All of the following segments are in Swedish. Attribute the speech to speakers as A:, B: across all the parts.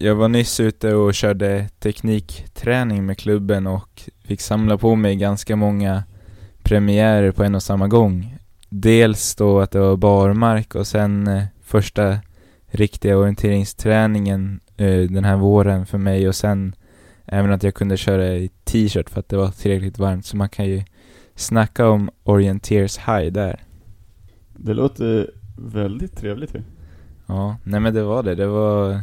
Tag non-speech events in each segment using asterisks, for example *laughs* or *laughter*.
A: jag var nyss ute och körde teknikträning med klubben och fick samla på mig ganska många premiärer på en och samma gång. Dels då att det var barmark och sen eh, första riktiga orienteringsträningen eh, den här våren för mig och sen även att jag kunde köra i t-shirt för att det var tillräckligt varmt så man kan ju snacka om orienteers high där.
B: Det låter väldigt trevligt ju.
A: Ja, nej men det var det. Det var,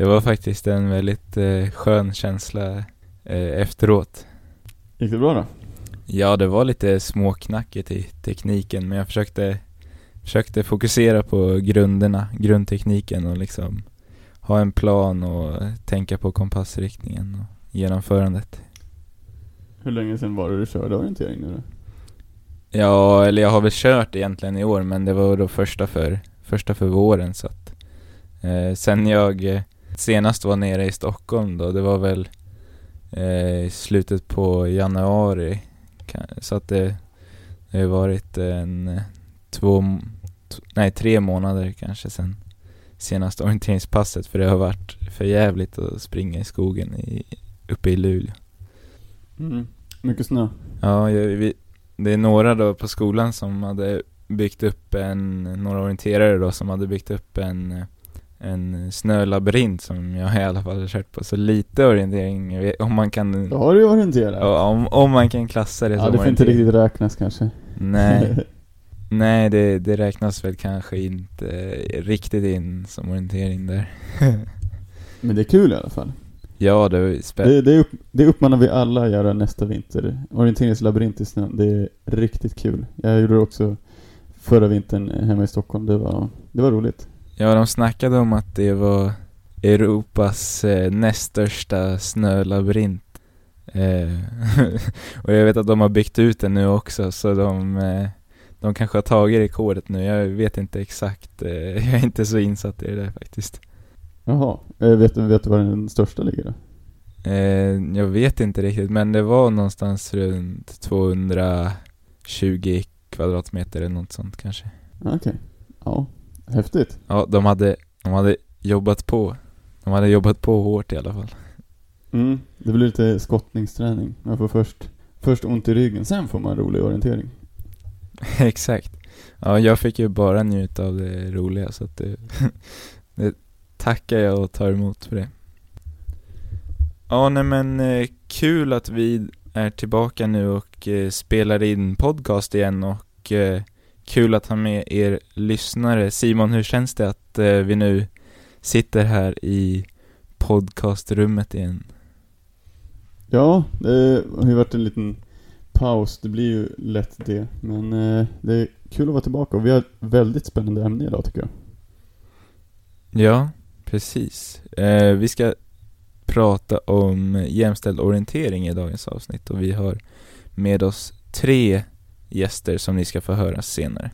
A: det var faktiskt en väldigt eh, skön känsla eh, efteråt.
B: Gick det bra då?
A: Ja, det var lite småknackigt i tekniken men jag försökte, försökte fokusera på grunderna, grundtekniken och liksom ha en plan och tänka på kompassriktningen och genomförandet.
B: Hur länge sedan var det du körde orientering nu då?
A: Ja, eller jag har väl kört egentligen i år men det var då första för, första för våren så att eh, Sen jag eh, senast var nere i Stockholm då, det var väl eh, i slutet på januari så att det, det har varit en två, nej tre månader kanske sen senaste orienteringspasset för det har varit för jävligt att springa i skogen i, uppe i Luleå.
B: Mm. Mycket snö?
A: Ja, vi, det är några då på skolan som hade byggt upp en, några orienterare då som hade byggt upp en en snölabyrint som jag i alla fall har kört på, så lite orientering, om man kan
B: Då har du orienterat.
A: Om, om man kan klassa det
B: ja,
A: som
B: det får inte riktigt räknas kanske.
A: Nej. *laughs* Nej, det, det räknas väl kanske inte riktigt in som orientering där. *laughs*
B: Men det är kul i alla fall.
A: Ja, det är spännande
B: det, det, upp, det uppmanar vi alla att göra nästa vinter. Orienteringslabyrint i snön, det är riktigt kul. Jag gjorde det också förra vintern hemma i Stockholm, det var, det var roligt
A: Ja, de snackade om att det var Europas eh, näst största snölabyrint eh, *laughs* Och jag vet att de har byggt ut den nu också, så de eh, de kanske har tagit rekordet nu, jag vet inte exakt, eh, *laughs* jag är inte så insatt i det där faktiskt
B: Jaha, eh, vet du, vet du var den största ligger då?
A: Eh, jag vet inte riktigt, men det var någonstans runt 220 kvadratmeter eller något sånt kanske
B: Okej, okay. ja, häftigt
A: Ja, de hade, de hade jobbat på De hade jobbat på hårt i alla fall
B: Mm, det blir lite skottningsträning. Man får först, först ont i ryggen, sen får man rolig orientering. *laughs*
A: Exakt. Ja, jag fick ju bara njuta av det roliga så att det, *laughs* det tackar jag och tar emot för det. Ja, nej men eh, kul att vi är tillbaka nu och eh, spelar in podcast igen och eh, kul att ha med er lyssnare. Simon, hur känns det att vi nu sitter här i podcastrummet igen?
B: Ja, det har ju varit en liten paus, det blir ju lätt det. Men eh, det är kul att vara tillbaka och vi har ett väldigt spännande ämne idag tycker jag.
A: Ja, precis. Eh, vi ska prata om jämställd orientering i dagens avsnitt och vi har med oss tre gäster som ni ska få höra senare.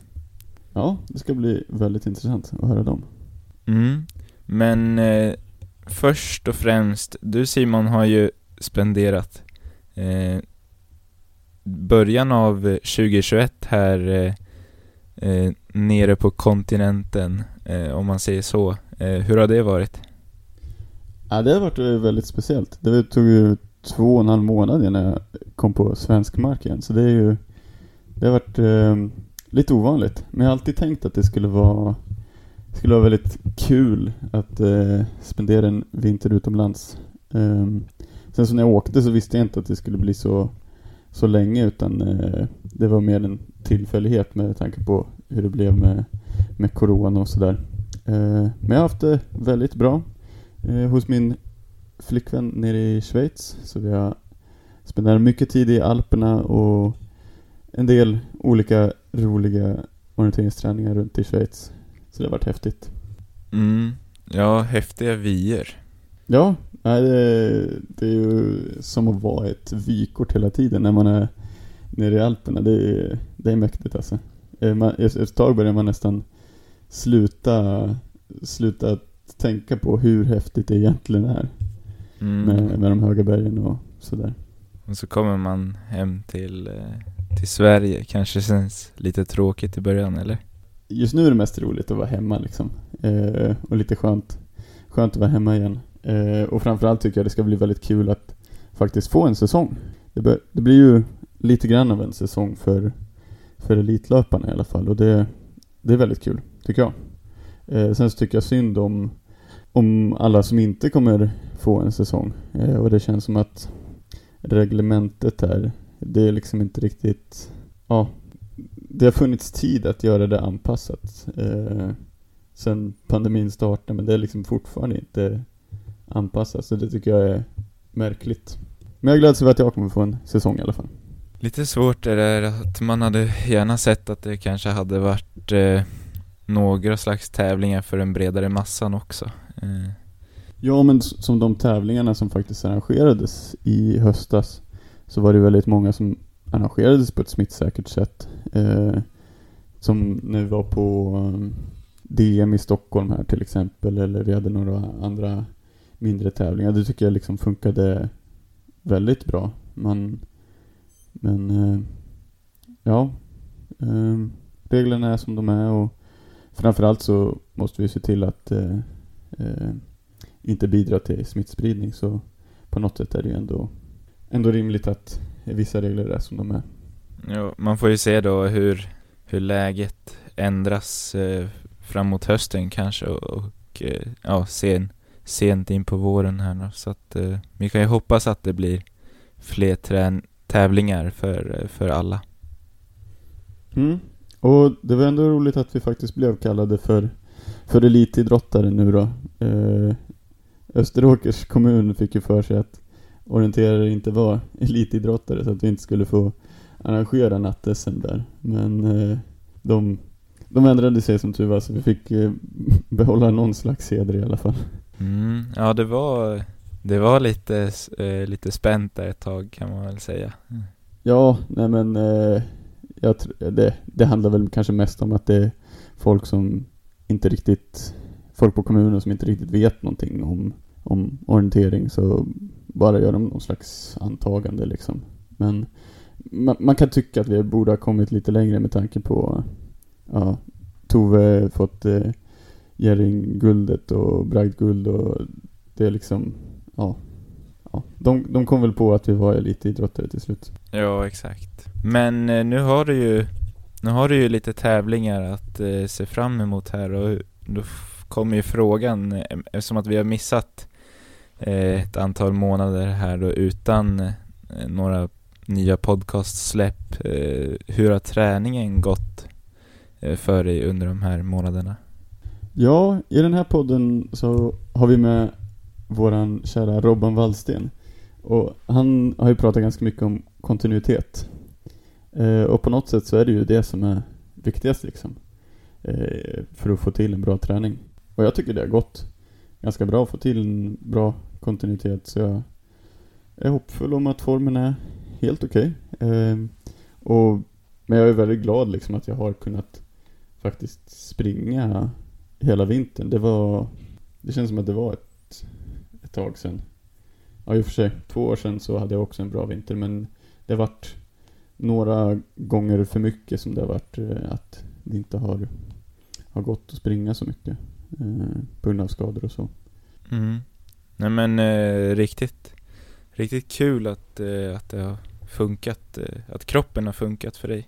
B: Ja, det ska bli väldigt intressant att höra dem.
A: Mm, men eh, först och främst, du Simon har ju spenderat eh, början av 2021 här eh, eh, nere på kontinenten, eh, om man säger så. Eh, hur har det varit?
B: Ja, det har varit eh, väldigt speciellt. Det tog ju två och en halv månad innan jag kom på svensk mark igen, så det är ju det har varit eh, lite ovanligt. Men jag har alltid tänkt att det skulle vara skulle vara väldigt kul att eh, spendera en vinter utomlands. Eh, Sen så när jag åkte så visste jag inte att det skulle bli så, så länge utan eh, det var mer en tillfällighet med tanke på hur det blev med, med Corona och sådär. Eh, men jag har haft det väldigt bra eh, hos min flickvän nere i Schweiz. Så vi har spenderat mycket tid i Alperna och en del olika roliga orienteringsträningar runt i Schweiz. Så det har varit häftigt.
A: Mm, ja, häftiga vyer.
B: Ja, Nej, det, det är ju som att vara ett vykort hela tiden när man är nere i Alperna. Det är, det är mäktigt alltså. Eh, man, ett tag börjar man nästan sluta, sluta tänka på hur häftigt det egentligen är. Mm. Med, med de höga bergen och sådär.
A: Och så kommer man hem till, eh, till Sverige. Kanske känns lite tråkigt i början, eller?
B: Just nu är det mest roligt att vara hemma liksom. Eh, och lite skönt, skönt att vara hemma igen. Eh, och framförallt tycker jag det ska bli väldigt kul att faktiskt få en säsong. Det, bör, det blir ju lite grann av en säsong för, för elitlöparna i alla fall och det, det är väldigt kul, tycker jag. Eh, sen så tycker jag synd om, om alla som inte kommer få en säsong. Eh, och det känns som att reglementet här, det är liksom inte riktigt, ja, det har funnits tid att göra det anpassat eh, sen pandemin startade men det är liksom fortfarande inte anpassat så det tycker jag är märkligt. Men jag gläds över att jag kommer få en säsong i alla fall.
A: Lite svårt är det att man hade gärna sett att det kanske hade varit eh, några slags tävlingar för den bredare massan också. Eh.
B: Ja men som de tävlingarna som faktiskt arrangerades i höstas så var det väldigt många som arrangerades på ett smittsäkert sätt. Eh, som när vi var på um, DM i Stockholm här till exempel, eller vi hade några andra mindre tävlingar. Det tycker jag liksom funkade väldigt bra. Man, men eh, ja, eh, reglerna är som de är och framförallt så måste vi se till att eh, eh, inte bidra till smittspridning. Så på något sätt är det ju ändå, ändå rimligt att vissa regler är som de är.
A: Jo, man får ju se då hur, hur läget ändras eh, framåt hösten kanske och, och eh, ja, sen, sent in på våren här nu. Så att eh, vi kan ju hoppas att det blir fler trän tävlingar för, eh, för alla.
B: Mm. Och det var ändå roligt att vi faktiskt blev kallade för, för elitidrottare nu då. Eh, Österåkers kommun fick ju för sig att orienterare inte var *laughs* elitidrottare så att vi inte skulle få arrangera natt där. Men eh, de, de ändrade sig som tur var så vi fick eh, *laughs* behålla någon slags heder i alla fall.
A: Mm, ja det var, det var lite, eh, lite spänt där ett tag kan man väl säga. Mm.
B: Ja, nej men jag, det, det handlar väl kanske mest om att det är folk som inte riktigt, folk på kommunen som inte riktigt vet någonting om, om orientering så bara gör de någon slags antagande liksom. Men man, man, kan tycka att vi borde ha kommit lite längre med tanke på ja, Tove fått eh, Jerring-guldet och bragdguld och det är liksom, ja, ja de, de kom väl på att vi var elitidrottare till slut.
A: Ja, exakt. Men eh, nu har du ju, nu har du ju lite tävlingar att eh, se fram emot här och då kommer ju frågan, eh, eftersom att vi har missat Eh, ett antal månader här då utan eh, några nya podcastsläpp. Eh, hur har träningen gått för dig under de här månaderna?
B: Ja, i den här podden så har vi med våran kära Robban Wallsten. Och han har ju pratat ganska mycket om kontinuitet. Och på något sätt så är det ju det som är viktigast liksom. För att få till en bra träning. Och jag tycker det har gått ganska bra att få till en bra kontinuitet. Så jag är hoppfull om att formen är helt okej. Okay. Eh, men jag är väldigt glad liksom att jag har kunnat faktiskt springa hela vintern. Det var, det känns som att det var ett, ett tag sedan. Ja i och för sig, två år sedan så hade jag också en bra vinter men det har varit några gånger för mycket som det har varit eh, att det inte har, har gått att springa så mycket. Eh, på grund av skador och så.
A: Mm. Nej men eh, riktigt, riktigt kul att, eh, att det har funkat, eh, att kroppen har funkat för dig.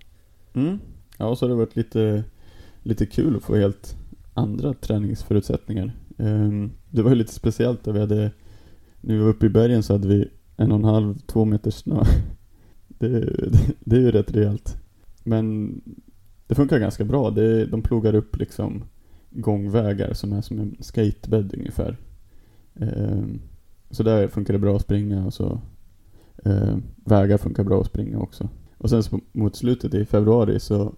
B: Mm. Ja, och så har det varit lite, lite kul att få helt andra träningsförutsättningar. Ehm, det var ju lite speciellt då vi hade, när vi var uppe i bergen så hade vi en och en halv, två meter snö. *laughs* det, det, *laughs* det är ju rätt rejält. Men det funkar ganska bra. Det, de plogar upp liksom gångvägar som är som en skatebädd ungefär. Ehm, så där funkar det bra att springa och så ehm, vägar funkar bra att springa också. Och sen så mot slutet i februari så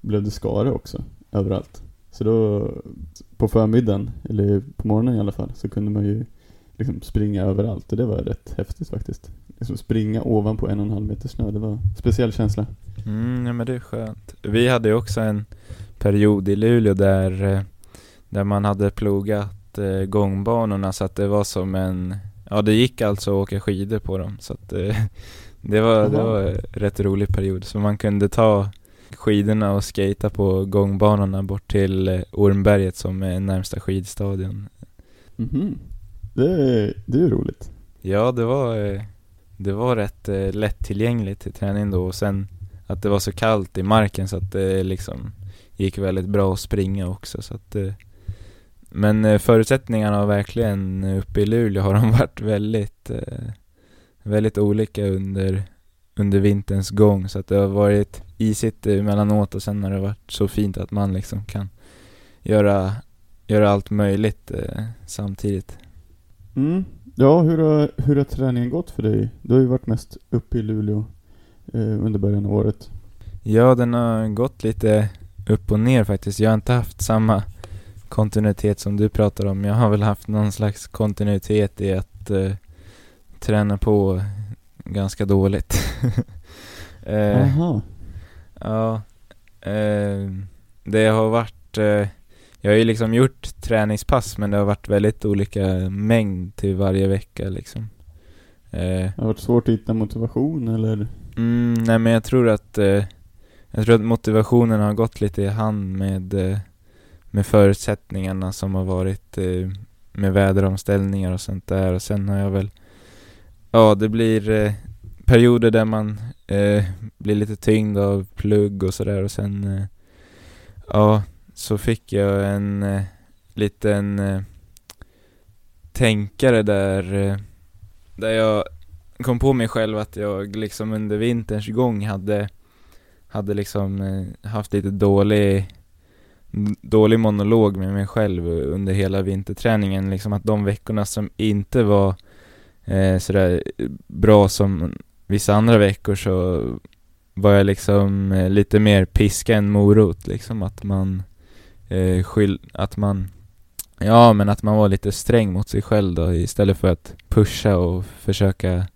B: blev det skare också överallt. Så då på förmiddagen, eller på morgonen i alla fall, så kunde man ju liksom springa överallt och det var rätt häftigt faktiskt. Liksom springa ovanpå en och en halv meter snö, det var en speciell känsla.
A: Mm, ja men det är skönt. Vi hade ju också en period i Luleå där, eh, där man hade plogat eh, gångbanorna så att det var som en, ja det gick alltså att åka skidor på dem så att eh, *laughs* det var, det var en rätt rolig period. Så man kunde ta skidorna och skata på gångbanorna bort till eh, Ormberget som är närmsta skidstadion.
B: Mhm. Det, det är roligt.
A: Ja, det var, eh, det var rätt eh, lättillgängligt till träning då och sen att det var så kallt i marken så att det liksom gick väldigt bra att springa också så att eh, Men eh, förutsättningarna har verkligen uppe i Luleå har de *laughs* varit väldigt eh, Väldigt olika under under vinterns gång så att det har varit isigt emellanåt och sen har det varit så fint att man liksom kan göra, göra allt möjligt eh, samtidigt.
B: Mm. Ja, hur har, hur har träningen gått för dig? Du har ju varit mest uppe i Luleå eh, under början av året.
A: Ja, den har gått lite upp och ner faktiskt. Jag har inte haft samma kontinuitet som du pratar om. Jag har väl haft någon slags kontinuitet i att eh, träna på ganska dåligt. *laughs* eh,
B: Aha.
A: Ja, eh, det har varit, eh, jag har ju liksom gjort träningspass men det har varit väldigt olika mängd till varje vecka liksom. Eh,
B: Det har varit svårt att hitta motivation eller?
A: mm, nej men jag tror att, eh, jag tror att motivationen har gått lite i hand med, eh, med förutsättningarna som har varit eh, med väderomställningar och sånt där. Och sen har jag väl, ja det blir eh, perioder där man eh, blir lite tyngd av plugg och sådär. Och sen eh, ja, så fick jag en eh, liten eh, tänkare där eh, där jag kom på mig själv att jag liksom under vinterns gång hade hade liksom eh, haft lite dålig dålig monolog med mig själv under hela vinterträningen liksom att de veckorna som inte var eh, sådär bra som vissa andra veckor så var jag liksom eh, lite mer piska än morot liksom att man eh, skyll, att man ja men att man var lite sträng mot sig själv då istället för att pusha och försöka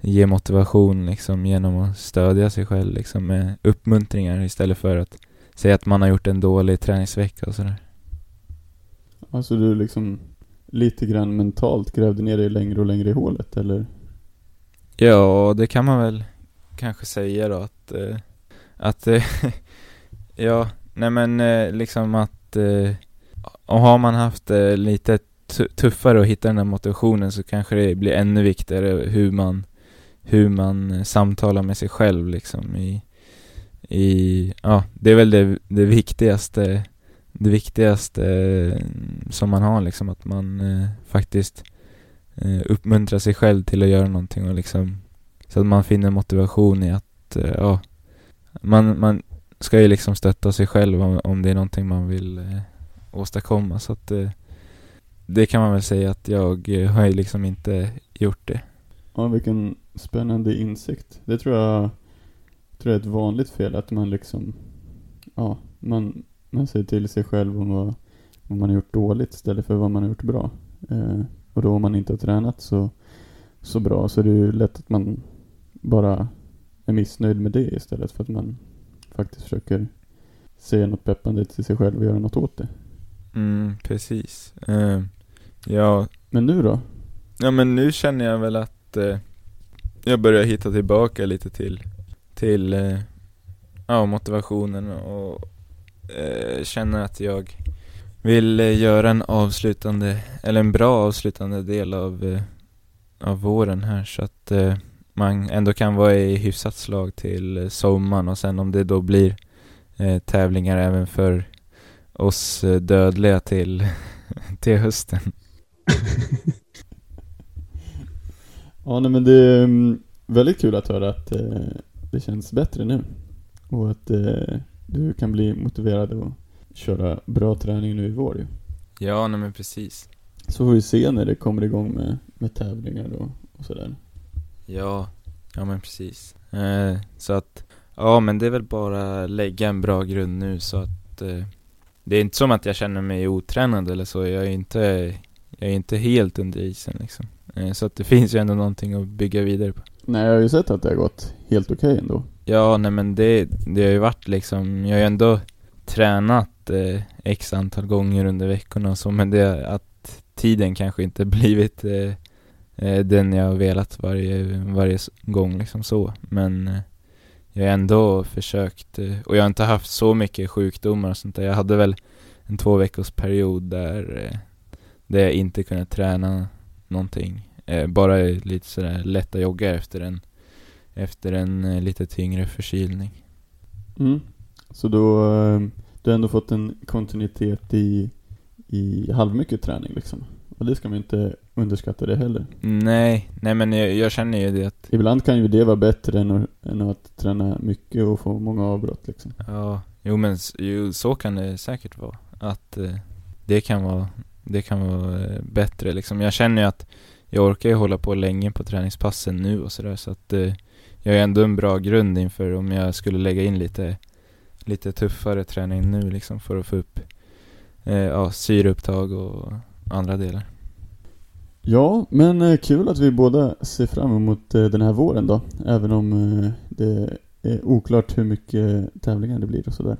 A: ge motivation liksom genom att stödja sig själv liksom med uppmuntringar istället för att säga att man har gjort en dålig träningsvecka och sådär.
B: Alltså du liksom lite grann mentalt grävde ner dig längre och längre i hålet eller?
A: Ja, det kan man väl kanske säga då att, eh, att eh, *laughs* ja, nej men eh, liksom att eh, och har man haft eh, lite tu- tuffare att hitta den här motivationen så kanske det blir ännu viktigare hur man hur man eh, samtalar med sig själv liksom i, i ja, det är väl det, det viktigaste det viktigaste eh, som man har liksom att man eh, faktiskt eh, uppmuntrar sig själv till att göra någonting och liksom så att man finner motivation i att, eh, ja, man, man ska ju liksom stötta sig själv om, om det är någonting man vill eh, åstadkomma så att eh, det kan man väl säga att jag eh, har ju liksom inte gjort det.
B: Ja, vilken spännande insikt. Det tror jag, tror jag är ett vanligt fel att man liksom, ja, man, man säger till sig själv om vad, vad man har gjort dåligt istället för vad man har gjort bra. Eh, och då om man inte har tränat så, så bra så är det ju lätt att man bara är missnöjd med det istället för att man faktiskt försöker säga något peppande till sig själv och göra något åt det.
A: Mm, precis. Eh, ja,
B: Men nu då?
A: ja, men nu känner jag väl att eh, jag börjar hitta tillbaka lite till, till eh, ja, motivationen och eh, känner att jag vill eh, göra en avslutande, eller en bra avslutande del av, eh, av våren här så att eh, man ändå kan vara i hyfsat slag till eh, sommaren och sen om det då blir eh, tävlingar även för oss eh, dödliga till, *laughs* till hösten. *laughs*
B: Ja, nej men det är mm, väldigt kul att höra att eh, det känns bättre nu. Och att eh, du kan bli motiverad att köra bra träning nu i vår ju.
A: Ja, nej men precis.
B: Så får vi se när det kommer igång med, med tävlingar och, och sådär.
A: Ja, ja men precis. Eh, så att, ja men det är väl bara lägga en bra grund nu så att eh, det är inte som att jag känner mig otränad eller så. Jag är inte, jag är inte helt under isen liksom. Eh, så att det *laughs* finns ju ändå någonting att bygga vidare på.
B: Nej, jag har ju sett att det har gått helt okej ändå.
A: Ja, nej men det, det har ju varit liksom, jag har ju ändå tränat eh, x antal gånger under veckorna och så, men det att tiden kanske inte *laughs* blivit eh, eh, den jag har velat varje, varje gång liksom så. Men eh, jag har ändå försökt, eh, och jag har inte haft så mycket sjukdomar och sånt där. Jag hade väl en två veckors period där, eh, där jag inte kunde träna någonting. Eh, bara lite sådär lätta jogga efter en, efter en eh, lite tyngre förkylning.
B: Mm. Så då, eh, du har ändå fått en kontinuitet i, i halvmycket träning liksom? Och det ska man inte underskatta det heller.
A: Nej, nej men jag, jag känner ju det att...
B: Ibland kan ju det vara bättre än att, än att träna mycket och få många avbrott liksom.
A: Ja, jo men jo, så kan det säkert vara. Att eh, det kan vara, det kan vara bättre liksom. Jag känner ju att jag orkar ju hålla på länge på träningspassen nu och sådär så att eh, jag har ändå en bra grund inför om jag skulle lägga in lite, lite tuffare träning nu liksom för att få upp eh, ja, syreupptag och andra delar.
B: Ja, men eh, kul att vi båda ser fram emot eh, den här våren då. Även om eh, det är oklart hur mycket tävlingar det blir och sådär.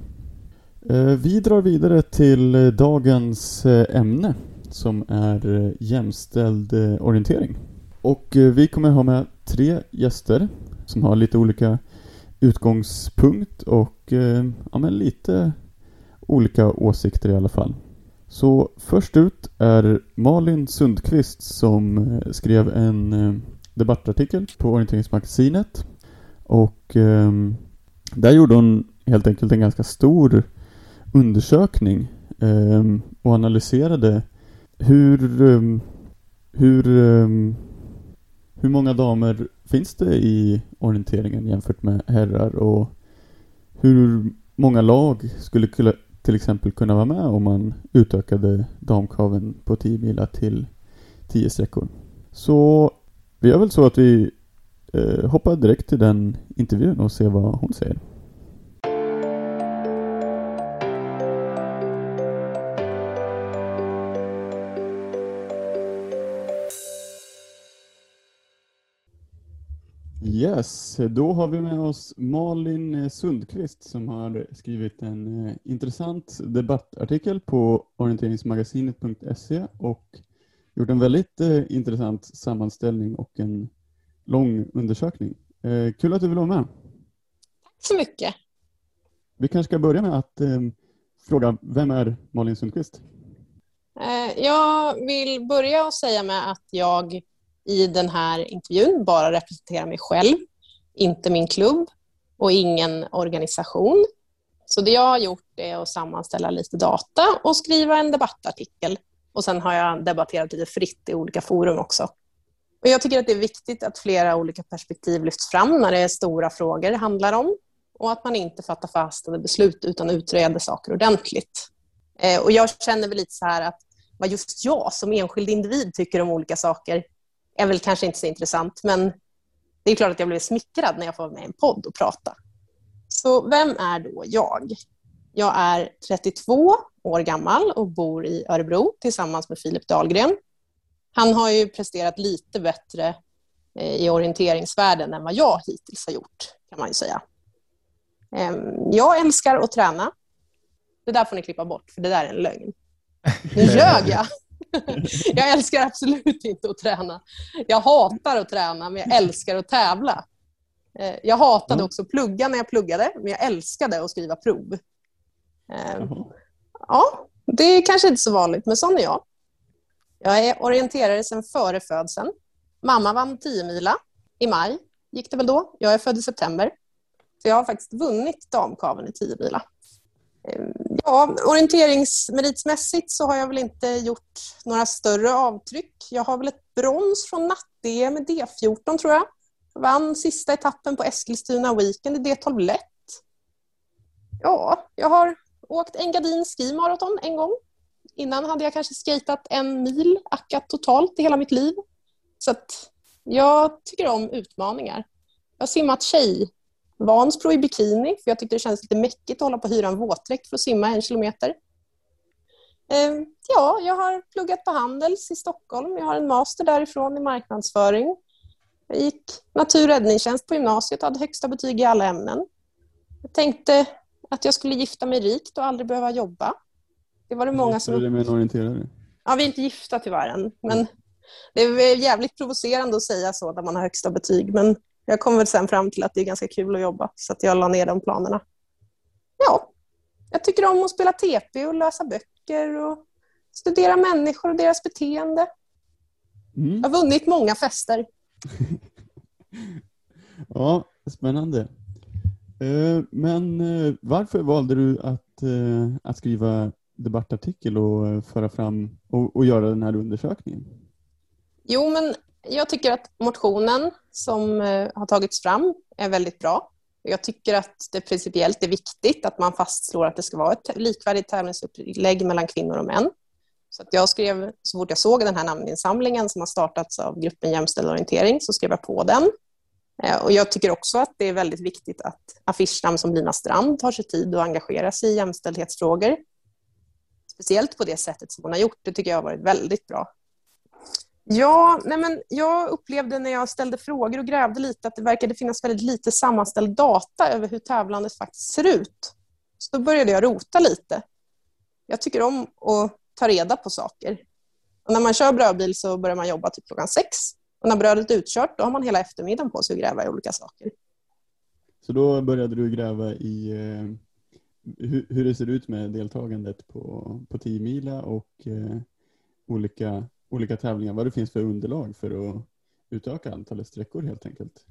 B: Eh, vi drar vidare till eh, dagens eh, ämne som är eh, jämställd eh, orientering. Och eh, vi kommer ha med tre gäster som har lite olika utgångspunkt och ja, men lite olika åsikter i alla fall. Så först ut är Malin Sundqvist som skrev en debattartikel på Orienteringsmagasinet. Och där gjorde hon helt enkelt en ganska stor undersökning och analyserade hur, Um, hur, Um, hur många damer finns det i orienteringen jämfört med herrar och hur många lag skulle till exempel kunna vara med om man utökade damkraven på 10 mila till 10 sträckor. Så vi gör väl så att vi eh, hoppar direkt till den intervjun och ser vad hon säger. Yes, då har vi med oss Malin Sundqvist som har skrivit en eh, intressant debattartikel på orienteringsmagasinet.se och gjort en väldigt eh, intressant sammanställning och en lång undersökning. Eh, kul att du vill vara med.
C: Tack så mycket.
B: Vi kanske ska börja med att fråga, vem är Malin Sundqvist?
C: Jag vill börja och säga med att jag i den här intervjun bara representera mig själv, inte min klubb och ingen organisation. Så det jag har gjort är att sammanställa lite data och skriva en debattartikel. Och sen har jag debatterat lite fritt i olika forum också. Och jag tycker att det är viktigt att flera olika perspektiv lyfts fram när det är stora frågor det handlar om och att man inte fattar fastade beslut utan utreder saker ordentligt. Eh, och jag känner väl lite så här att vad just jag som enskild individ tycker om olika saker är väl kanske inte så intressant, men det är klart att jag blev smickrad när jag får vara med i en podd och prata. Så vem är då jag? Jag är 32 år gammal och bor i Örebro tillsammans med Filip Dahlgren. Han har ju presterat lite bättre eh, i orienteringsvärlden än vad jag hittills har gjort, kan man ju säga. Ehm, jag älskar att träna. Det där får ni klippa bort, för det där är en lögn. Nu *laughs* ljög jag. *laughs* jag älskar absolut inte att träna. Jag hatar att träna, men jag älskar att tävla. Eh, jag hatade mm. också att plugga när jag pluggade, men jag älskade att skriva prov. Mm. Ja, det är kanske inte så vanligt, men sån är jag. Jag är orienterare sedan före födseln. Mamma vann 10 mila i maj, gick det väl då. Jag är född i september. Så jag har faktiskt vunnit damkaven i 10 mila. Ja, orienteringsmeritsmässigt så har jag väl inte gjort några större avtryck. Jag har väl ett brons från natt-DM med D14 tror jag. jag. Vann sista etappen på Eskilstuna Weekend i D12 lätt. Ja, jag har åkt en Ski skimaraton en gång. Innan hade jag kanske skatat en mil, ackat totalt i hela mitt liv. Så att jag tycker om utmaningar. Jag har simmat tjej Vansbro i bikini, för jag tyckte det kändes lite mäckigt att hålla på att hyra en våtdräkt för att simma en kilometer. Ehm, ja, jag har pluggat på Handels i Stockholm. Jag har en master därifrån i marknadsföring. Jag gick natur och räddningstjänst på gymnasiet och hade högsta betyg i alla ämnen. Jag tänkte att jag skulle gifta mig rikt och aldrig behöva jobba. Det var det många som...
B: Är med en orienterare?
C: Ja, vi är inte gifta tyvärr än. Men det är jävligt provocerande att säga så när man har högsta betyg. Men jag kom väl sen fram till att det är ganska kul att jobba, så att jag la ner de planerna. Ja, jag tycker om att spela TP och läsa böcker och studera människor och deras beteende. Mm. Jag har vunnit många fester. *laughs*
B: ja, spännande. Eh, men eh, varför valde du att, eh, att skriva debattartikel och föra fram och, och göra den här undersökningen?
C: Jo, men jag tycker att motionen som eh, har tagits fram är väldigt bra. Jag tycker att det principiellt är viktigt att man fastslår att det ska vara ett likvärdigt tävlingsupplägg mellan kvinnor och män. Så att jag skrev, så fort jag såg den här namninsamlingen som har startats av gruppen Jämställd orientering, så skrev jag på den. Eh, och jag tycker också att det är väldigt viktigt att affischnamn som Lina Strand tar sig tid att engagera sig i jämställdhetsfrågor. Speciellt på det sättet som hon har gjort. Det tycker jag har varit väldigt bra. Ja, nej men jag upplevde när jag ställde frågor och grävde lite att det verkade finnas väldigt lite sammanställd data över hur tävlandet faktiskt ser ut. Så då började jag rota lite. Jag tycker om att ta reda på saker. Och när man kör brödbil så börjar man jobba typ klockan sex. Och när brödet är utkört då har man hela eftermiddagen på sig att gräva i olika saker.
B: Så då började du gräva i eh, hur, hur, det ser ut med deltagandet på, på 10 mila och eh, olika, olika tävlingar. Vad det finns för underlag för att utöka antalet sträckor helt enkelt?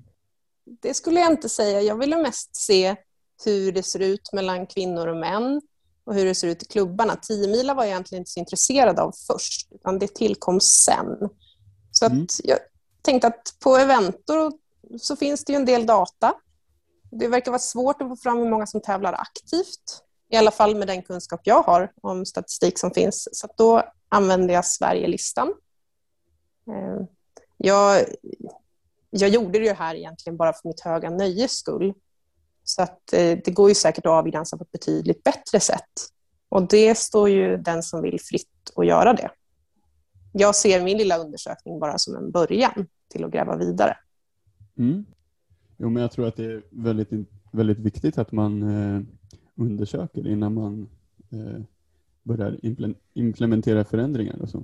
C: Det skulle jag inte säga. Jag ville mest se hur det ser ut mellan kvinnor och män och hur det ser ut i klubbarna. 10 mila var jag egentligen inte så intresserad av först, utan det tillkom sen. Så att mm. jag tänkte att på Eventor så finns det ju en del data. Det verkar vara svårt att få fram hur många som tävlar aktivt, i alla fall med den kunskap jag har om statistik som finns. Så då använde jag Sverigelistan. Eh, jag, jag gjorde det här egentligen bara för mitt höga nöjes skull. Så att eh, det går ju säkert att avgränsa på ett betydligt bättre sätt. Och det står ju den som vill fritt att göra det. Jag ser min lilla undersökning bara som en början till att gräva vidare.
B: Mm. Jo, men jag tror att det är väldigt, väldigt viktigt att man eh, undersöker innan man eh, börjar implementera förändringar och så.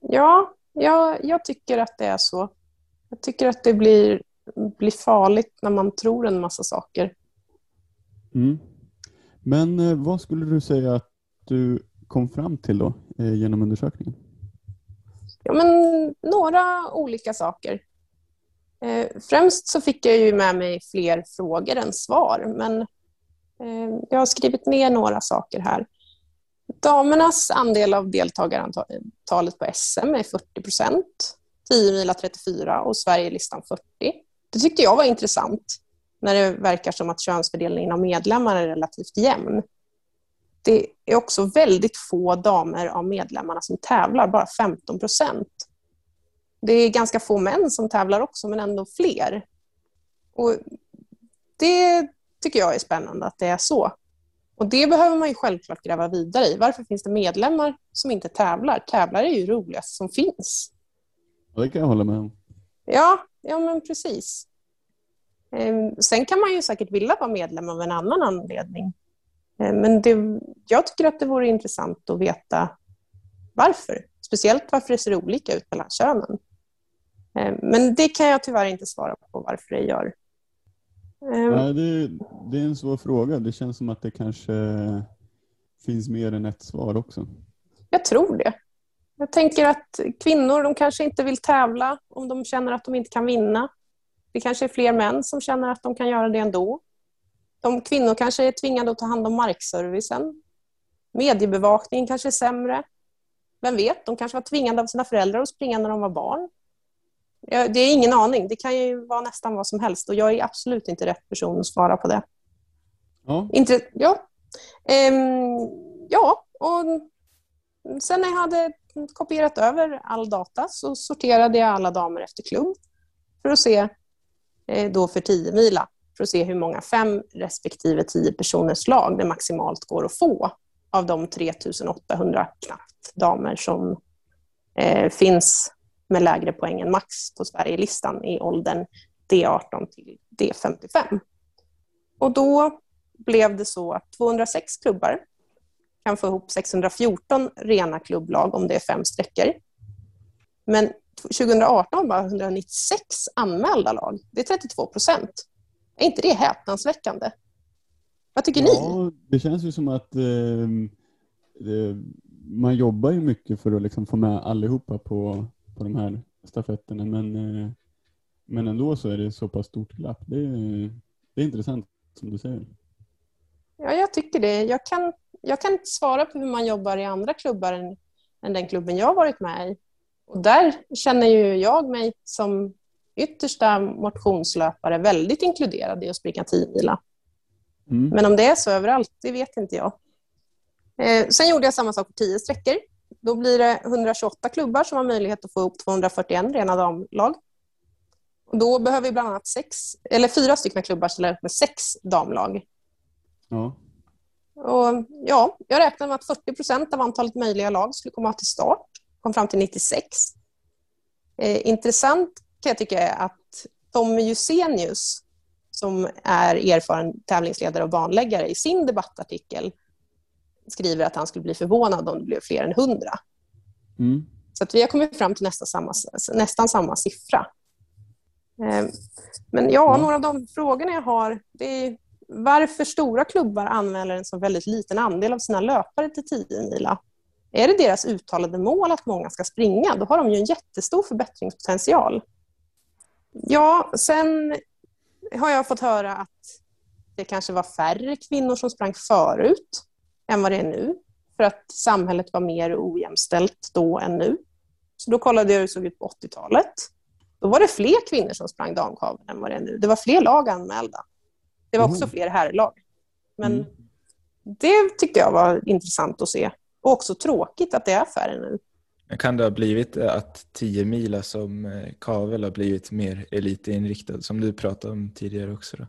C: Ja, ja, jag tycker att det är så. Jag tycker att det blir blir farligt när man tror en massa saker.
B: Mm. Men eh, vad skulle du säga att du kom fram till då eh, genom undersökningen?
C: Ja, men några olika saker. Eh, främst så fick jag ju med mig fler frågor än svar, men Eh, jag har skrivit ner några saker här. Damernas andel av deltagarantalet på SM är 40 procent, 10 mila 34 och Sverigelistan 40. Det tyckte jag var intressant när det verkar som att könsfördelningen av medlemmar är relativt jämn. Det är också väldigt få damer av medlemmarna som tävlar, bara 15 procent. Det är ganska få män som tävlar också, men ändå fler. Och det tycker jag är spännande att det är så. Och Det behöver man ju självklart gräva vidare i. Varför finns det medlemmar som inte tävlar? Tävlar är ju roligast som finns.
B: Det kan jag hålla med om.
C: Ja, ja men precis. Ehm, sen kan man ju säkert vilja vara medlem av en annan anledning. Ehm, men det, jag tycker att det vore intressant att veta varför. Speciellt varför det ser olika ut mellan könen. Ehm, men det kan jag tyvärr inte svara på varför det gör.
B: Nej, det, det är en svår fråga. Det känns som att det kanske finns mer än ett svar också.
C: Jag tror det. Jag tänker att kvinnor de kanske inte vill tävla om de känner att de inte kan vinna. Det kanske är fler män som känner att de kan göra det ändå. De kvinnor kanske är tvingade att ta hand om markservicen. Mediebevakningen kanske är sämre. Vem vet, de kanske var tvingade av sina föräldrar att springa när de var barn. Det är ingen aning. Det kan ju vara nästan vad som helst och jag är absolut inte rätt person att svara på det.
B: Ja.
C: Inte, ja. Ehm, ja, och sen när jag hade kopierat över all data så sorterade jag alla damer efter klubb för att se eh, då för 10 mila för att se hur många fem respektive 10 personers lag det maximalt går att få av de 3800 knappt damer som eh, finns med lägre poäng än max på Sverigelistan i åldern D18 till D55. Och då blev det så att 206 klubbar kan få ihop 614 rena klubblag om det är fem sträckor. Men 2018 var 196 anmälda lag. Det är 32 procent. Är inte det häpnadsväckande? Vad tycker
B: ja, ni? Det känns ju som att eh, det, man jobbar ju mycket för att liksom få med allihopa på, på de här stafetterna men, eh, men ändå så är det så pass stort glapp. Det är, det är intressant som du säger.
C: Ja, jag tycker det. Jag kan, jag kan inte svara på hur man jobbar i andra klubbar än, än den klubben jag har varit med i. Och där känner ju jag mig som yttersta motionslöpare väldigt inkluderad i att springa 10 mila. Mm. Men om det är så överallt, det vet inte jag. Eh, sen gjorde jag samma sak på 10 sträckor. Då blir det 128 klubbar som har möjlighet att få ihop 241 rena damlag. Och då behöver vi bland annat sex, eller fyra stycken klubbar ställa upp med sex damlag.
B: Ja.
C: Och, ja, jag räknar med att 40 procent av antalet möjliga lag skulle komma till start. Kom fram till 96. Eh, intressant kan jag tycka är att Tommy Jusenius, som är erfaren tävlingsledare och banläggare, i sin debattartikel skriver att han skulle bli förvånad om det blev fler än 100.
B: Mm.
C: Så att vi har kommit fram till nästan samma, nästan samma siffra. Eh, men ja, några av de frågorna jag har, det är varför stora klubbar anmäler en så väldigt liten andel av sina löpare till 10 mila. Är det deras uttalade mål att många ska springa, då har de ju en jättestor förbättringspotential. Ja, sen har jag fått höra att det kanske var färre kvinnor som sprang förut än vad det är nu. För att samhället var mer ojämställt då än nu. Så då kollade jag hur det såg ut på 80-talet. Då var det fler kvinnor som sprang damkavel än vad det är nu. Det var fler lag anmälda. Det var också fler herrlag. Men mm. det tyckte jag var intressant att se. Och också tråkigt att det är färre nu.
A: Kan det ha blivit att 10 mila som eh, kavel har blivit mer elitinriktad som du pratade om tidigare också? Då?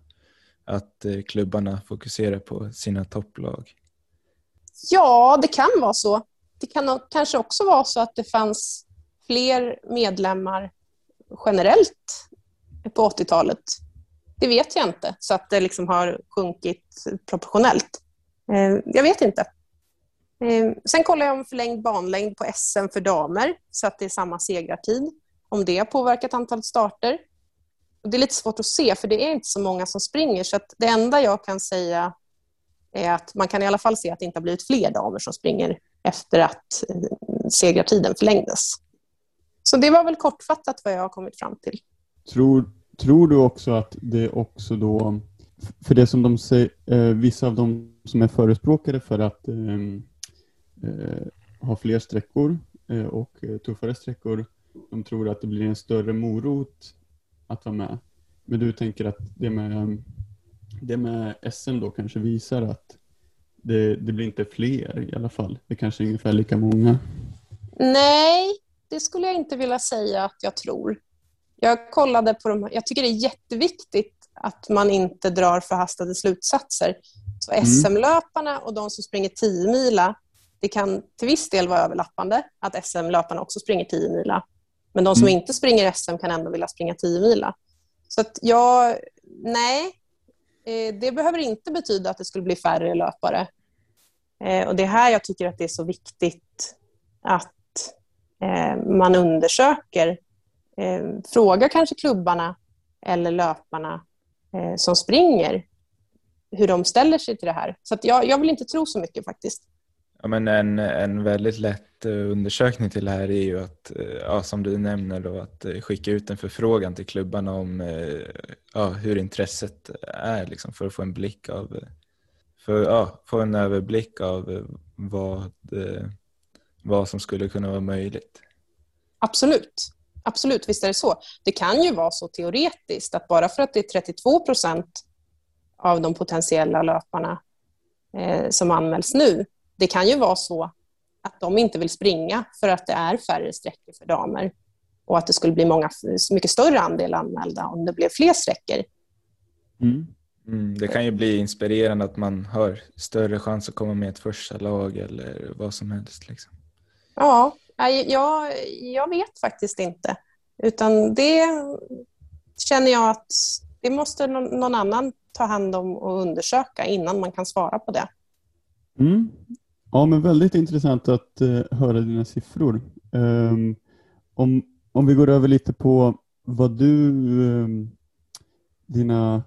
A: Att eh, klubbarna fokuserar på sina topplag?
C: Ja, det kan vara så. Det kan kanske också vara så att det fanns fler medlemmar generellt på 80-talet. Det vet jag inte, så att det liksom har sjunkit proportionellt. Eh, jag vet inte. Eh, sen kollar jag om förlängd banlängd på SM för damer, så att det är samma segrartid. Om det har påverkat antalet starter. Det är lite svårt att se, för det är inte så många som springer. Så det enda jag kan säga är att man kan i alla fall se att det inte har blivit fler damer som springer efter att segertiden segrartiden förlängdes. Så det var väl kortfattat vad jag har kommit fram till.
B: Tror, tror du också att det också då, för det som de säger, eh, vissa av de som är förespråkare för att ehm, eh, ha fler sträckor eh, och eh, tuffare sträckor, de tror att det blir en större morot att vara med. Men du tänker att det med det med SM då kanske visar att det, det blir inte fler i alla fall. Det kanske är ungefär lika många.
C: Nej, det skulle jag inte vilja säga att jag tror. Jag kollade på de Jag tycker det är jätteviktigt att man inte drar förhastade slutsatser. Så mm. SM-löparna och de som springer 10 mila, det kan till viss del vara överlappande, att SM-löparna också springer 10 mila. Men de som mm. inte springer SM kan ändå vilja springa 10 mila. Så att jag, nej, Eh, det behöver inte betyda att det skulle bli färre löpare. Eh, och Det är här jag tycker att det är så viktigt att eh, man undersöker, Fråga kanske klubbarna eller löparna som springer hur de ställer sig till det här. Så jag, jag vill inte tro så mycket faktiskt.
A: Ja, men en, en väldigt lätt undersökning till det här är ju att, eh, ja, som du nämner, då, att eh, skicka ut en förfrågan till klubbarna om eh, ja, hur intresset är liksom, för att få en blick av, för, ja, få en överblick av vad, vad som skulle kunna vara möjligt.
C: Absolut. Absolut, visst är det så. Det kan ju vara så teoretiskt att bara för att det är 32 procent av de potentiella löparna eh, som anmäls nu det kan ju vara så att de inte vill springa för att det är färre sträckor för damer och att det skulle bli många, mycket större andel anmälda om det blev fler sträckor.
A: Mm. Mm, det kan ju bli inspirerande att man har större chans att komma med ett första lag eller vad som helst. Liksom.
C: Ja, jag, jag vet faktiskt inte. Utan det känner jag att det måste någon annan ta hand om och undersöka innan man kan svara på det.
B: Mm. Ja, men väldigt intressant att eh, höra dina siffror. Um, om, om vi går över lite på vad du, um, dina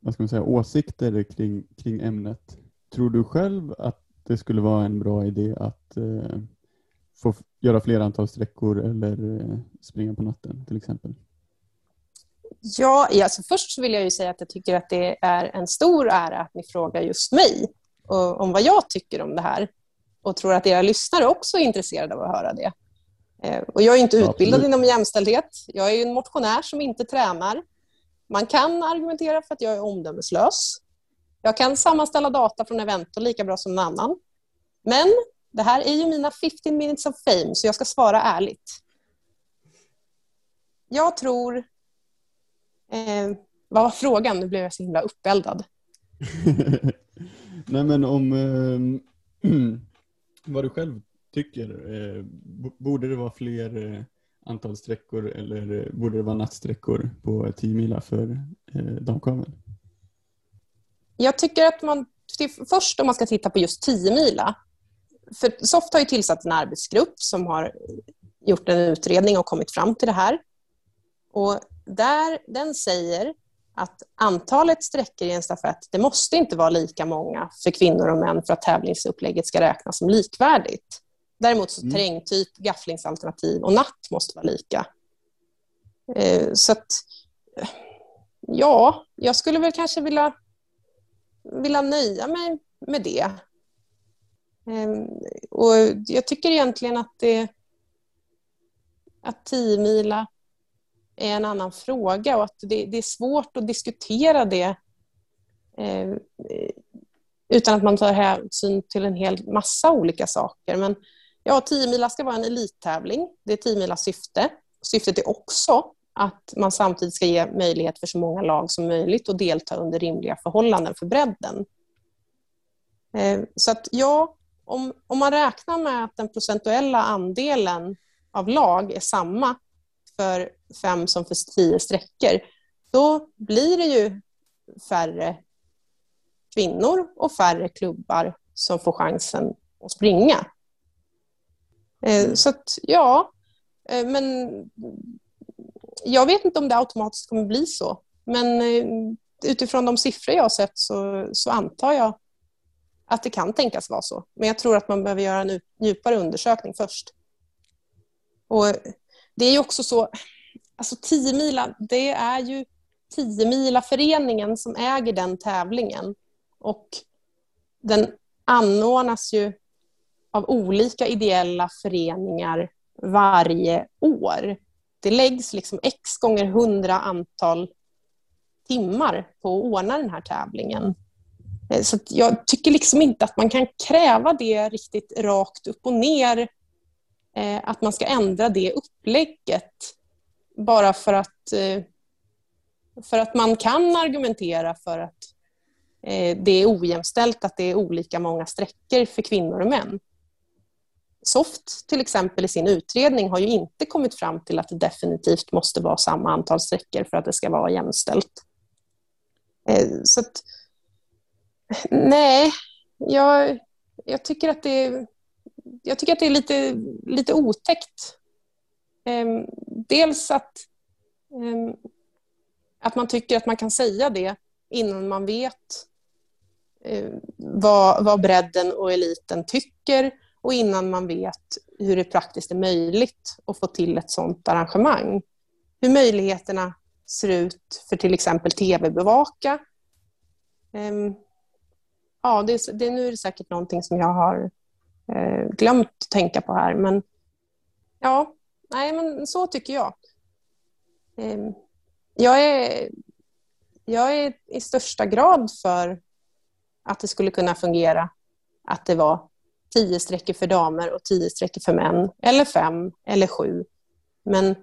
B: vad ska man säga, åsikter kring, kring ämnet. Tror du själv att det skulle vara en bra idé att eh, få göra fler antal sträckor eller eh, springa på natten till exempel?
C: Ja, alltså först vill jag ju säga att jag tycker att det är en stor ära att ni frågar just mig och, om vad jag tycker om det här och tror att era lyssnare också är intresserade av att höra det. Eh, och jag är inte utbildad Absolut. inom jämställdhet. Jag är en motionär som inte tränar. Man kan argumentera för att jag är omdömeslös. Jag kan sammanställa data från Evento lika bra som någon annan. Men det här är ju mina 15 minutes of fame, så jag ska svara ärligt. Jag tror... Eh, vad var frågan? Nu blev jag så himla uppeldad. *laughs*
B: Nej, men om eh, *clears throat* vad du själv tycker. Eh, borde det vara fler eh, antal sträckor eller eh, borde det vara nattsträckor på 10 mila för eh, damkaveln?
C: Jag tycker att man först om man ska titta på just 10 mila för Soft har ju tillsatt en arbetsgrupp som har gjort en utredning och kommit fram till det här. Och där, den säger att antalet sträckor i en stafett, det måste inte vara lika många för kvinnor och män för att tävlingsupplägget ska räknas som likvärdigt. Däremot så mm. terrängtyp, gafflingsalternativ och natt måste vara lika. Eh, så att, ja, jag skulle väl kanske vilja, vilja nöja mig med det. Ehm, och jag tycker egentligen att det att 10 mila är en annan fråga och att det, det är svårt att diskutera det eh, utan att man tar hänsyn till en hel massa olika saker. Men ja, 10 mila ska vara en elittävling. Det är 10 milas syfte. Syftet är också att man samtidigt ska ge möjlighet för så många lag som möjligt att delta under rimliga förhållanden för bredden. Eh, så att ja, om, om man räknar med att den procentuella andelen av lag är samma för fem som för tio sträckor, då blir det ju färre kvinnor och färre klubbar som får chansen att springa. Eh, mm. Så att, ja, eh, men jag vet inte om det automatiskt kommer bli så. Men eh, utifrån de siffror jag har sett så, så antar jag att det kan tänkas vara så. Men jag tror att man behöver göra en djupare undersökning först. Och det är ju också så, alltså 10 mila, det är ju 10 mila föreningen som äger den tävlingen. Och den anordnas ju av olika ideella föreningar varje år. Det läggs liksom x gånger 100 antal timmar på att ordna den här tävlingen. Eh, så jag tycker liksom inte att man kan kräva det riktigt rakt upp och ner, eh, att man ska ändra det upplägget bara för att, eh, för att man kan argumentera för att eh, det är ojämställt, att det är olika många sträckor för kvinnor och män. Soft till exempel i sin utredning har ju inte kommit fram till att det definitivt måste vara samma antal sträckor för att det ska vara jämställt. Eh, så att, Nej, jag, jag, tycker att det, jag tycker att det är lite, lite otäckt. Ehm, dels att, ehm, att man tycker att man kan säga det innan man vet eh, vad, vad bredden och eliten tycker och innan man vet hur det praktiskt är möjligt att få till ett sådant arrangemang. Hur möjligheterna ser ut för till exempel tv-bevaka. Ehm, ja, det, det, nu är det säkert någonting som jag har eh, glömt att tänka på här. Men ja, nej, men så tycker jag. Ehm, jag, är, jag är i största grad för att det skulle kunna fungera att det var tio sträckor för damer och tio sträckor för män, eller fem eller sju. Men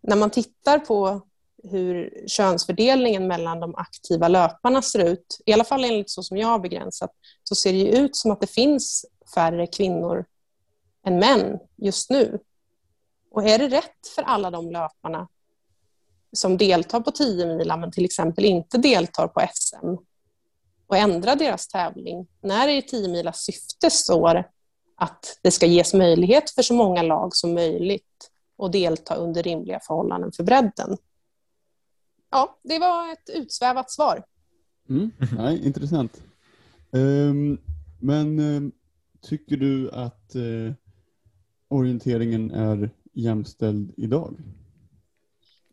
C: när man tittar på hur könsfördelningen mellan de aktiva löparna ser ut, i alla fall enligt så som jag har begränsat, så ser det ut som att det finns färre kvinnor än män just nu. Och är det rätt för alla de löparna som deltar på 10 mila men till exempel inte deltar på SM och ändra deras tävling när det i 10 milas syfte står att det ska ges möjlighet för så många lag som möjligt att delta under rimliga förhållanden för bredden ja, det var ett utsvävat svar.
B: Mm. *laughs* Nej, intressant. Um, men um, tycker du att uh, orienteringen är jämställd idag?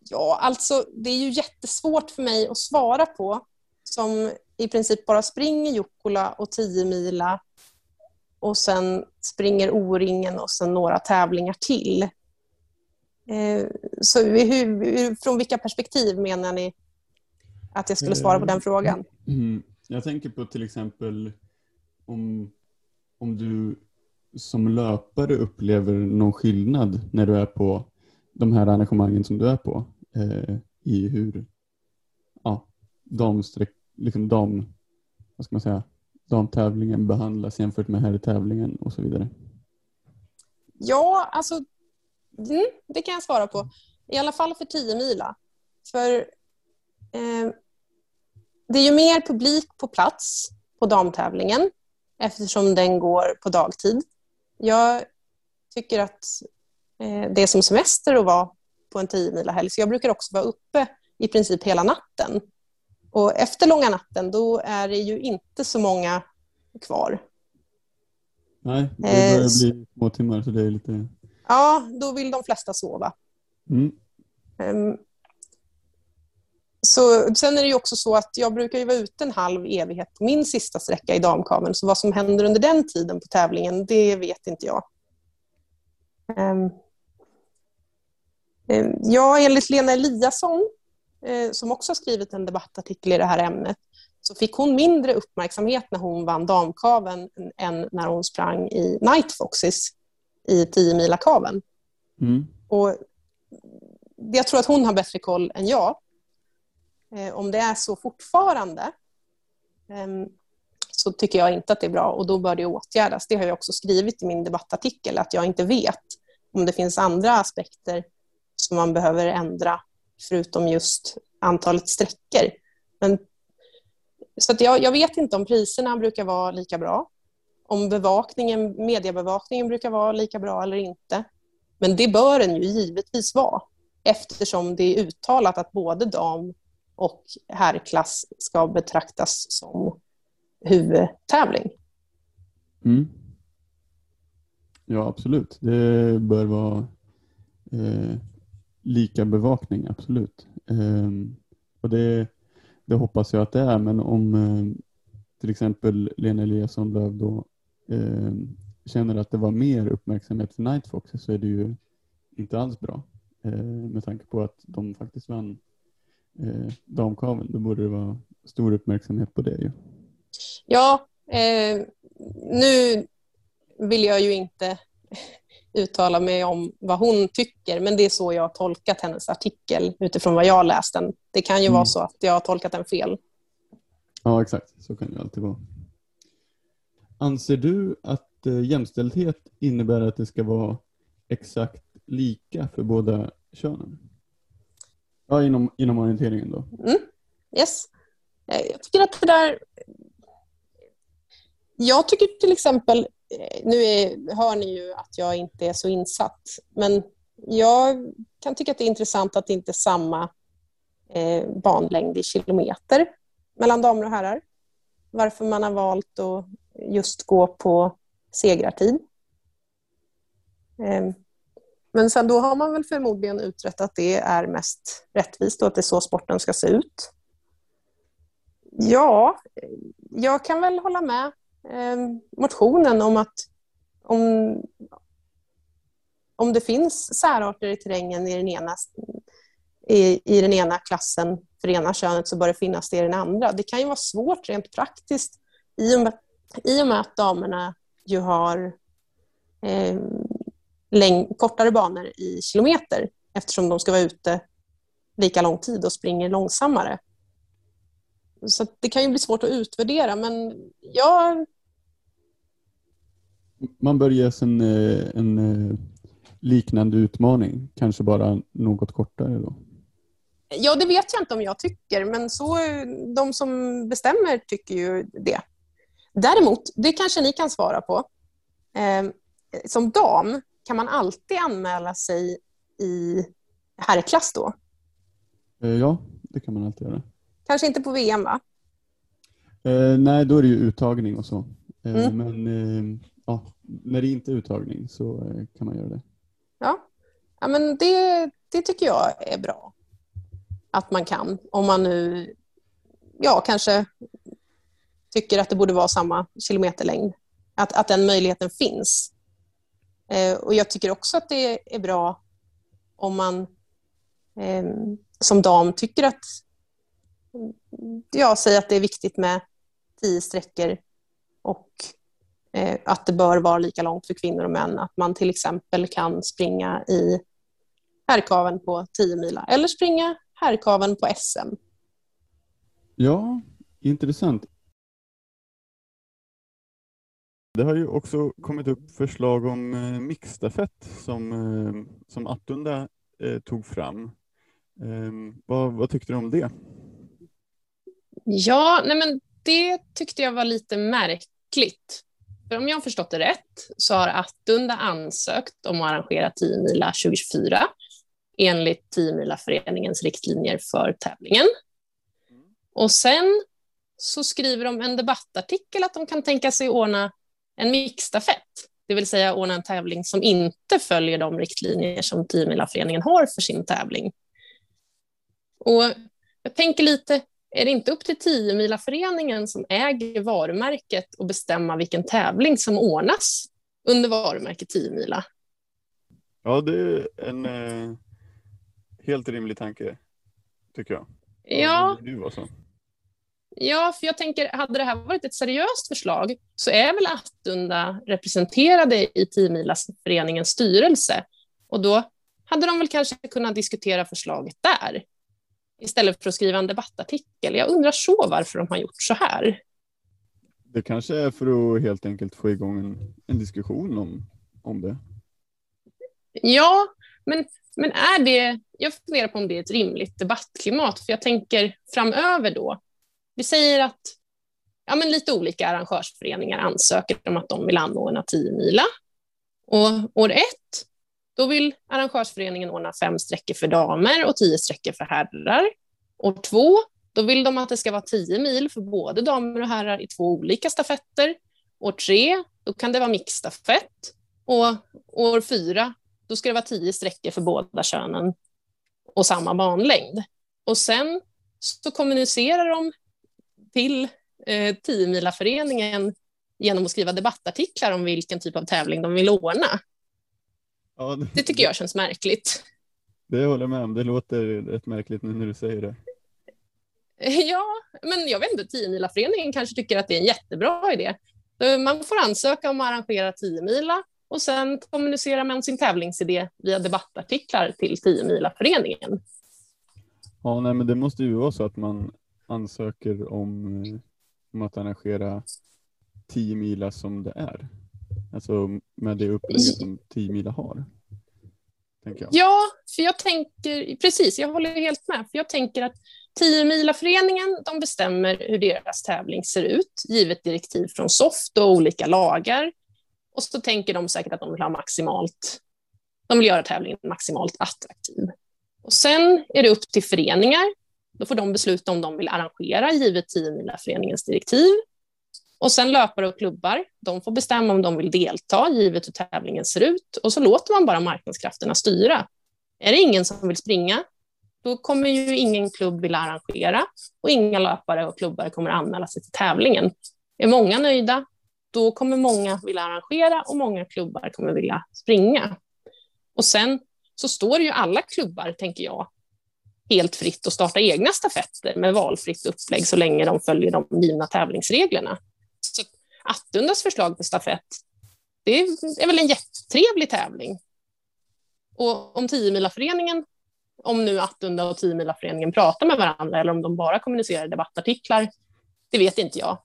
C: Ja, alltså det är ju jättesvårt för mig att svara på som i princip bara springer Jukkola och 10 mila och sen springer O-ringen och sen några tävlingar till. Eh, så hur, från vilka perspektiv menar ni att jag skulle svara på den frågan?
B: Mm. Jag tänker på till exempel om, om du som löpare upplever någon skillnad när du är på de här arrangemangen som du är på eh, i hur ja, damsträck, liksom dam, vad ska man säga, damtävlingen behandlas jämfört med herrtävlingen och så vidare?
C: Ja, alltså mm, det kan jag svara på. I alla fall för 10 mila. För eh, det är ju mer publik på plats på damtävlingen eftersom den går på dagtid. Jag tycker att eh, det är som semester att vara på en 10 mila helg så jag brukar också vara uppe i princip hela natten. Och efter långa natten då är det ju inte så många kvar.
B: Nej, det börjar eh, bli små timmar så det är lite...
C: Ja, då vill de flesta sova. Mm. Så, sen är det också så att jag brukar ju vara ute en halv evighet på min sista sträcka i damkaven. Så vad som händer under den tiden på tävlingen, det vet inte jag. Um, ja, enligt Lena Eliasson, uh, som också har skrivit en debattartikel i det här ämnet, så fick hon mindre uppmärksamhet när hon vann damkaven än när hon sprang i Night Foxes i 10 mila kaven. Mm. Och jag tror att hon har bättre koll än jag. Eh, om det är så fortfarande eh, så tycker jag inte att det är bra och då bör det åtgärdas. Det har jag också skrivit i min debattartikel, att jag inte vet om det finns andra aspekter som man behöver ändra förutom just antalet sträckor. Men så jag, jag, vet inte om priserna brukar vara lika bra. Om bevakningen, mediebevakningen brukar vara lika bra eller inte. Men det bör den ju givetvis vara eftersom det är uttalat att både dam och herrklass ska betraktas som huvudtävling.
B: Mm. Ja, absolut. Det bör vara eh, lika bevakning, absolut. Eh, och det det hoppas jag att det är, men om eh, till exempel Lena Eliasson Lööf då eh, känner att det var mer uppmärksamhet för Night Fox så är det ju inte alls bra. Eh, med tanke på att de faktiskt vann eh, damkaven. Då borde det vara stor uppmärksamhet på det ju.
C: Ja, eh, nu vill jag ju inte *laughs* uttala mig om vad hon tycker, men det är så jag har tolkat hennes artikel utifrån vad jag läst den. Det kan ju mm. vara så att jag har tolkat den fel.
B: Ja, exakt. Så kan det alltid vara. Anser du att eh, jämställdhet innebär att det ska vara exakt lika för båda könen? Ja, inom, inom orienteringen då.
C: Mm. Yes. Eh, jag tycker att det där... Jag tycker till exempel eh, nu är, hör ni ju att jag inte är så insatt, men jag kan tycka att det är intressant att det inte är samma eh, banlängd i kilometer mellan damer och herrar. Varför man har valt att just gå på segrartid. Eh, men sen då har man väl förmodligen utrett att det är mest rättvist och att det är så sporten ska se ut. Ja, jag kan väl hålla med eh, motionen om att om, om det finns särarter i terrängen i den ena, i, i den ena klassen för ena könet så bör det finnas det i den andra. Det kan ju vara svårt rent praktiskt i och med, i och med att damerna ju har eh, kortare banor i kilometer eftersom de ska vara ute lika lång tid och springer långsammare. Så det kan ju bli svårt att utvärdera, men jag
B: man bör ges en, eh, en eh, liknande utmaning, kanske bara något kortare då?
C: Ja, det vet jag inte om jag tycker, men så, de som bestämmer tycker ju det. Däremot, det kanske ni kan svara på. Eh, som dam, kan man alltid anmäla sig i herrklass då?
B: Ja, det kan man alltid göra.
C: Kanske inte på VM, va?
B: Eh, nej, då är det ju uttagning och så. Eh, mm. Men ja, när det inte är uttagning så eh, kan man göra det.
C: Ja, ja men det, det tycker jag är bra. Att man kan, om man nu ja, kanske tycker att det borde vara samma kilometerlängd. Att, att den möjligheten finns. Eh, och Jag tycker också att det är bra om man eh, som dam tycker att Ja, säger att det är viktigt med tio sträckor och eh, att det bör vara lika långt för kvinnor och män. Att man till exempel kan springa i herrkaven på 10 mila eller springa herrkaven på SM.
B: Ja, intressant. Det har ju också kommit upp förslag om eh, mixstafett som, eh, som Attunda eh, tog fram. Eh, vad, vad tyckte du om det?
C: Ja, nej men det tyckte jag var lite märkligt. För om jag har förstått det rätt så har Attunda ansökt om att arrangera 10 mila 2024 enligt 10 mila föreningens riktlinjer för tävlingen. Och sen så skriver de en debattartikel att de kan tänka sig ordna en mixstafett, det vill säga ordna en tävling som inte följer de riktlinjer som 10 föreningen har för sin tävling. Och jag tänker lite, är det inte upp till 10 föreningen som äger varumärket och bestämma vilken tävling som ordnas under varumärket 10 mila?
B: Ja, det är en eh, helt rimlig tanke, tycker jag.
C: Ja.
B: Du var så.
C: Ja, för jag tänker, hade det här varit ett seriöst förslag så är väl Attunda representerade i 10 föreningens styrelse och då hade de väl kanske kunnat diskutera förslaget där istället för att skriva en debattartikel. Jag undrar så varför de har gjort så här.
B: Det kanske är för att helt enkelt få igång en, en diskussion om, om det.
C: Ja, men, men är det... Jag funderar på om det är ett rimligt debattklimat, för jag tänker framöver då, vi säger att ja, men lite olika arrangörsföreningar ansöker om att de vill anordna 10 mila. Och år ett, då vill arrangörsföreningen ordna fem sträckor för damer och tio sträckor för herrar. År två, då vill de att det ska vara 10 mil för både damer och herrar i två olika stafetter. År tre, då kan det vara mixstafett. Och år fyra, då ska det vara 10 sträckor för båda könen och samma banlängd. Och sen så kommunicerar de till eh, 10 föreningen genom att skriva debattartiklar om vilken typ av tävling de vill ordna. Ja, det, det, tycker jag känns märkligt.
B: Det håller jag med om. Det låter rätt märkligt nu när du säger det. *laughs*
C: Ja, men jag vet inte, 10 föreningen kanske tycker att det är en jättebra idé. Man får ansöka om att arrangera 10 mila och sen kommunicera med sin tävlingsidé via debattartiklar till 10 föreningen.
B: Ja, nej, men det måste ju vara så att man ansöker om, eh, om att arrangera 10 mila som det är. Alltså med det upplägget som 10 mila har.
C: Ja, för jag tänker, precis, jag håller helt med. För jag tänker att 10 mila föreningen de bestämmer hur deras tävling ser ut, givet direktiv från SOFT och olika lagar. Och så tänker de säkert att de vill ha maximalt, de vill göra tävlingen maximalt attraktiv. Och sen är det upp till föreningar då får de besluta om de vill arrangera givet 10 föreningens direktiv. Och sen löpare och klubbar, de får bestämma om de vill delta givet hur tävlingen ser ut och så låter man bara marknadskrafterna styra. Är det ingen som vill springa, då kommer ju ingen klubb vilja arrangera och inga löpare och klubbar kommer anmäla sig till tävlingen. Är många nöjda, då kommer många vilja arrangera och många klubbar kommer vilja springa. Och sen så står ju alla klubbar, tänker jag, helt fritt att starta egna stafetter med valfritt upplägg så länge de följer de givna tävlingsreglerna. Så Attundas förslag på stafett, det är väl en jättetrevlig tävling. Och om Tiomilaföreningen, om nu Attunda och Tiomilaföreningen pratar med varandra eller om de bara kommunicerar i debattartiklar, det vet inte jag.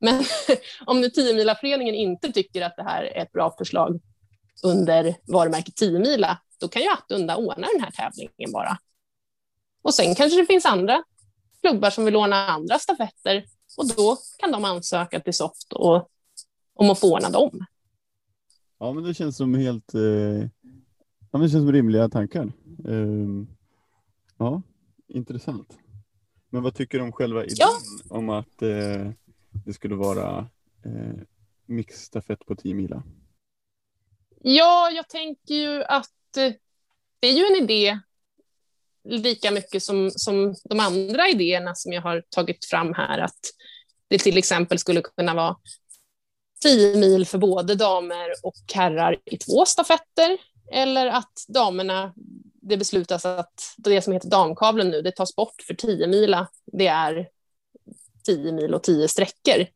C: Men *laughs* om nu Tiomilaföreningen inte tycker att det här är ett bra förslag under varumärket Tiomila, då kan ju Attunda ordna den här tävlingen bara. Och sen kanske det finns andra klubbar som vill ordna andra stafetter och då kan de ansöka till SOFT och, om att få ordna dem.
B: Ja, men det känns som helt eh, ja, det känns som rimliga tankar. Eh, ja, intressant. Men vad tycker du om själva idén ja. om att eh, det skulle vara eh, mixstafett på 10 mila?
C: Ja, jag tänker ju att eh, det är ju en idé lika mycket som, som de andra idéerna som jag har tagit fram här, att det till exempel skulle kunna vara 10 mil för både damer och herrar i två stafetter, eller att damerna, det beslutas att det som heter damkavlen nu, det tas bort för 10 mila, det är 10 mil och 10 sträckor.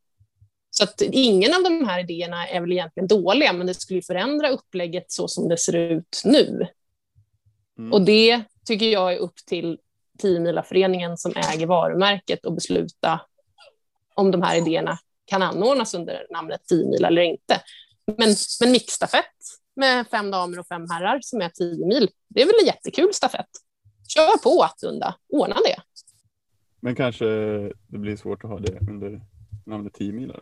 C: Så att ingen av de här idéerna är väl egentligen dåliga, men det skulle förändra upplägget så som det ser ut nu. Mm. Och det tycker jag är upp till 10 som äger varumärket att besluta om de här idéerna kan anordnas under namnet 10 mil eller inte. Men, men mixstafett med fem damer och fem herrar som är 10 mil, det är väl en jättekul stafett. Kör på Attunda, ordna det.
B: Men kanske det blir svårt att ha det under namnet 10 mil?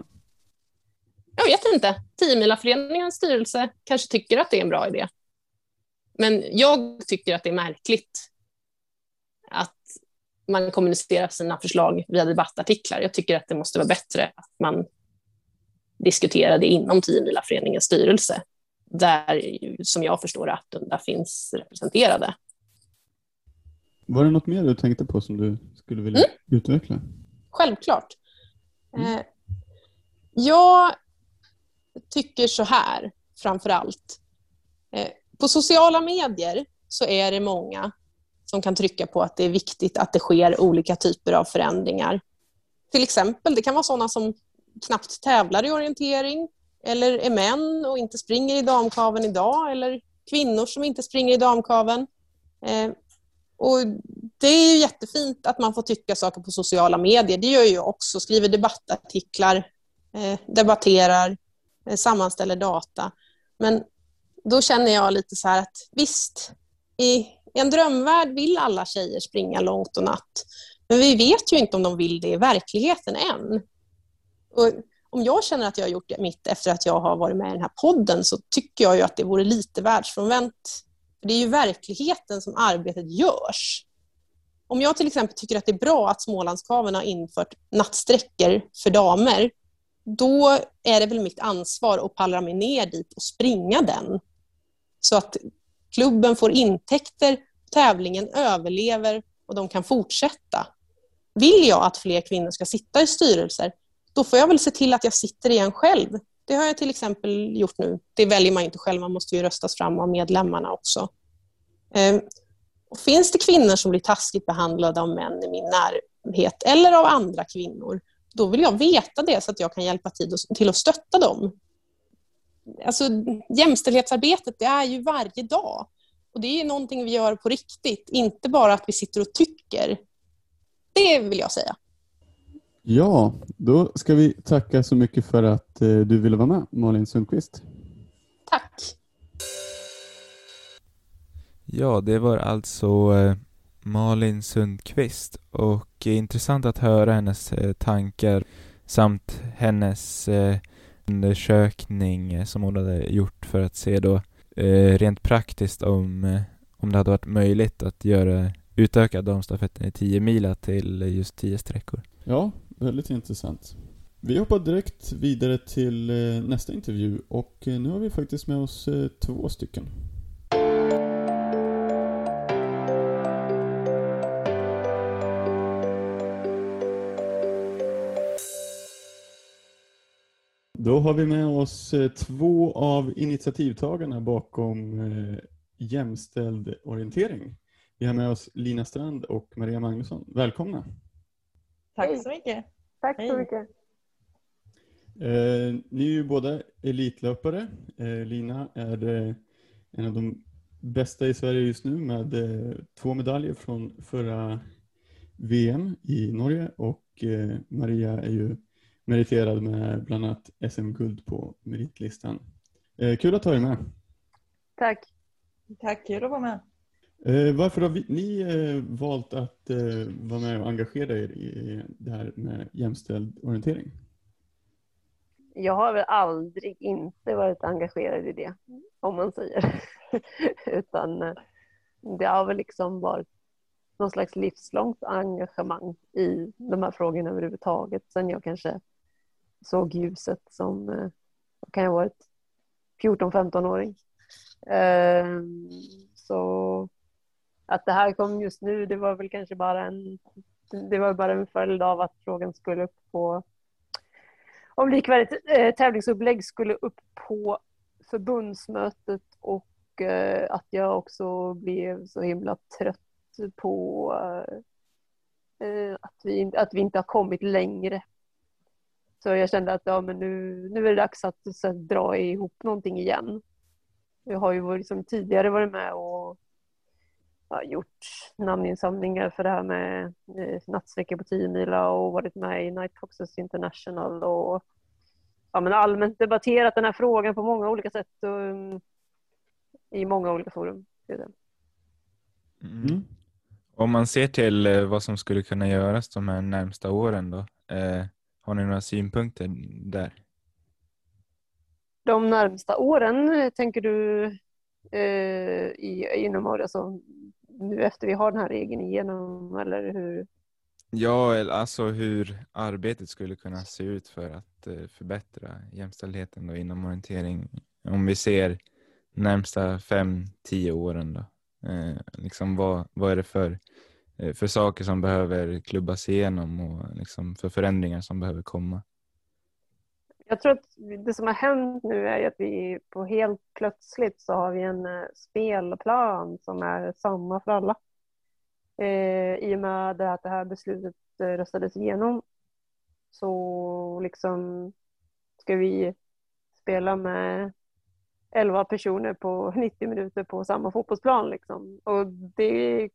C: Jag vet inte. 10 styrelse kanske tycker att det är en bra idé. Men jag tycker att det är märkligt att man kommunicerar sina förslag via debattartiklar. Jag tycker att det måste vara bättre att man diskuterar det inom 10 styrelse, där, som jag förstår att Attunda finns representerade.
B: Var det något mer du tänkte på som du skulle vilja mm. utveckla?
C: Självklart. Mm. Eh, jag tycker så här, framför allt. Eh, på sociala medier så är det många som kan trycka på att det är viktigt att det sker olika typer av förändringar. Till exempel, det kan vara sådana som knappt tävlar i orientering eller är män och inte springer i damkaven idag eller kvinnor som inte springer i damkaven. Eh, och det är ju jättefint att man får tycka saker på sociala medier. Det gör jag också, skriver debattartiklar, eh, debatterar, eh, sammanställer data. Men då känner jag lite så här att visst, i en drömvärld vill alla tjejer springa långt och natt. Men vi vet ju inte om de vill det i verkligheten än. Och om jag känner att jag har gjort det mitt efter att jag har varit med i den här podden så tycker jag ju att det vore lite världsfrånvänt. Det är ju verkligheten som arbetet görs. Om jag till exempel tycker att det är bra att Smålandskaven har infört nattsträckor för damer, då är det väl mitt ansvar att pallra mig ner dit och springa den. Så att klubben får intäkter, tävlingen överlever och de kan fortsätta. Vill jag att fler kvinnor ska sitta i styrelser, då får jag väl se till att jag sitter i en själv. Det har jag till exempel gjort nu. Det väljer man inte själv, man måste ju röstas fram av medlemmarna också. Ehm, och finns det kvinnor som blir taskigt behandlade av män i min närhet eller av andra kvinnor, då vill jag veta det så att jag kan hjälpa till att stötta dem alltså, jämställdhetsarbetet det är ju varje dag. Och Det är någonting vi gör på riktigt, inte bara att vi sitter och tycker. Det vill jag säga.
B: Ja, då ska vi tacka så mycket för att eh, du ville vara med, Malin Sundqvist.
C: Tack.
A: Ja, det var alltså eh, Malin Sundqvist och intressant att höra hennes eh, tankar samt hennes undersökning som hon hade gjort för att se då eh, rent praktiskt om, eh, om det hade varit möjligt att göra utöka damstafetten i 10 mila till just 10 sträckor.
B: Ja, väldigt intressant. Vi hoppar direkt vidare till eh, nästa intervju och eh, nu har vi faktiskt med oss två stycken. Då har vi med oss eh, två av initiativtagarna bakom eh, jämställd orientering. Vi har med oss Lina Strand och Maria Magnusson. Välkomna!
D: Tack så mycket!
E: Tack så mycket!
B: Eh, ni är ju båda elitlöpare. Eh, Lina är eh, en av de bästa i Sverige just nu med eh, två medaljer från förra VM i Norge och Maria är ju meriterad med bland annat SM-guld på meritlistan. Eh, kul att ha er med.
E: Tack.
D: Tack, kul att vara med.
B: Eh, varför har vi, ni eh, valt att eh, vara med och engagera er i det här med jämställd orientering?
E: Jag har väl aldrig inte varit engagerad i det, om man säger. *laughs* Utan eh, det har väl liksom varit någon slags livslångt engagemang i de här frågorna överhuvudtaget. Sen jag kanske såg ljuset som, eh, vad kan jag ha varit, 14-15-åring. Eh, så att det här kom just nu, det var väl kanske bara en, det var bara en följd av att frågan skulle upp på, om likvärdigt eh, tävlingsupplägg skulle upp på förbundsmötet och eh, att jag också blev så himla trött på eh, att, vi, att vi inte har kommit längre. Så jag kände att ja, men nu, nu är det dags att, att dra ihop någonting igen. Jag har ju liksom tidigare varit med och ja, gjort namninsamlingar för det här med eh, nattsträckor på 10 mila och varit med i Night Foxes International och ja, men allmänt debatterat den här frågan på många olika sätt och, um, i många olika forum.
A: Mm. Om man ser till eh, vad som skulle kunna göras de här närmsta åren då, eh, har ni några synpunkter där?
E: De närmsta åren, tänker du eh, i, inom alltså, nu efter vi har den här regeln igenom eller hur?
A: Ja, alltså hur arbetet skulle kunna se ut för att eh, förbättra jämställdheten då inom orientering. Om vi ser närmsta fem, tio åren då. Eh, liksom vad, vad är det för, eh, Eh, för saker som behöver klubbas igenom och liksom för förändringar som behöver komma?
E: Jag tror att det som har hänt nu är att vi på helt plötsligt så har vi en eh, spelplan som är samma för alla. Eh, I och med att det här beslutet eh, röstades igenom så liksom ska vi spela med 11 personer på *laughs* 90 minuter på samma fotbollsplan. Liksom. Och det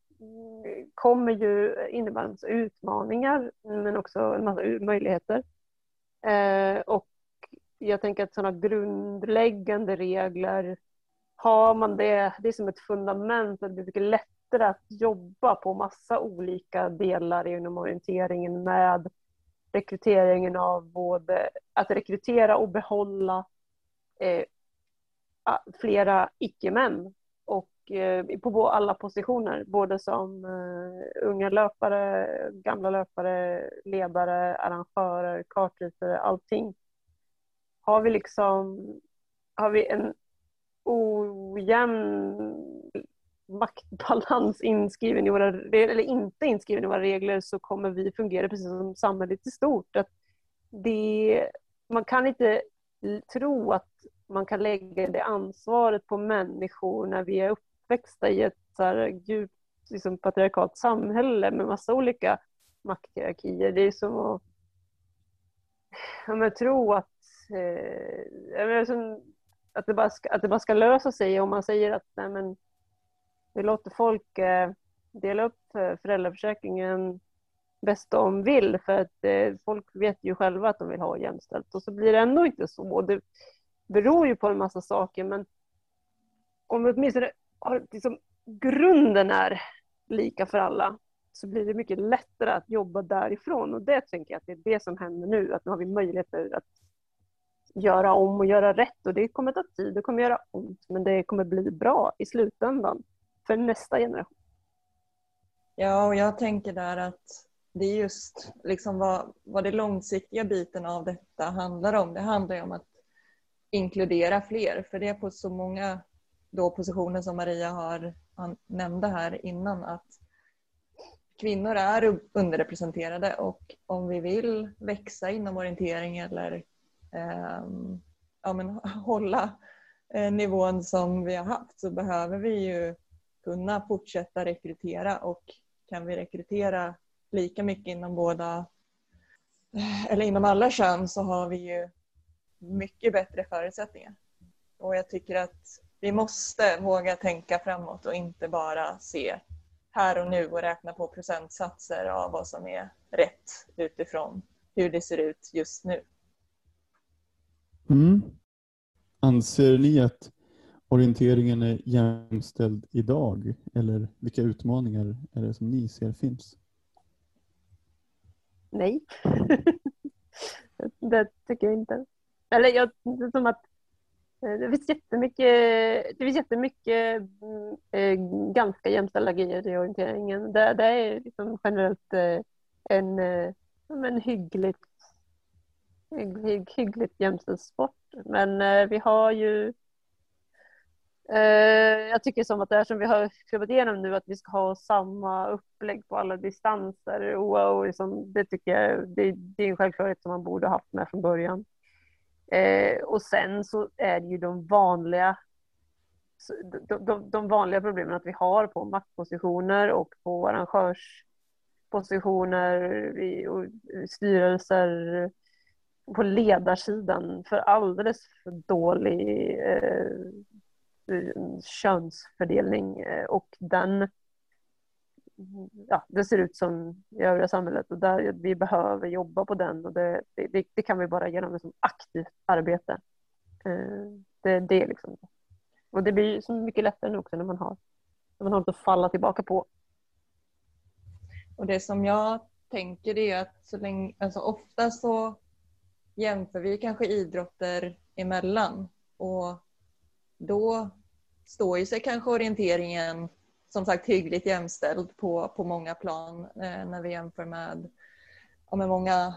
E: kommer ju innebära en massa utmaningar men också en massa möjligheter. Eh, och jag tänker att sådana grundläggande regler, har man det, det är som ett fundament att det blir mycket lättare att jobba på massa olika delar inom orienteringen med rekryteringen av både att rekrytera och behålla eh, flera icke-män Eh, på alla positioner, både som eh, unga löpare, gamla löpare, ledare, arrangörer, kartritare, allting. Har vi liksom har vi en ojämn maktbalans inskriven i våra, eller inte inskriven i våra regler så kommer vi fungera precis som samhället i stort. Att det, man kan inte tro att man kan lägga det ansvaret på människor när vi är uppe uppväxta i ett så här djupt liksom, patriarkalt samhälle med massa olika makthierarkier. Det är som att ja, tro att, eh, som, att, det bara ska, att det bara ska lösa sig om man säger att nej, men, vi låter folk eh, dela upp eh, föräldraförsäkringen bäst de vill för att eh, folk vet ju själva att de vill ha jämställt och så blir det ändå inte så. Det beror ju på en massa saker men om vi åtminstone har, liksom, grunden är lika för alla så blir det mycket lättare att jobba därifrån och det tänker jag att det är det som händer nu att nu har vi möjligheter att göra om och göra rätt och det kommer ta tid, det kommer göra ont men det kommer bli bra i slutändan för nästa generation.
D: Ja, och jag tänker där att det är just liksom vad, vad det långsiktiga biten av detta handlar om. Det handlar ju om att inkludera fler, för det är på så många då positionen som Maria har nämnde här innan att kvinnor är underrepresenterade och om vi vill växa inom orientering eller eh, ja, men, hålla eh, nivån som vi har haft så behöver vi ju kunna fortsätta rekrytera och kan vi rekrytera lika mycket inom båda eh, eller inom alla kön så har vi ju mycket bättre förutsättningar. Och jag tycker att vi måste våga tänka framåt och inte bara se här och nu och räkna på procentsatser av vad som är rätt utifrån hur det ser ut just nu.
B: Mm. Anser ni att orienteringen är jämställd idag? Eller vilka utmaningar är det som ni ser finns?
E: Nej, *laughs* det tycker jag inte. Eller jag, som att Eh, det finns jättemycket, det finns jättemycket mm, eh, ganska jämställda grejer i orienteringen. Det, det är liksom generellt eh, en, eh, en hyggligt hygg, hyggligt jämställd sport. Men vi har ju jag tycker som att det är som vi har klubbat igenom nu att vi ska ha samma upplägg på alla distanser. Wow, liksom, det tycker jag det, det är en självklarhet som man borde ha haft med från början. Eh, och sen så är det ju de vanliga de, de, de, vanliga problemen att vi har på maktpositioner och på arrangörspositioner i, och styrelser på ledarsidan för alldeles för dålig eh, könsfördelning eh, och den ja, det ser ut som i övriga samhället och där vi behöver jobba på den och det, det, det kan vi bara genom liksom aktivt arbete. Eh, det, det liksom och det blir så mycket lättare nu också när man har, när man har något att falla tillbaka på.
D: Och det som jag tänker är att så länge, alltså ofta så jämför vi kanske idrotter emellan och då står ju sig kanske orienteringen som sagt hyggligt jämställd på, på många plan eh, när vi jämför med, ja, med många,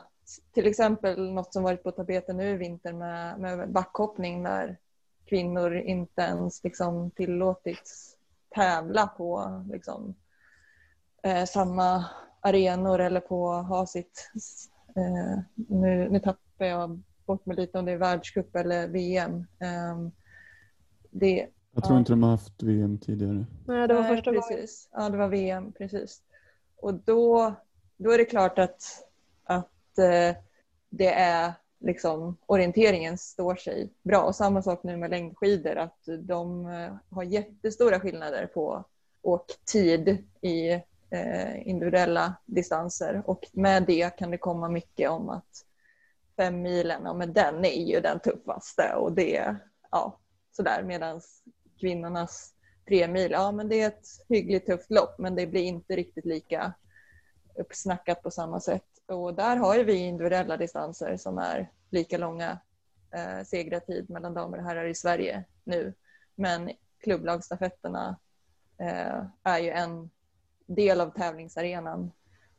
D: till exempel något som varit på tapeten nu i vinter med, med backhoppning där kvinnor inte ens liksom tillåtits tävla på liksom, eh, samma arenor eller på ha sitt... Eh, nu, nu tappar jag bort mig lite om det är världscup eller VM. Eh,
B: det, jag tror ja. inte de har haft VM tidigare.
E: Nej, det var första
D: gången. Precis. Ja, det var VM, precis. Och då, då är det klart att, att eh, det är liksom, orienteringen står sig bra. Och samma sak nu med längdskidor, att de eh, har jättestora skillnader på åktid i eh, individuella distanser och med det kan det komma mycket om att fem milen, ja men den är ju den tuffaste och det, ja sådär medan kvinnornas tre mil, ja men det är ett hyggligt tufft lopp men det blir inte riktigt lika uppsnackat på samma sätt. Och där har ju vi individuella distanser som är lika långa eh, segrartid mellan damer och herrar i Sverige nu. Men klubblagsstafetterna eh, är ju en del av tävlingsarenan.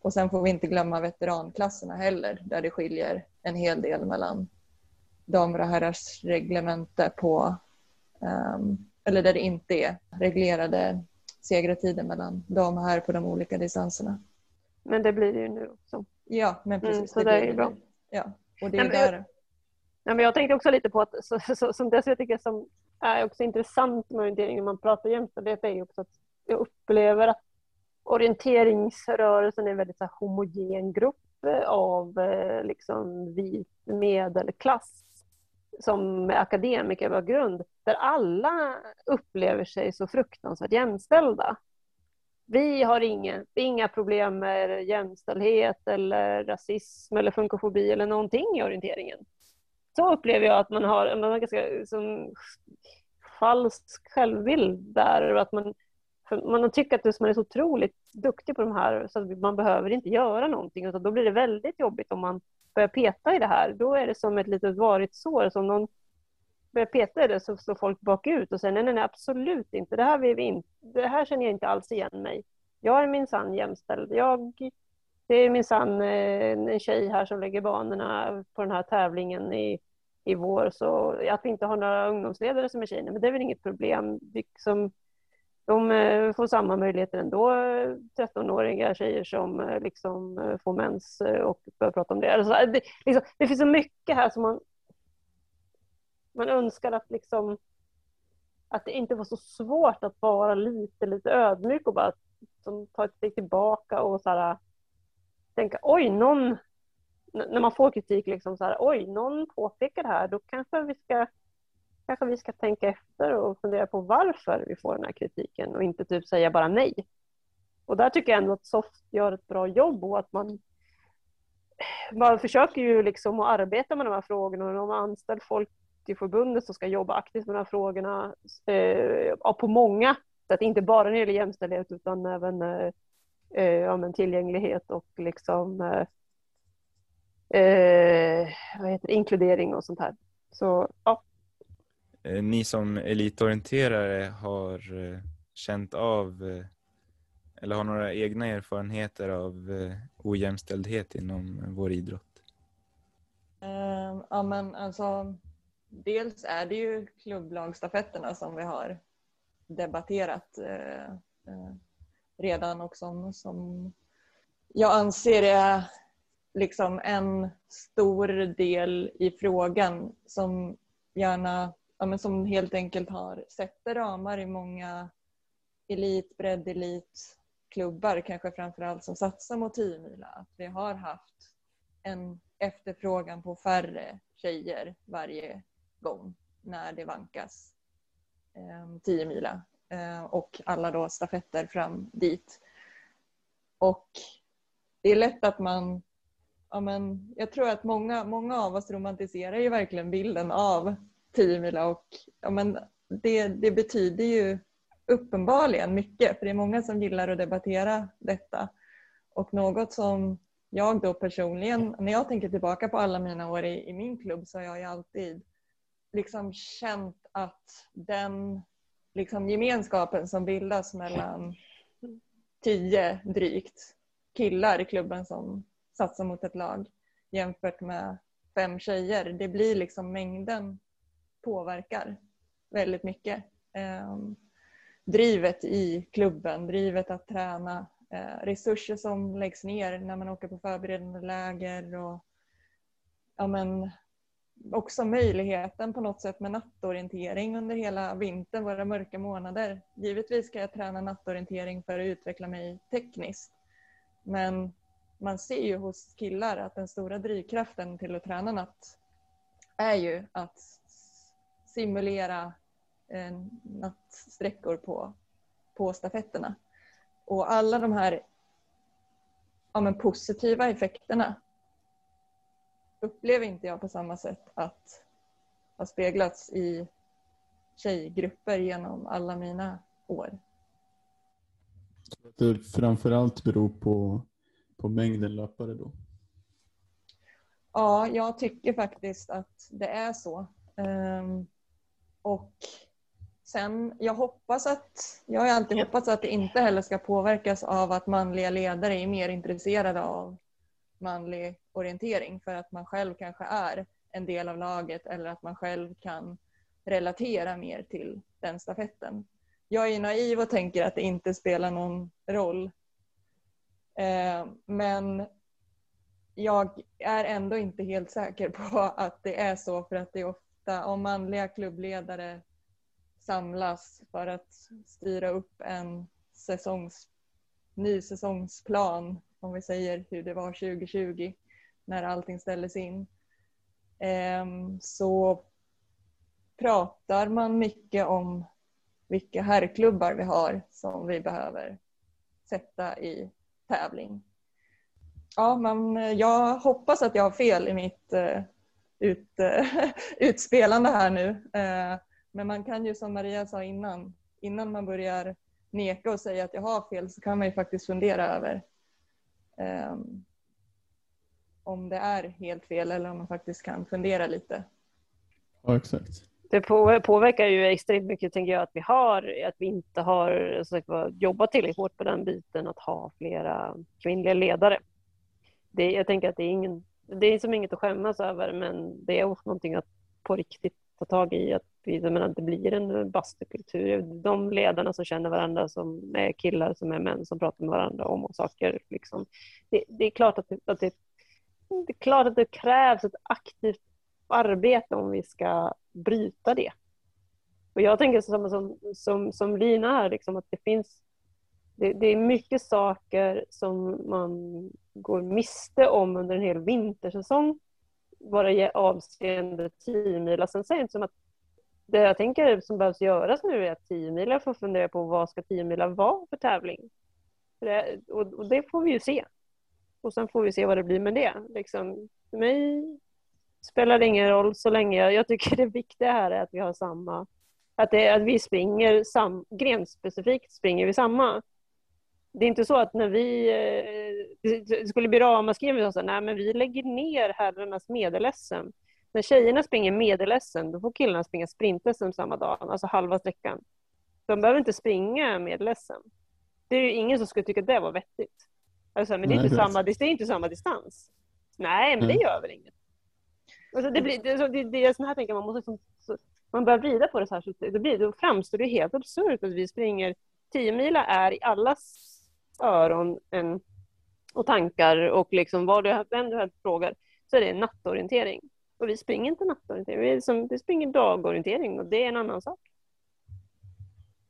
D: Och sen får vi inte glömma veteranklasserna heller där det skiljer en hel del mellan damer och herrars reglemente på um, eller där det inte är reglerade segrartider mellan dam och herr på de olika distanserna.
E: Men det blir det ju nu också.
D: Ja, men precis. Mm,
E: så det, det är ju bra.
D: Ja, och det är men, där...
E: Ja, men jag tänkte också lite på att så, så, som det jag tycker som är också intressant med orientering när man pratar jämställdhet är ju också att jag upplever att orienteringsrörelsen är en väldigt så här, homogen grupp av eh, liksom, vit medelklass som med akademikerbakgrund där alla upplever sig så fruktansvärt jämställda. Vi har inga, inga problem med jämställdhet eller rasism eller funkofobi eller någonting i orienteringen. Så upplever jag att man har, man har ganska som, falsk självbild där. Att man, man tycker att man är så otroligt duktig på de här så att man behöver inte göra någonting. Utan då blir det väldigt jobbigt om man börjar peta i det här. Då är det som ett litet varigt sår som någon börjar peta i det så står folk bakut och säger nej, nej, nej, absolut inte. Det här, vill vi inte. det här känner jag inte alls igen mig. Jag är minsann jämställd. Jag, det är minsann eh, en tjej här som lägger banorna på den här tävlingen i, i vår. Så att vi inte har några ungdomsledare som är tjejer, men det är väl inget problem. Liksom, de eh, får samma möjligheter ändå, eh, 13-åriga tjejer som liksom får mens och börjar prata om det. Alltså, det, liksom, det finns så mycket här som man man önskar att liksom att det inte var så svårt att vara lite, lite ödmjuk och bara som, ta ett steg tillbaka och så här, tänka oj, någon, när man får kritik, liksom så här, oj, någon påpekar det här, då kanske vi ska kanske vi ska tänka efter och fundera på varför vi får den här kritiken och inte typ säga bara nej. Och där tycker jag ändå att SOFT gör ett bra jobb och att man man försöker ju liksom att arbeta med de här frågorna och de har anställt folk i förbundet som ska jobba aktivt med de här frågorna eh, på många sätt, inte bara när det gäller jämställdhet utan även eh, eh ja, men tillgänglighet och liksom eh, eh, vad heter det, inkludering och sånt här. Så, ja.
A: Eh, ni som elitorienterare har känt av eller har några egna erfarenheter av ojämställdhet inom vår idrott?
D: Ja, men alltså, dels är det ju klubblagstafetterna som vi har debatterat eh, eh, redan och som, som jag anser är liksom en stor del i frågan som gärna, ja, men som helt enkelt har sätter ramar i många elit, bredd-elit klubbar, kanske framförallt som satsar mot 10 mila. Att vi har haft en efterfrågan på färre tjejer varje gång när det vankas eh, 10 mila eh, och alla då stafetter fram dit. Och det är lätt att man ja, men jag tror att många, många av oss romantiserar ju verkligen bilden av 10 mila och ja, men det, det betyder ju uppenbarligen mycket för det är många som gillar att debattera detta. Och något som jag då personligen, när jag tänker tillbaka på alla mina år i, i min klubb så har jag ju alltid liksom känt att den liksom gemenskapen som bildas mellan tio drygt killar i klubben som satsar mot ett lag jämfört med fem tjejer. Det blir liksom mängden påverkar väldigt mycket. Um, drivet i klubben, drivet att träna, uh, resurser som läggs ner när man åker på förberedande läger och ja, men, också möjligheten på något sätt med nattorientering under hela vintern, våra mörka månader. Givetvis ska jag träna nattorientering för att utveckla mig tekniskt. Men man ser ju hos killar att den stora drivkraften till att träna natt är ju att simulera eh, nattsträckor på, på stafetterna. Och alla de här ja, men positiva effekterna upplever inte jag på samma sätt att ha speglats i tjejgrupper genom alla mina år.
B: Det framförallt beror på, på mängden löpare då?
D: Ja, jag tycker faktiskt att det är så. Um, och sen, jag hoppas att, jag har alltid hoppats att det inte heller ska påverkas av att manliga ledare är mer intresserade av manlig orientering för att man själv kanske är en del av laget eller att man själv kan relatera mer till den stafetten. Jag är naiv och tänker att det inte spelar någon roll. Eh, men jag är ändå inte helt säker på *laughs* att det är så för att det är ofta om manliga klubbledare samlas för att styra upp en säsongs, ny säsongsplan, om vi säger hur det var 2020 när allting ställdes in, ehm, så pratar man mycket om vilka herrklubbar vi har som vi behöver sätta i tävling. Ja, men eh, jag hoppas att jag har fel i mitt eh, ut, *laughs* utspelande här nu. Eh, men man kan ju som Maria sa innan, innan man börjar neka och säga att jag har fel så kan man ju faktiskt fundera över um, om det är helt fel eller om man faktiskt kan fundera lite.
B: Ja, exakt.
E: Det påverkar ju extremt mycket, tänker jag, att vi har, att vi inte har sagt, jobbat tillräckligt hårt på den biten, att ha flera kvinnliga ledare. Det, jag tänker att det är, ingen, det är som inget att skämmas över, men det är någonting att på riktigt ta tag i, att men menar, det blir en bastukultur. De ledarna som känner varandra, som är killar, som är män, som pratar med varandra om saker. Liksom. Det, det, är klart att, det, att det, det, är klart att det krävs ett aktivt arbete om vi ska bryta det. Och jag tänker som, som, som, som Lina här, liksom, att det finns det, det, är mycket saker som man går miste om under en hel vintersäsong bara avseende 10. Sen säger jag inte som att det jag tänker som behövs göras nu är att 10 milar får fundera på vad ska 10 milar vara för tävling. För det, och, och, det får vi ju se. Och sen får vi se vad det blir med det. Liksom, för mig spelar det ingen roll så länge jag, jag tycker *laughs* det viktiga här är att vi har samma att, det, att vi springer sam, grenspecifikt springer vi samma. Det är inte så att när vi eh, det skulle bli ramaskri om vi sa nej men vi lägger ner herrarnas medel-SM. När tjejerna springer medel-SM då får killarna springa sprint-SM samma dag, alltså halva sträckan. De behöver inte springa medel-SM. Det är ju ingen som skulle tycka att det var vettigt. Alltså, men det är, nej, inte, det samma, det är inte samma distans. Nej, men det gör väl inget. Alltså det, blir, det, det, det är sån här tänker man måste liksom, så, man börjar vrida på det så här så det blir, då framstår det helt absurt att vi springer 10 mila är i allas öron en, och tankar och liksom vad du, vem du här frågar så är det nattorientering. Och vi springer inte nattorientering, vi, som, vi springer dagorientering och det är en annan sak.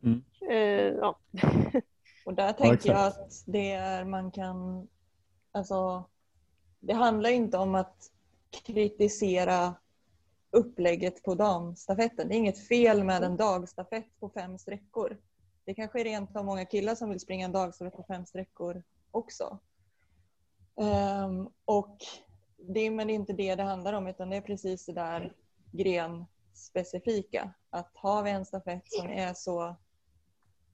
B: Mm.
E: Eh, ja. *laughs*
D: Och där
B: Ja,
D: tänker jag att det är, man kan, alltså, det handlar inte om att kritisera upplägget på damstafetten. Det är inget fel med en dagstafett på fem sträckor. Det kanske är rent av många killar som vill springa en dagstafett på fem sträckor också. Ehm, och det, men det är inte det det handlar om utan det är precis det där grenspecifika. Att har vi en stafett som är så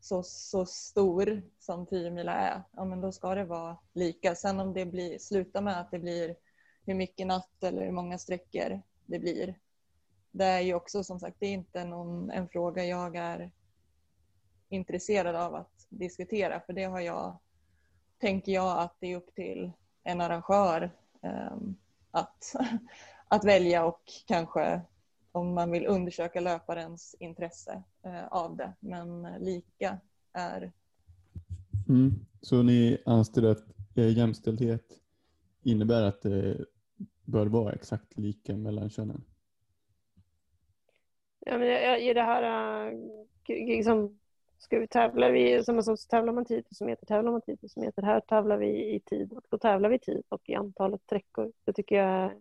D: så, så stor som 10 mila är, ja men då ska det vara lika. Sen om det blir, slutar med att det blir hur mycket natt eller hur många sträckor det blir. Det är ju också som sagt, det är inte någon, en fråga jag är intresserad av att diskutera för det har jag, tänker jag att det är upp till en arrangör att, *laughs* att välja och kanske om man vill undersöka löparens intresse eh, av det. Men lika är
B: Mm. Så ni anser att eh, jämställdhet innebär att det bör vara exakt lika mellan könen?
E: Ja, men i det här, liksom, ska vi tävla vi, som så tävlar man 10 000 meter, tävlar man 10 000 meter. Här tävlar vi i tid och då tävlar vi i tid och i antalet sträckor. Det tycker jag,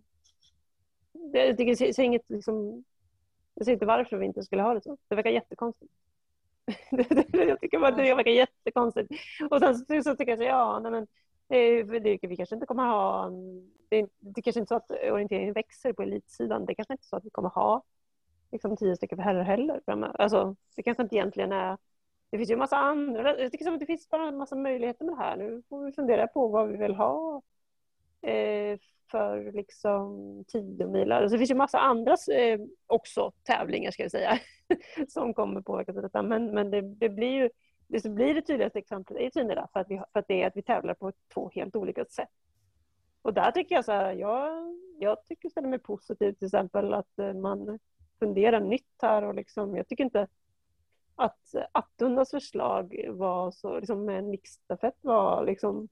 E: det- jag tycker jag ser- ser inget liksom, jag ser inte varför vi inte skulle ha det så. Det verkar jättekonstigt. *laughs* jag tycker bara det verkar jättekonstigt. Och sen så, så tycker jag så, ja, nej men, det, vi kanske inte kommer ha, det, det kanske inte är så att orienteringen växer på elitsidan. Det kanske inte är så att vi kommer ha liksom tio stycken för herrar heller. Alltså, det kanske inte egentligen är... Det finns ju en massa andra... Jag tycker som att det finns bara en massa möjligheter med det här. Nu får vi fundera på vad vi vill ha eh, för liksom tiomilar. Alltså, det finns ju massa andra eh, också tävlingar ska jag säga *laughs* som kommer påverkas av detta. Men, men det, det blir ju det som blir det tydligaste exemplet är tiderna för att, vi, för att det är att vi tävlar på två helt olika sätt. Och där tycker jag så här, jag, jag tycker ställer mig positiv till exempel att eh, man funderar nytt här och liksom, jag tycker inte att Attundas förslag var så, liksom med en mixstafett var liksom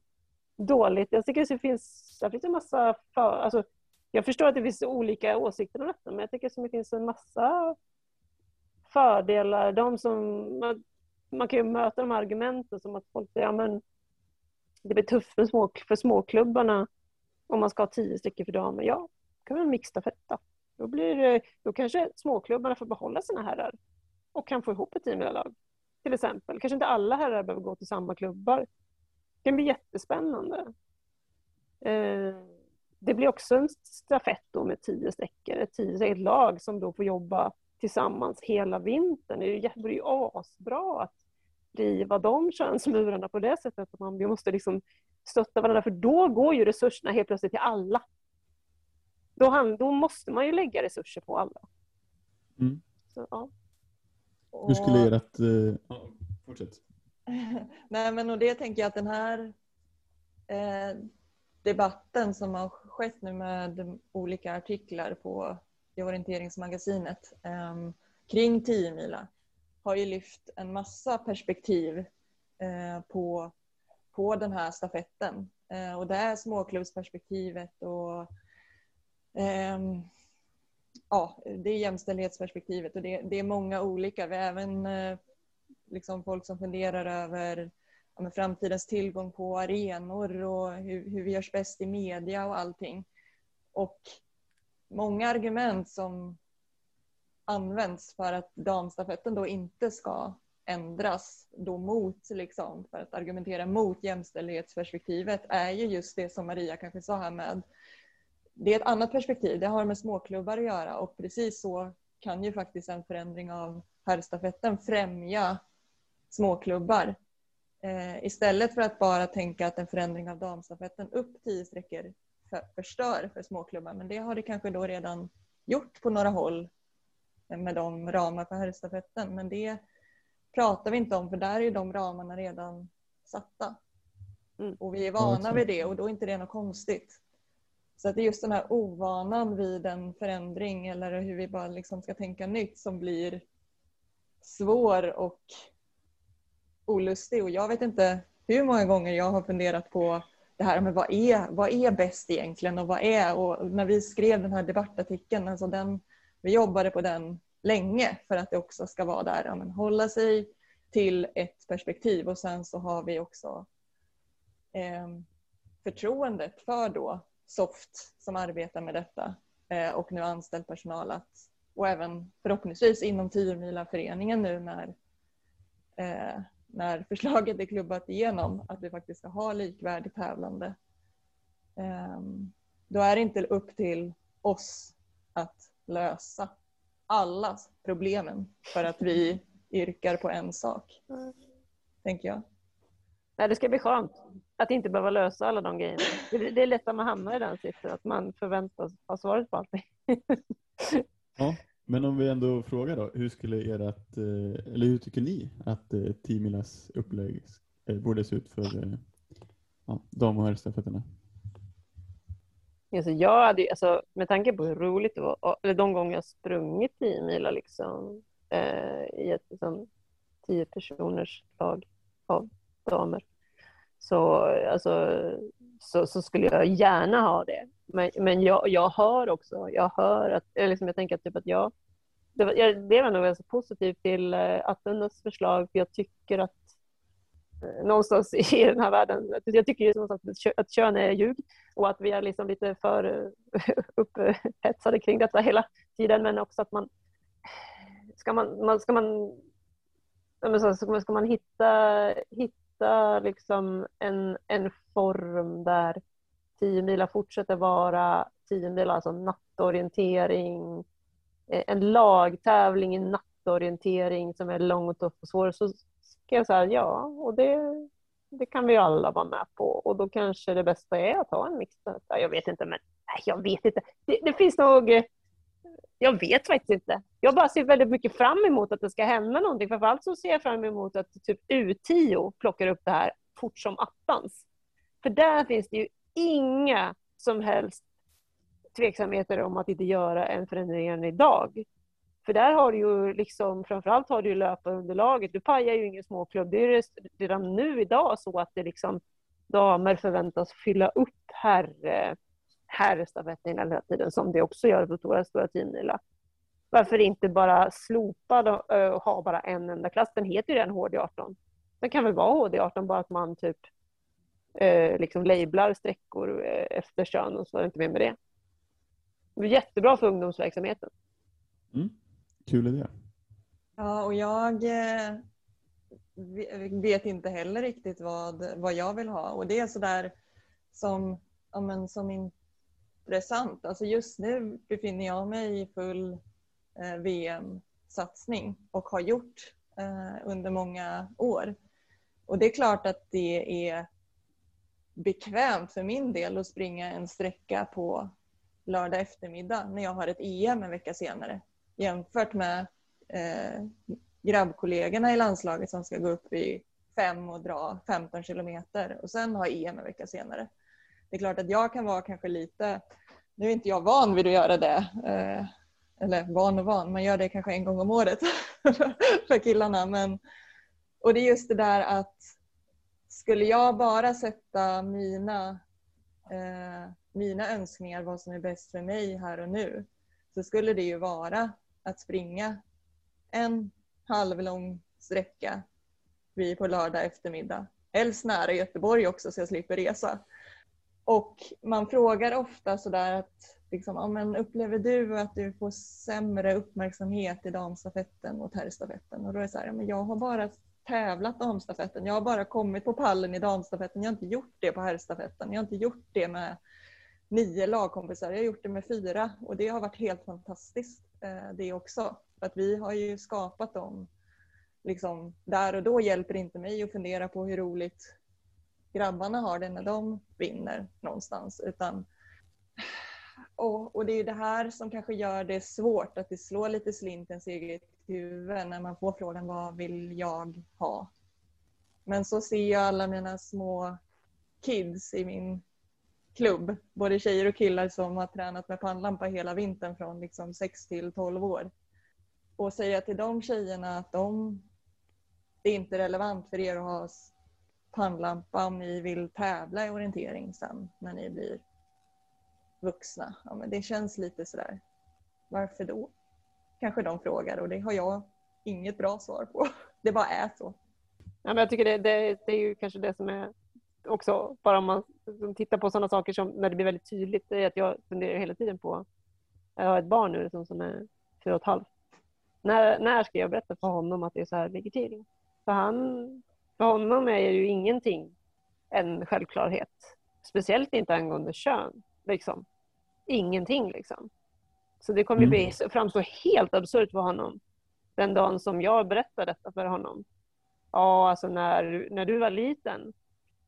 E: dåligt. Jag tycker att det finns, det finns en massa för, alltså, jag förstår att det finns olika åsikter om detta men jag tycker att det finns en massa fördelar. De som, man, man kan ju möta de här argumenten som att folk säger ja, men det blir tufft för, små, för småklubbarna om man ska ha tio stycken för damer. Ja, då kan vi mixstafett då. Då, blir, då kanske småklubbarna får behålla sina herrar och kan få ihop ett teamlag. Till exempel. Kanske inte alla herrar behöver gå till samma klubbar. Det kan bli jättespännande. Eh, det blir också en stafett då med tio sträckor, ett tio lag som då får jobba tillsammans hela vintern. Det är ju, asbra att driva de könsmurarna på det sättet att man vi måste liksom stötta varandra för då går ju resurserna helt plötsligt till alla. Då, han, då måste man ju lägga resurser på alla.
B: Mm.
E: Så, ja.
B: Hur skulle
D: Och-
B: ert... Eh, ja, fortsätt. *laughs*
D: Nej, men och det tänker jag att den här eh, debatten som har skett nu med olika artiklar på i orienteringsmagasinet eh, kring 10 mila har ju lyft en massa perspektiv eh, på, på den här stafetten. Eh, och det är småklubbsperspektivet och ehm, ja, det är jämställdhetsperspektivet och det, det är många olika. Vi har även eh, liksom folk som funderar över ja, framtidens tillgång på arenor och hur, hur vi görs bäst i media och allting. Och många argument som används för att damstafetten då inte ska ändras då mot, liksom, för att argumentera mot jämställdhetsperspektivet är ju just det som Maria kanske sa här med det är ett annat perspektiv, det har med småklubbar att göra och precis så kan ju faktiskt en förändring av herrstafetten främja småklubbar. Eh, istället för att bara tänka att en förändring av damstafetten upp tio sträckor för, förstör för småklubbar. Men det har det kanske då redan gjort på några håll med de ramar för herrstafetten. Men det pratar vi inte om för där är ju de ramarna redan satta.
E: Mm.
D: Och vi är vana vid det och då är inte det något konstigt. Så att det är just den här ovanan vid en förändring eller hur vi bara liksom ska tänka nytt som blir svår och olustig. Och jag vet inte hur många gånger jag har funderat på det här med vad är, vad är bäst egentligen och vad är och när vi skrev den här debattartikeln, alltså den, vi jobbade på den länge för att det också ska vara där, ja, men hålla sig till ett perspektiv och sen så har vi också eh, förtroendet för då Soft som arbetar med detta eh, och nu anställd personal att, och även förhoppningsvis inom 10 föreningen nu när, eh, när *laughs* förslaget är klubbat igenom att vi faktiskt ska ha likvärdigt tävlande. Eh, då är det inte upp till oss att lösa alla problemen för att vi *laughs* yrkar på en sak. Tänker jag.
E: Nej, det ska bli skönt att inte behöva lösa alla de grejerna. Det är lätt att man hamnar i den sitsen, att man förväntas ha svaret på allting. *laughs*
B: ja, men om vi ändå frågar då, hur skulle ert, eh, eller hur tycker ni att eh, Timilas upplägg eh, borde se ut för ja, dam och herrstafetterna?
E: Alltså jag hade, alltså, med tanke på hur roligt det var, eller de gånger jag sprungit 10 mila liksom, eh, i ett liksom, tio personers lag av damer, så, alltså, så, så, skulle jag gärna ha det. Men, men jag, jag hör också, jag hör att, liksom, jag tänker typ att jag, det var, jag blev nog ganska positiv till uh, Attendas förslag, för jag tycker att eh, någonstans *laughs* i den här världen, jag tycker ju någonstans att, att kön är ljug och att vi är liksom lite för eh, *laughs* upphetsade kring detta hela tiden, men också att man ska man, man, ska man, ska man hitta, hitta hitta liksom en, en form där 10 fortsätter vara 10 alltså nattorientering, eh, en lagtävling i nattorientering som är lång och tuff och svår, så ska jag säga ja, och det, det kan vi alla vara med på. Och då kanske det bästa är att ha en mixed. Jag vet inte, men nej, jag vet inte. Det, det finns nog jag vet faktiskt inte. Jag bara ser väldigt mycket fram emot att det ska hända någonting. Framförallt så ser jag fram emot att typ U10 plockar upp det här fort som attans. För där finns det ju inga som helst tveksamheter om att inte göra en förändring än idag. För där har du ju liksom, framförallt har du ju löparunderlaget. Du pajar ju ingen småklubb. Det är redan nu idag så att det liksom damer förväntas fylla upp herr herrstafetten hela tiden som det också gör på Stora Stora Teamnila. Varför inte bara slopa och uh, ha bara en enda klass? Den heter ju redan HD18. Den kan väl vara HD18 bara att man typ uh, liksom lablar sträckor uh, efter kön och så är det inte mer med det. Det är jättebra för ungdomsverksamheten.
B: Mm. Kul idé.
D: Ja, och jag eh, vet inte heller riktigt vad, vad jag vill ha. Och det är sådär som, ja, men, som min intressant. Alltså just nu befinner jag mig i full eh, VM-satsning och har gjort eh, under många år. Och det är klart att det är bekvämt för min del att springa en sträcka på lördag eftermiddag när jag har ett EM en vecka senare jämfört med eh, grabbkollegorna i landslaget som ska gå upp i fem och dra 15 kilometer och sen ha EM en vecka senare det är klart att jag kan vara kanske lite, nu är inte jag van vid att göra det, eh, eller van och van, man gör det kanske en gång om året *laughs* för killarna. Men, och det är just det där att skulle jag bara sätta mina, eh, mina önskningar, vad som är bäst för mig här och nu, så skulle det ju vara att springa en halvlång sträcka på lördag eftermiddag. Helst nära Göteborg också så jag slipper resa. Och man frågar ofta sådär att liksom, ja, men upplever du att du får sämre uppmärksamhet i damstafetten mot herrstafetten? Och då är det så här, ja, men jag har bara tävlat damstafetten. Jag har bara kommit på pallen i damstafetten. Jag har inte gjort det på herrstafetten. Jag har inte gjort det med nio lagkompisar. Jag har gjort det med fyra och det har varit helt fantastiskt eh, det också. För att vi har ju skapat dem liksom, där och då hjälper det inte mig att fundera på hur roligt grabbarna har det när de vinner någonstans. Utan, och, och det är det här som kanske gör det svårt, att det slår lite slint ens eget huvud när man får frågan vad vill jag ha? Men så ser jag alla mina små kids i min klubb, både tjejer och killar som har tränat med pannlampa hela vintern från liksom 6 till 12 år. Och säga till de tjejerna att de, det är inte relevant för er att ha pannlampa om ni vill tävla i orientering sen när ni blir vuxna. Ja, men det känns lite sådär, varför då? Kanske de frågar och det har jag inget bra svar på. *laughs* Det bara är så.
E: Ja, men jag tycker det, det, det är ju kanske det som är också, bara om man tittar på sådana saker som när det blir väldigt tydligt, det är att jag funderar hela tiden på, jag har ett barn nu som, som är fyra och ett halvt. När, när ska jag berätta för honom att det är så här ligger till? För, han, för honom är ju ingenting en självklarhet. Speciellt inte angående kön. Liksom. Ingenting liksom. Så det kommer mm. bli, framstå helt absurt för honom den dagen som jag berättar detta för honom. Ja, alltså när, när du var liten,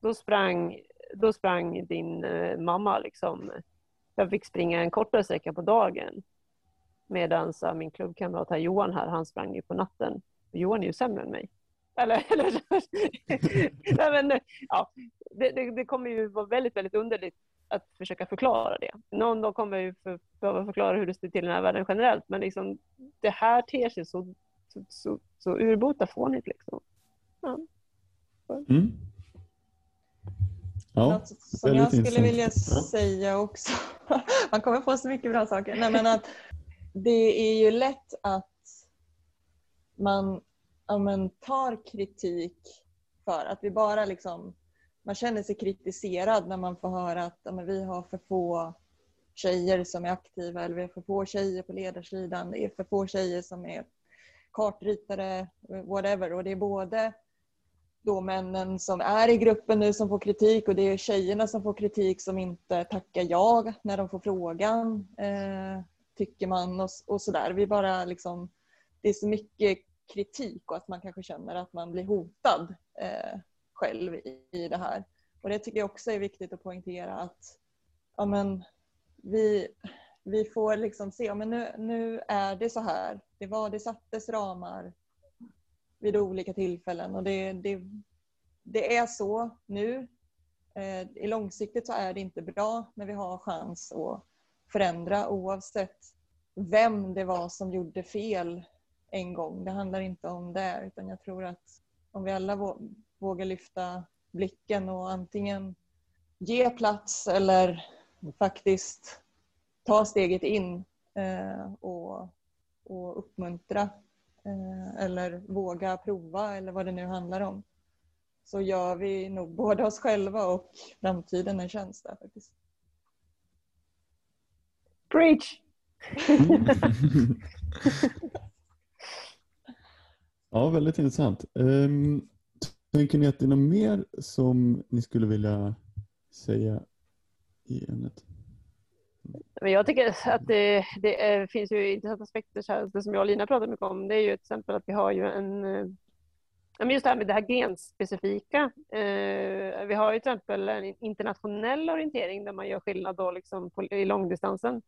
E: då sprang, då sprang din eh, mamma liksom. Jag fick springa en kortare sträcka på dagen. Medan min klubbkamrat här, Johan här, han sprang ju på natten. Johan är ju sämre än mig. Eller, *laughs* eller Nej, men, ja, det, det, det, kommer ju vara väldigt, väldigt underligt att försöka förklara det. Någon dag kommer ju för, behöva förklara hur det står till i den här världen generellt, men liksom, det här ter sig så, så, så, så urbota fånigt. Liksom. Ja. Mm.
D: Ja, Något som jag skulle vilja säga också, *laughs* man kommer få så mycket bra saker, Nej, men att det är ju lätt att man ja, men, tar kritik för att vi bara liksom, man känner sig kritiserad när man får höra att ja, men, vi har för få tjejer som är aktiva eller vi har för få tjejer på ledarsidan, det är för få tjejer som är kartritare, whatever. Och det är både då männen som är i gruppen nu som får kritik och det är tjejerna som får kritik som inte tackar ja när de får frågan. Eh, tycker man och, och sådär. Vi bara liksom, det är så mycket kritik och att man kanske känner att man blir hotad eh, själv i, i det här. Och det tycker jag också är viktigt att poängtera att ja, men, vi, vi får liksom se, ja, men nu, nu är det så här. Det, var, det sattes ramar vid olika tillfällen och det, det, det är så nu. Eh, I långsiktigt så är det inte bra Men vi har chans att förändra oavsett vem det var som gjorde fel en gång. Det handlar inte om det utan jag tror att om vi alla vågar lyfta blicken och antingen ge plats eller faktiskt ta steget in eh, och, och uppmuntra Eh, eller våga prova eller vad det nu handlar om så gör vi nog *laughs* både oss själva och framtiden en tjänst där faktiskt.
E: Preach! *laughs* *laughs*
B: ja, väldigt intressant. Um, tänker ni att det är något mer som ni skulle vilja säga i ämnet?
E: Men jag tycker att det, det är, finns ju intressanta aspekter, så här, det som jag och Lina pratade mycket om, det är ju till exempel att vi har ju en eh, Ja, just det här med det här genspecifika. Eh, vi har ju till exempel en internationell orientering där man gör skillnad då liksom på, i långdistansen.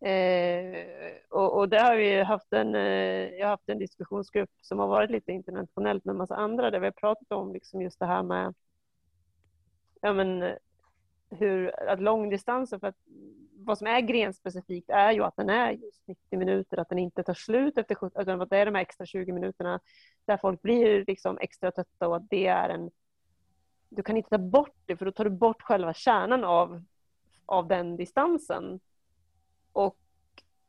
E: Eh, och, och där har vi haft en, eh, jag har haft en diskussionsgrupp som har varit lite internationellt med en massa andra där vi har pratat om liksom just det här med ja, men, hur, att långdistansen, för att vad som är grenspecifikt är ju att den är just 90 minuter, att den inte tar slut efter 70, utan att det är de här extra 20 minuterna där folk blir liksom extra trötta och att det är en... Du kan inte ta bort det för då tar du bort själva kärnan av, av den distansen. Och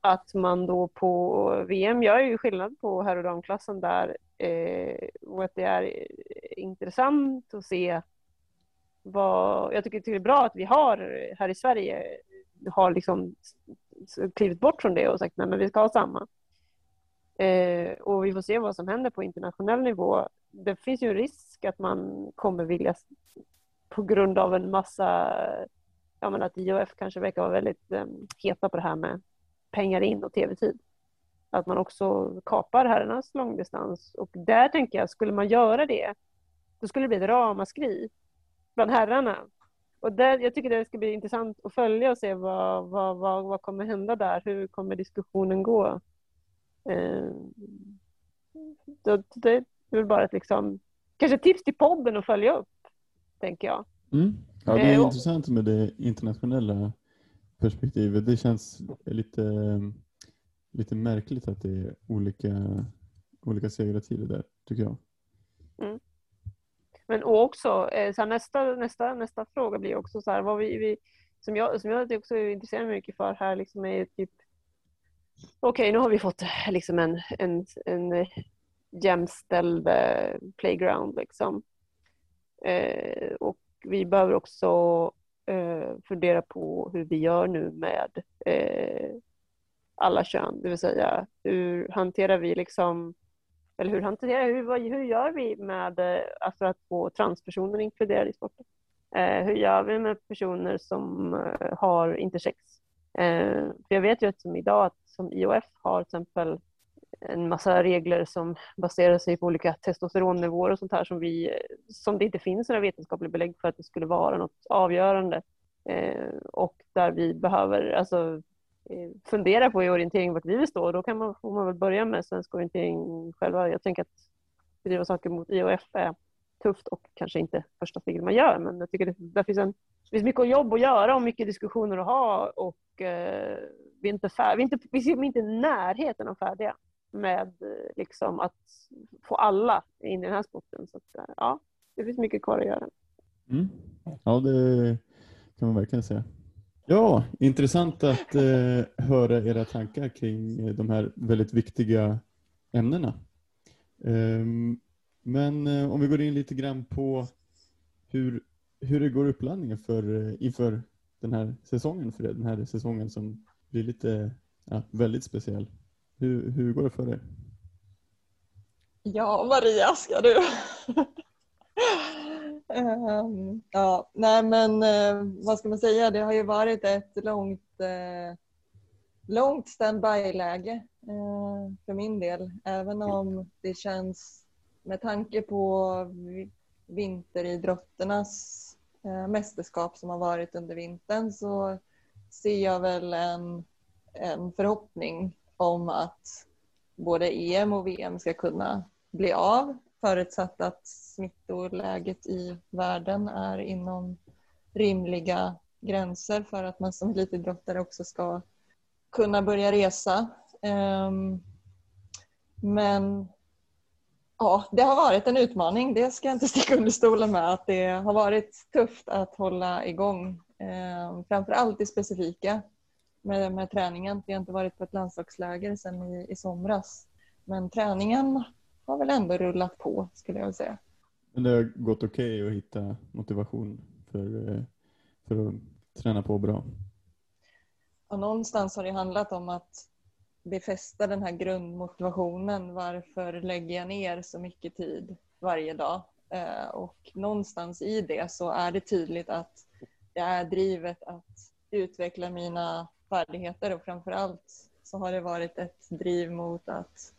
E: att man då på VM gör ju skillnad på herr och damklassen där eh, och att det är eh, intressant att se vad, jag tycker det är bra att vi har här i Sverige har liksom klivit bort från det och sagt nej, men vi ska ha samma. Eh, och vi får se vad som händer på internationell nivå. Det finns ju en risk att man kommer vilja på grund av en massa, ja men att IOF kanske verkar vara väldigt eh, heta på det här med pengar in och tv-tid. Att man också kapar herrarnas långdistans och där tänker jag, skulle man göra det, då skulle det bli ett ramaskri bland herrarna. Och där, jag tycker det ska bli intressant att följa och se vad, vad, vad, vad kommer hända där. Hur kommer diskussionen gå? Eh, det, det är väl bara ett liksom, kanske tips till podden att följa upp, tänker jag.
B: Mm. Ja, det är
E: Eh,
B: intressant med det internationella perspektivet. Det känns lite, lite märkligt att det är olika, olika segrartider där, tycker jag.
E: Men och också, eh, så här, nästa, nästa, nästa fråga blir också så här, vad vi, vi, som, jag, som jag också intresserar mig mycket för här liksom är typ Okej, nu har vi fått eh, liksom en, en, en jämställd playground liksom. Eh, och vi behöver också eh, fundera på hur vi gör nu med eh, alla kön, det vill säga hur hanterar vi liksom eller hur hanterar hur, vad- hur gör vi med alltså att få transpersoner inkluderade i sporten? Eh, hur gör vi med personer som eh, har intersex? Eh, för jag vet ju att som idag att som IOF har till exempel en massa regler som baserar sig på olika testosteronnivåer och sånt här som, vi, som det inte finns några vetenskapliga belägg för att det skulle vara något avgörande. Eh, och där vi behöver alltså, eh, fundera på i orientering vart vi vill stå. Då kan man, får man väl börja med svensk orientering själva. Jag tänker att bedriva saker mot IOF är tufft och kanske inte första steget man gör. Men jag tycker det, där finns en, det finns mycket jobb att göra och mycket diskussioner att ha. Och eh, vi, är inte fär, vi, är inte, vi är inte i närheten av färdiga med liksom, att få alla in i den här sporten. Så att, eh, ja, det finns mycket kvar att göra.
B: Mm. Ja, det kan man verkligen säga. Ja, intressant att eh, höra era tankar kring eh, de här väldigt viktiga ämnena. Um, men eh, om vi går in lite grann på hur, hur det går uppladdningen för, eh, inför den här säsongen för er, den här säsongen som blir lite, ja, väldigt speciell. Hur, hur går det för er?
D: Ja, Maria, ska du? Ehm, ja, nej men eh, vad ska man säga? Det har ju varit ett långt, eh, långt standby-läge eh, för min del. Även om det känns med tanke på vi- vinteridrotternas mästerskap som har varit under vintern så ser jag väl en, en förhoppning om att både EM och VM ska kunna bli av förutsatt att smittoläget i världen är inom rimliga gränser för att man som elitidrottare också ska kunna börja resa. Ehm, men ja, det har varit en utmaning. Det ska jag inte *laughs* sticka under stolen med att det har varit tufft att hålla igång. Ehm, framförallt Framför allt det specifika med, med träningen. Vi har inte varit på ett landslagsläger sedan i, i somras. Men träningen har väl ändå rullat på skulle jag säga.
B: Men det har gått okej att hitta motivation för, eh, för att träna på bra.
D: Och någonstans har det handlat om att befästa den här grundmotivationen. Varför lägger jag ner så mycket tid varje dag? Eh, Och någonstans i det så är det tydligt att det är drivet att utveckla mina färdigheter och framför allt så har det varit ett driv mot att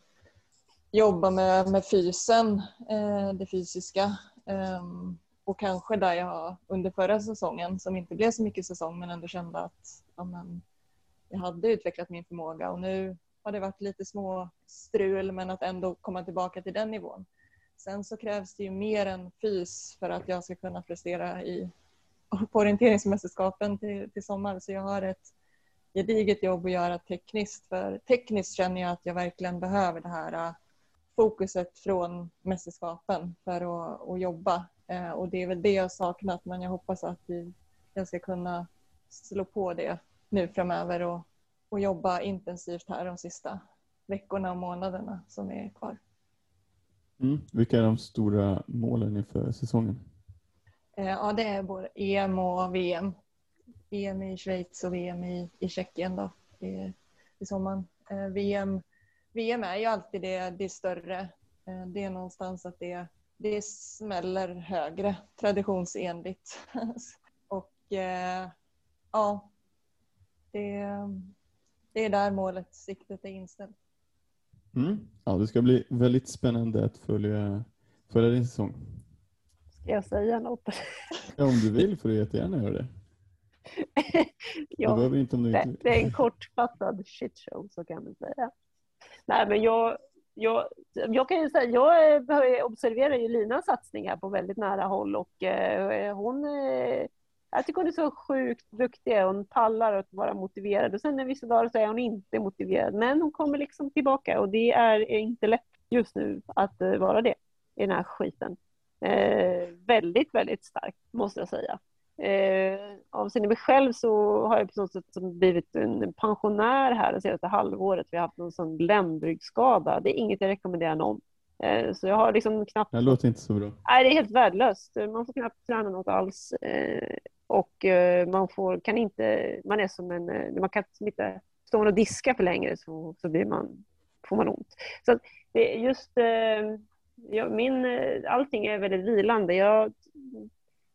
D: jobba med, med fysen, eh, det fysiska. Ehm, och kanske där jag under förra säsongen, som inte blev så mycket säsong, men ändå kände att ja, men, jag hade utvecklat min förmåga och nu har det varit lite små strul men att ändå komma tillbaka till den nivån. Sen så krävs det ju mer än fys för att jag ska kunna prestera i, på orienteringsmästerskapen till, till sommar. Så jag har ett gediget jobb att göra tekniskt. För tekniskt känner jag att jag verkligen behöver det här äh, fokuset från mästerskapen för att, att jobba. Eh, Och det är väl det jag saknat men jag hoppas att vi, jag ska kunna slå på det nu framöver och, och jobba intensivt här de sista veckorna och månaderna som är kvar.
B: Mm. Vilka är de stora målen inför säsongen?
D: Eh, Ja, det är både EM och VM. EM i Schweiz och VM i, i Tjeckien då, i, i sommaren. Eh, VM, VM är ju alltid det, det större. Eh, Det är någonstans att det, det smäller högre traditionsenligt. *laughs* och eh, ja, det, det är där målet, siktet är inställt.
B: Mm. Ja, det ska bli väldigt spännande att följa, följa din säsong.
E: Ska jag säga något?
B: Ja, om du vill får du jättegärna göra det. *laughs*
E: Ja,
B: behöver inte
E: det, det är en kortfattad shitshow så kan man säga. Nej, men jag, jag, jag kan ju säga, jag eh, observerar ju Linas satsning här på väldigt nära håll och eh, hon, eh, Jag tycker hon är så sjukt duktig. Hon pallar att vara motiverad. Och sen vissa dagar så är hon inte motiverad. Men hon kommer liksom tillbaka och det är inte lätt just nu att vara det i den här skiten. Eh, väldigt, väldigt starkt måste jag säga. Eh, avseende mig själv så har jag på något sätt blivit en pensionär här det senaste halvåret. Vi har haft någon sån ländryggsskada. Det är inget jag rekommenderar någon. Eh, så jag har liksom knappt...
B: Det låter inte så bra.
E: Nej, det är helt värdelöst. Man får knappt träna något alls. Eh, och eh, man får, kan inte... Man är som en... Eh, man kan inte... Man och diskar för länge så, så blir man, får man ont. Så det just... Eh, ja, min, allting är väldigt vilande. Jag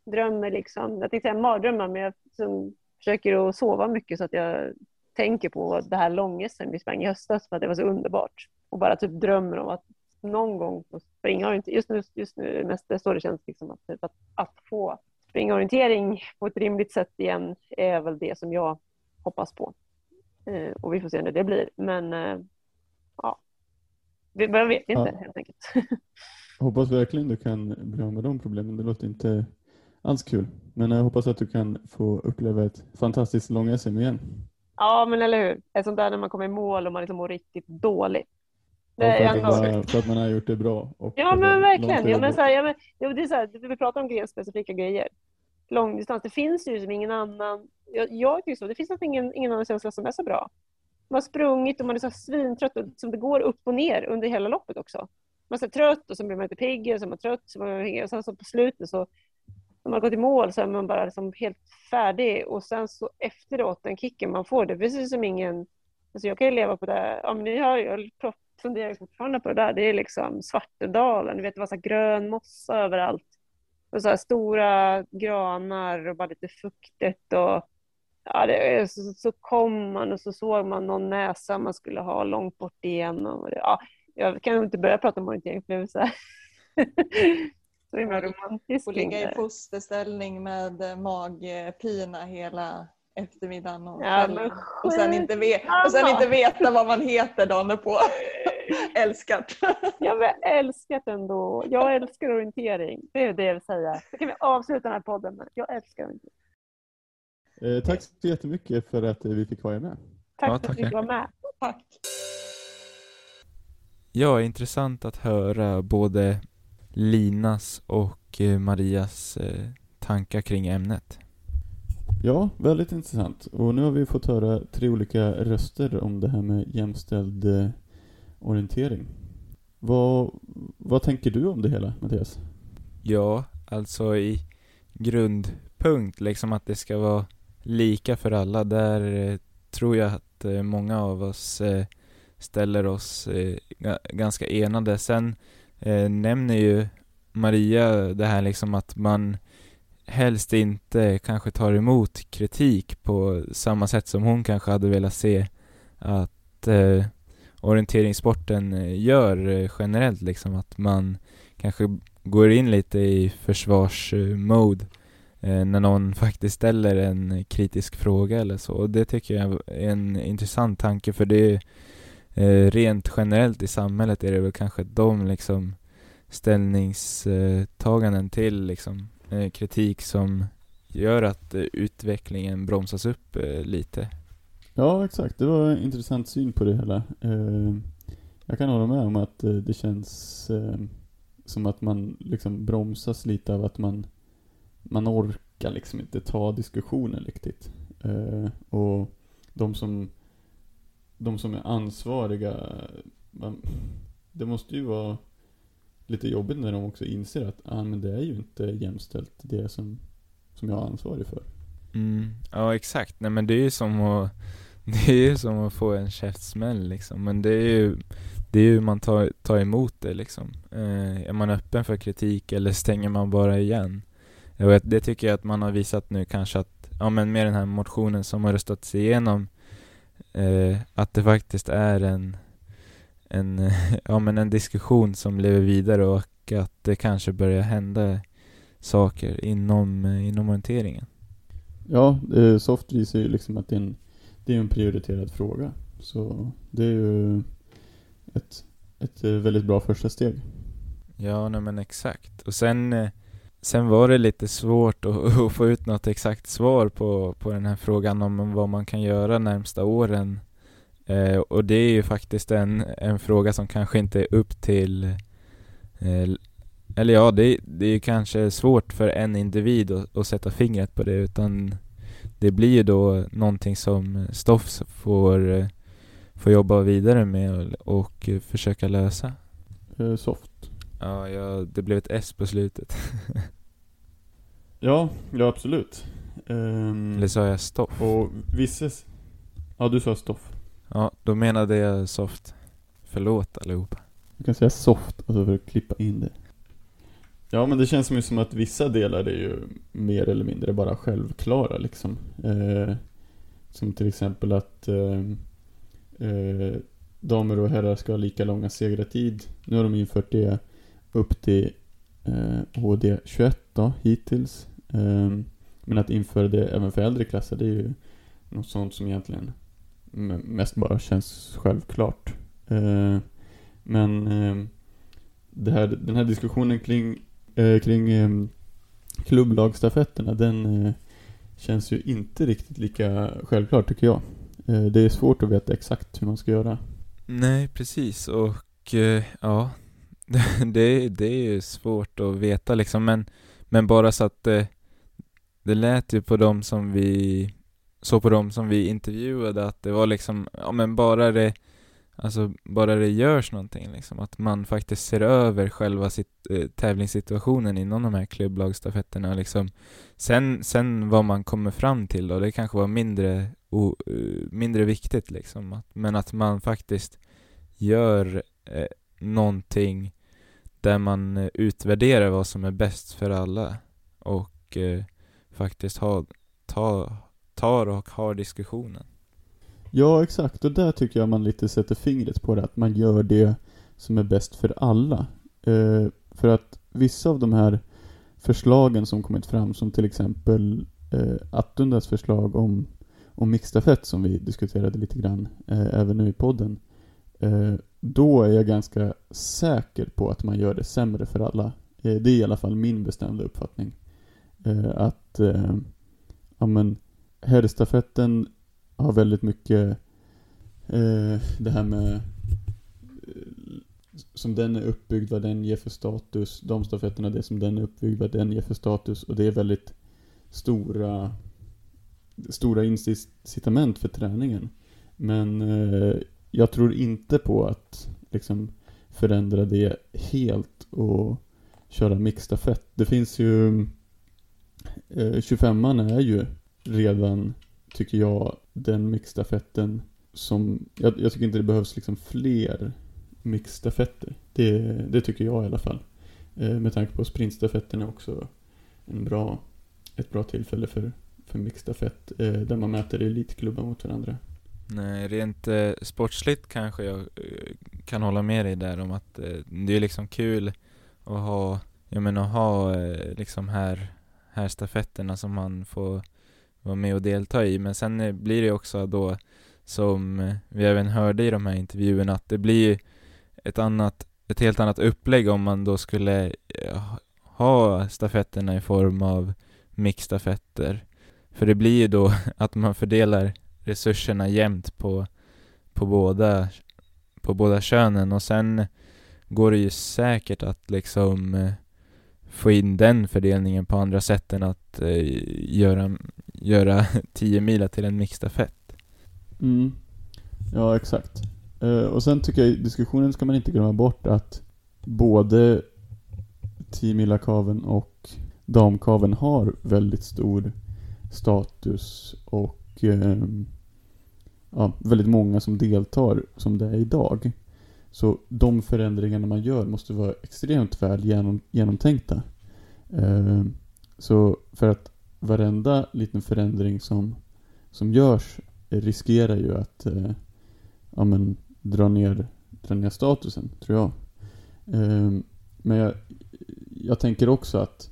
E: drömmer liksom, jag tänkte säga mardrömmar, men jag liksom försöker att sova mycket så att jag tänker på det här långesten vi sprang i höstas för att det var så underbart. Och bara typ drömmer om att någon gång få springa Just nu, just nu är det mest så det känns liksom att, typ att, att få springorientering på ett rimligt sätt igen är väl det som jag hoppas på. Eh, och vi får se när det blir. Men eh, ja, vi vet inte ja. helt enkelt. *laughs*
B: hoppas verkligen du kan bli av med de problemen. Det låter inte alls kul. Men jag hoppas att du kan få uppleva ett fantastiskt lång-SM igen.
E: Ja, men eller hur. Ett sånt där när man kommer i mål och man liksom mår riktigt dåligt.
B: Det ja, för, att bara, för, att man har gjort det bra.
E: ja, men verkligen. Ja, men så här, ja, men, det är så här, vi pratar om grenspecifika grejer. Långdistans, det finns ju som ingen annan. Jag, jag tycker så. Det finns ingen, ingen annan känsla som är så bra. Man har sprungit och man är så svintrött och som det går upp och ner under hela loppet också. Man är så trött och så blir man lite pigg och så är man trött så man, och sen så på slutet så när man gått i mål så är man bara liksom helt färdig och sen så efteråt den kicken man får, det är precis som ingen... Alltså jag kan ju leva på det. Ja, men ni har, jag funderar fortfarande på det där. Det är liksom Svartedalen, du vet det var så grön mossa överallt. Och så här stora granar och bara lite fuktigt och ja, det, så, så kom man och så såg man någon näsa man skulle ha långt bort igenom. Och, ja, jag kan inte börja prata om orientering för jag är så här himla romantiskt.
D: Och ligga i fosterställning med magpina hela eftermiddagen och, ja, och, sen inte ve- och sen inte veta vad man heter dagen på. *laughs* älskat.
E: Jag har älskat ändå. Jag älskar orientering. Det är det jag vill säga. Så kan vi avsluta den här podden med. Jag älskar orientering.
B: Eh, tack så jättemycket för att vi fick vara med.
E: Tack ja, för att vi fick vara med.
D: Tack.
A: Ja, intressant att höra både Linas och eh, Marias eh, tankar kring ämnet.
B: Ja, väldigt intressant. Och nu har vi fått höra tre olika röster om det här med jämställd eh, orientering. Vad, vad tänker du om det hela, Mattias?
A: Ja, alltså i grundpunkt, liksom att det ska vara lika för alla. Där tror jag att många av oss ställer oss ganska enade. Sen eh, nämner ju Maria det här liksom att man helst inte kanske tar emot kritik på samma sätt som hon kanske hade velat se att eh, orienteringssporten eh, gör eh, generellt liksom att man kanske går in lite i försvarsmode eh, när någon faktiskt ställer en kritisk fråga eller så. Och det tycker jag är en intressant tanke för det är Eh, rent generellt i samhället är det väl kanske de liksom ställningstaganden till liksom eh, kritik som gör att eh, utvecklingen bromsas upp eh, lite.
B: Ja, exakt. Det var en intressant syn på det hela. Eh, jag kan hålla med om att eh, det känns eh, som att man liksom bromsas lite av att man man orkar liksom inte ta diskussionen riktigt. Eh, och de som de som är ansvariga, man, det måste ju vara lite jobbigt när de också inser att ah, men det är ju inte jämställt det som, som jag är ansvarig för.
A: Mm, ja exakt, nej men det är ju som att *laughs* det är ju som att få en käftsmäll liksom, men det är ju det är ju hur man tar, tar emot det liksom. Eh, är man öppen för kritik eller stänger man bara igen? Och det tycker jag att man har visat nu kanske att, ja men med den här motionen som har röstats igenom eh, att det faktiskt är en, en, *laughs* ja, men en diskussion som lever vidare och att det kanske börjar hända saker inom, inom orienteringen.
B: Ja, eh, soft visar ju liksom att det är, en, det är en prioriterad fråga. Så det är ju ett, ett väldigt bra första steg.
A: Ja, nej men exakt. Och sen, eh, sen var det lite svårt att, *laughs* att, få ut något exakt svar på, på den här frågan om vad man kan göra närmsta åren. Eh, och det är ju faktiskt en, en fråga som kanske inte är upp till eh, eller ja, det, det är kanske svårt för en individ att, att, sätta fingret på det utan det blir ju då någonting som Stoffs får, eh, får jobba vidare med och, och försöka lösa.
B: Eh, Soft.
A: Ja, ja, det blev ett S på slutet. *laughs*
B: ja, ja absolut. Um,
A: Eller sa jag stoff?
B: Och visses... Ja, du sa stoff.
A: Ja, då menade jag soft. Förlåt allihopa.
B: Du kan säga soft, alltså för att klippa in det. Ja, men det känns ju som att vissa delar är ju mer eller mindre bara självklara liksom. Eh, som till exempel att eh, eh, damer och herrar ska ha lika långa segratid. Nu har de infört det upp till eh, HD 21 då, hittills. Eh, men att införa det även för äldre klasser, det är ju något sånt som egentligen mest bara känns självklart. Eh, men eh, det här, den här diskussionen kring, eh, kring eh, klubblagstafetterna, den eh, känns ju inte riktigt lika självklar tycker jag. Eh, det är svårt att veta exakt hur man ska göra.
A: Nej, precis och eh, ja, *laughs* det, det är ju svårt att veta liksom men, men bara så att det, det lät ju på dem som vi så på dem som vi intervjuade att det var liksom, ja men bara det Alltså bara det görs någonting liksom, att man faktiskt ser över själva sitt, eh, tävlingssituationen inom de här klubblagstafetterna liksom. Sen, sen vad man kommer fram till då, det kanske var mindre, o, uh, mindre viktigt liksom. Att, men att man faktiskt gör eh, någonting där man eh, utvärderar vad som är bäst för alla och eh, faktiskt ha, ta, tar och har diskussionen.
B: Ja, exakt. Och där tycker jag man lite sätter fingret på det, att man gör det som är bäst för alla. Eh, för att vissa av de här förslagen som kommit fram, som till exempel eh, Attundas förslag om, om mixstafett som vi diskuterade lite grann eh, även nu i podden. Eh, då är jag ganska säker på att man gör det sämre för alla. Eh, det är i alla fall min bestämda uppfattning. Eh, att, eh, ja men, herrstafetten har väldigt mycket det här med som den är uppbyggd, vad den ger för status. De stafetterna, det som den är uppbyggd, vad den ger för status. Och det är väldigt stora stora incitament för träningen. Men eh, jag tror inte på att liksom förändra det helt och köra mixstafett. Det finns ju eh, 25an är ju redan, tycker jag, den mixstafetten som, jag, jag, tycker inte det behövs liksom fler mixstafetter. Det, det tycker jag i alla fall. Eh, med tanke på sprintstafetten är också en bra, ett bra tillfälle för, för mixstafett eh, där man mäter elitklubbar mot varandra.
A: Nej, rent eh, sportsligt kanske jag eh, kan hålla med dig där om att eh, det är liksom kul att ha, jag menar ha eh, liksom här, här stafetterna som man får vara med och delta i. Men sen eh, blir det också då, som eh, vi även hörde i de här intervjuerna, att det blir ett annat, ett helt annat upplägg om man då skulle eh, ha stafetterna i form av mixstafetter. För det blir ju då *laughs* att man fördelar resurserna jämnt på, på, båda, på båda könen och sen går det ju säkert att liksom eh, få in den fördelningen på andra sätt än att eh, göra, göra *laughs* 10 mila till en mixstafett.
B: Mm. Ja, exakt. Eh, och sen tycker jag i diskussionen ska man inte glömma bort att både 10 mila kaven och damkaven har väldigt stor status och eh, ja, väldigt många som deltar som det är idag. Så de förändringarna man gör måste vara extremt väl genom, genomtänkta. Eh, så för att varenda liten förändring som, som görs riskerar ju att eh, ja, men, dra, ner, dra ner statusen, tror jag. Eh, men jag, jag tänker också att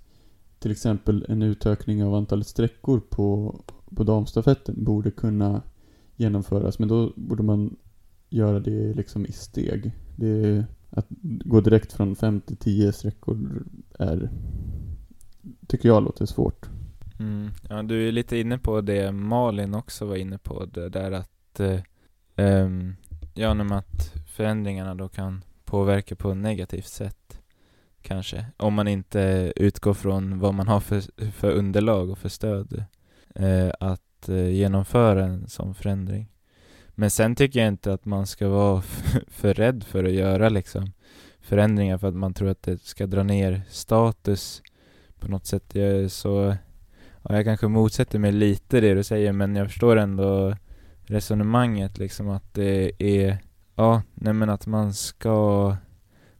B: till exempel en utökning av antalet sträckor på, på damstafetten borde kunna genomföras. Men då borde man göra det liksom i steg. Det, att gå direkt från 5 till 10 sträckor är tycker jag låter svårt.
A: Mm. Ja, du är lite inne på det Malin också var inne på, det där att eh, um, ja, att förändringarna då kan påverka på ett negativt sätt kanske. Om man inte utgår från vad man har för, för underlag och för stöd eh, att eh, genomföra en sån förändring. Men sen tycker jag inte att man ska vara *laughs* för rädd för att göra liksom förändringar för att man tror att det ska dra ner status på något sätt. Jag är så, ja, jag kanske motsätter mig lite det du säger men jag förstår ändå resonemanget liksom att det är, ja, nej men att man ska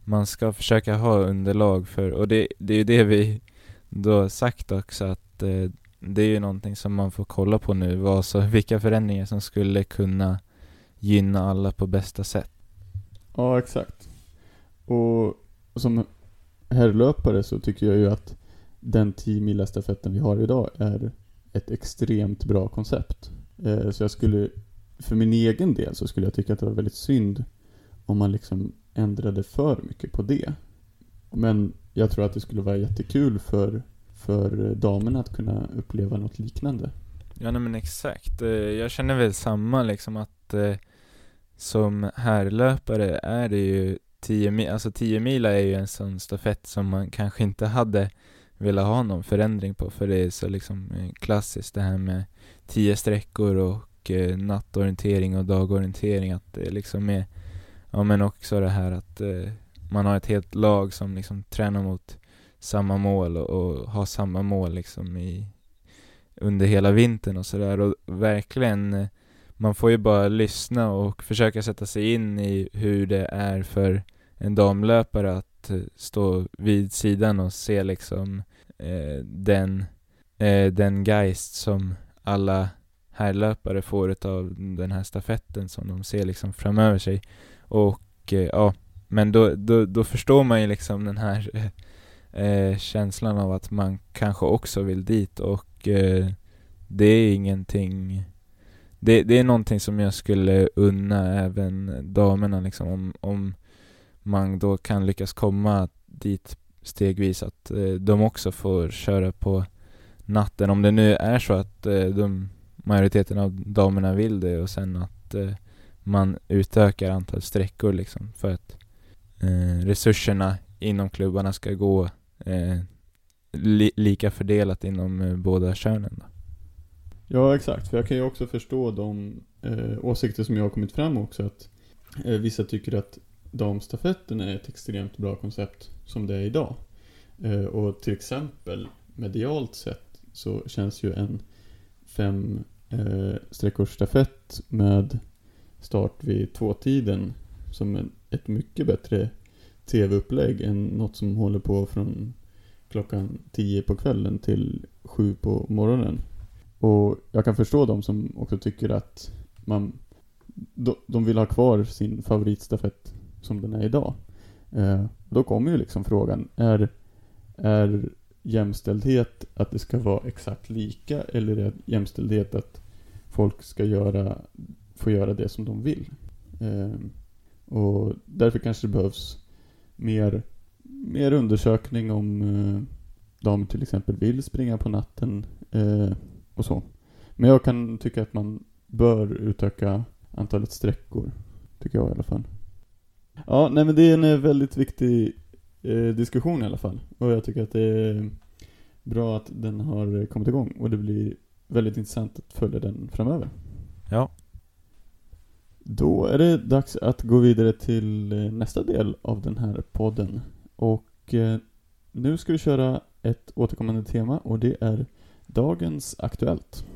A: man ska försöka ha underlag för, och det, det är ju det vi då sagt också att eh, det är ju någonting som man får kolla på nu, vad så, *laughs* vilka förändringar som skulle kunna gynna alla på bästa sätt.
B: Ja, exakt. Och som herrlöpare så tycker jag ju att den 10 stafetten vi har idag är ett extremt bra koncept. Eh, så jag skulle, för min egen del så skulle jag tycka att det var väldigt synd om man liksom ändrade för mycket på det. Men jag tror att det skulle vara jättekul för, för damerna att kunna uppleva något liknande.
A: Ja nej men exakt. Eh, jag känner väl samma liksom att eh, som härlöpare är det ju 10 mil, alltså 10 mil är ju en sån stafett som man kanske inte hade velat ha någon förändring på för det är så liksom eh, klassiskt det här med 10 sträckor och nattorientering och dagorientering att det liksom är Ja men också det här att man har ett helt lag som liksom tränar mot samma mål och, och ha samma mål liksom i under hela vintern och sådär och verkligen man får ju bara lyssna och försöka sätta sig in i hur det är för en damlöpare att eh, stå vid sidan och se liksom eh, den, eh, den geist som alla herrlöpare får utav den här stafetten som de ser liksom framöver sig. Och eh, ja, men då, då, då förstår man ju liksom den här eh, eh, känslan av att man kanske också vill dit och eh, det är ingenting det, det är någonting som jag skulle unna även damerna liksom om, om man då kan lyckas komma dit stegvis att eh, de också får köra på natten. Om det nu är så att eh, de, majoriteten av damerna vill det och sen att eh, man utökar antal sträckor liksom för att eh, resurserna inom klubbarna ska gå eh, li lika fördelat inom eh, båda könen då.
B: Ja, exakt. För jag kan ju också förstå de eh, åsikter som jag har kommit fram också. Att eh, vissa tycker att damstafetten är ett extremt bra koncept som det är idag. Eh, och till exempel medialt sett så känns ju en fem eh, streckors stafett med start vid tvåtiden som en, ett mycket bättre tv-upplägg än något som håller på från klockan 10 på kvällen till 7 på morgonen. Och jag kan förstå de som också tycker att man de, vill ha kvar sin favoritstafett som den är idag. Eh, då kommer ju liksom frågan, är, är jämställdhet att det ska vara exakt lika eller är jämställdhet att folk ska göra, få göra det som de vill? Eh, och därför kanske det behövs mer, mer undersökning om eh, de till exempel vill springa på natten eh, och så. Men jag kan tycka att man bör utöka antalet sträckor. Tycker jag i alla fall. Ja, nej men det är en eh, väldigt viktig eh, diskussion i alla fall. Och jag tycker att det är bra att den har kommit igång. Och det blir väldigt intressant att följa den framöver.
A: Ja.
B: Då är det dags att gå vidare till eh, nästa del av den här podden. Och eh, nu ska vi köra ett återkommande tema och det är Dagens Aktuellt.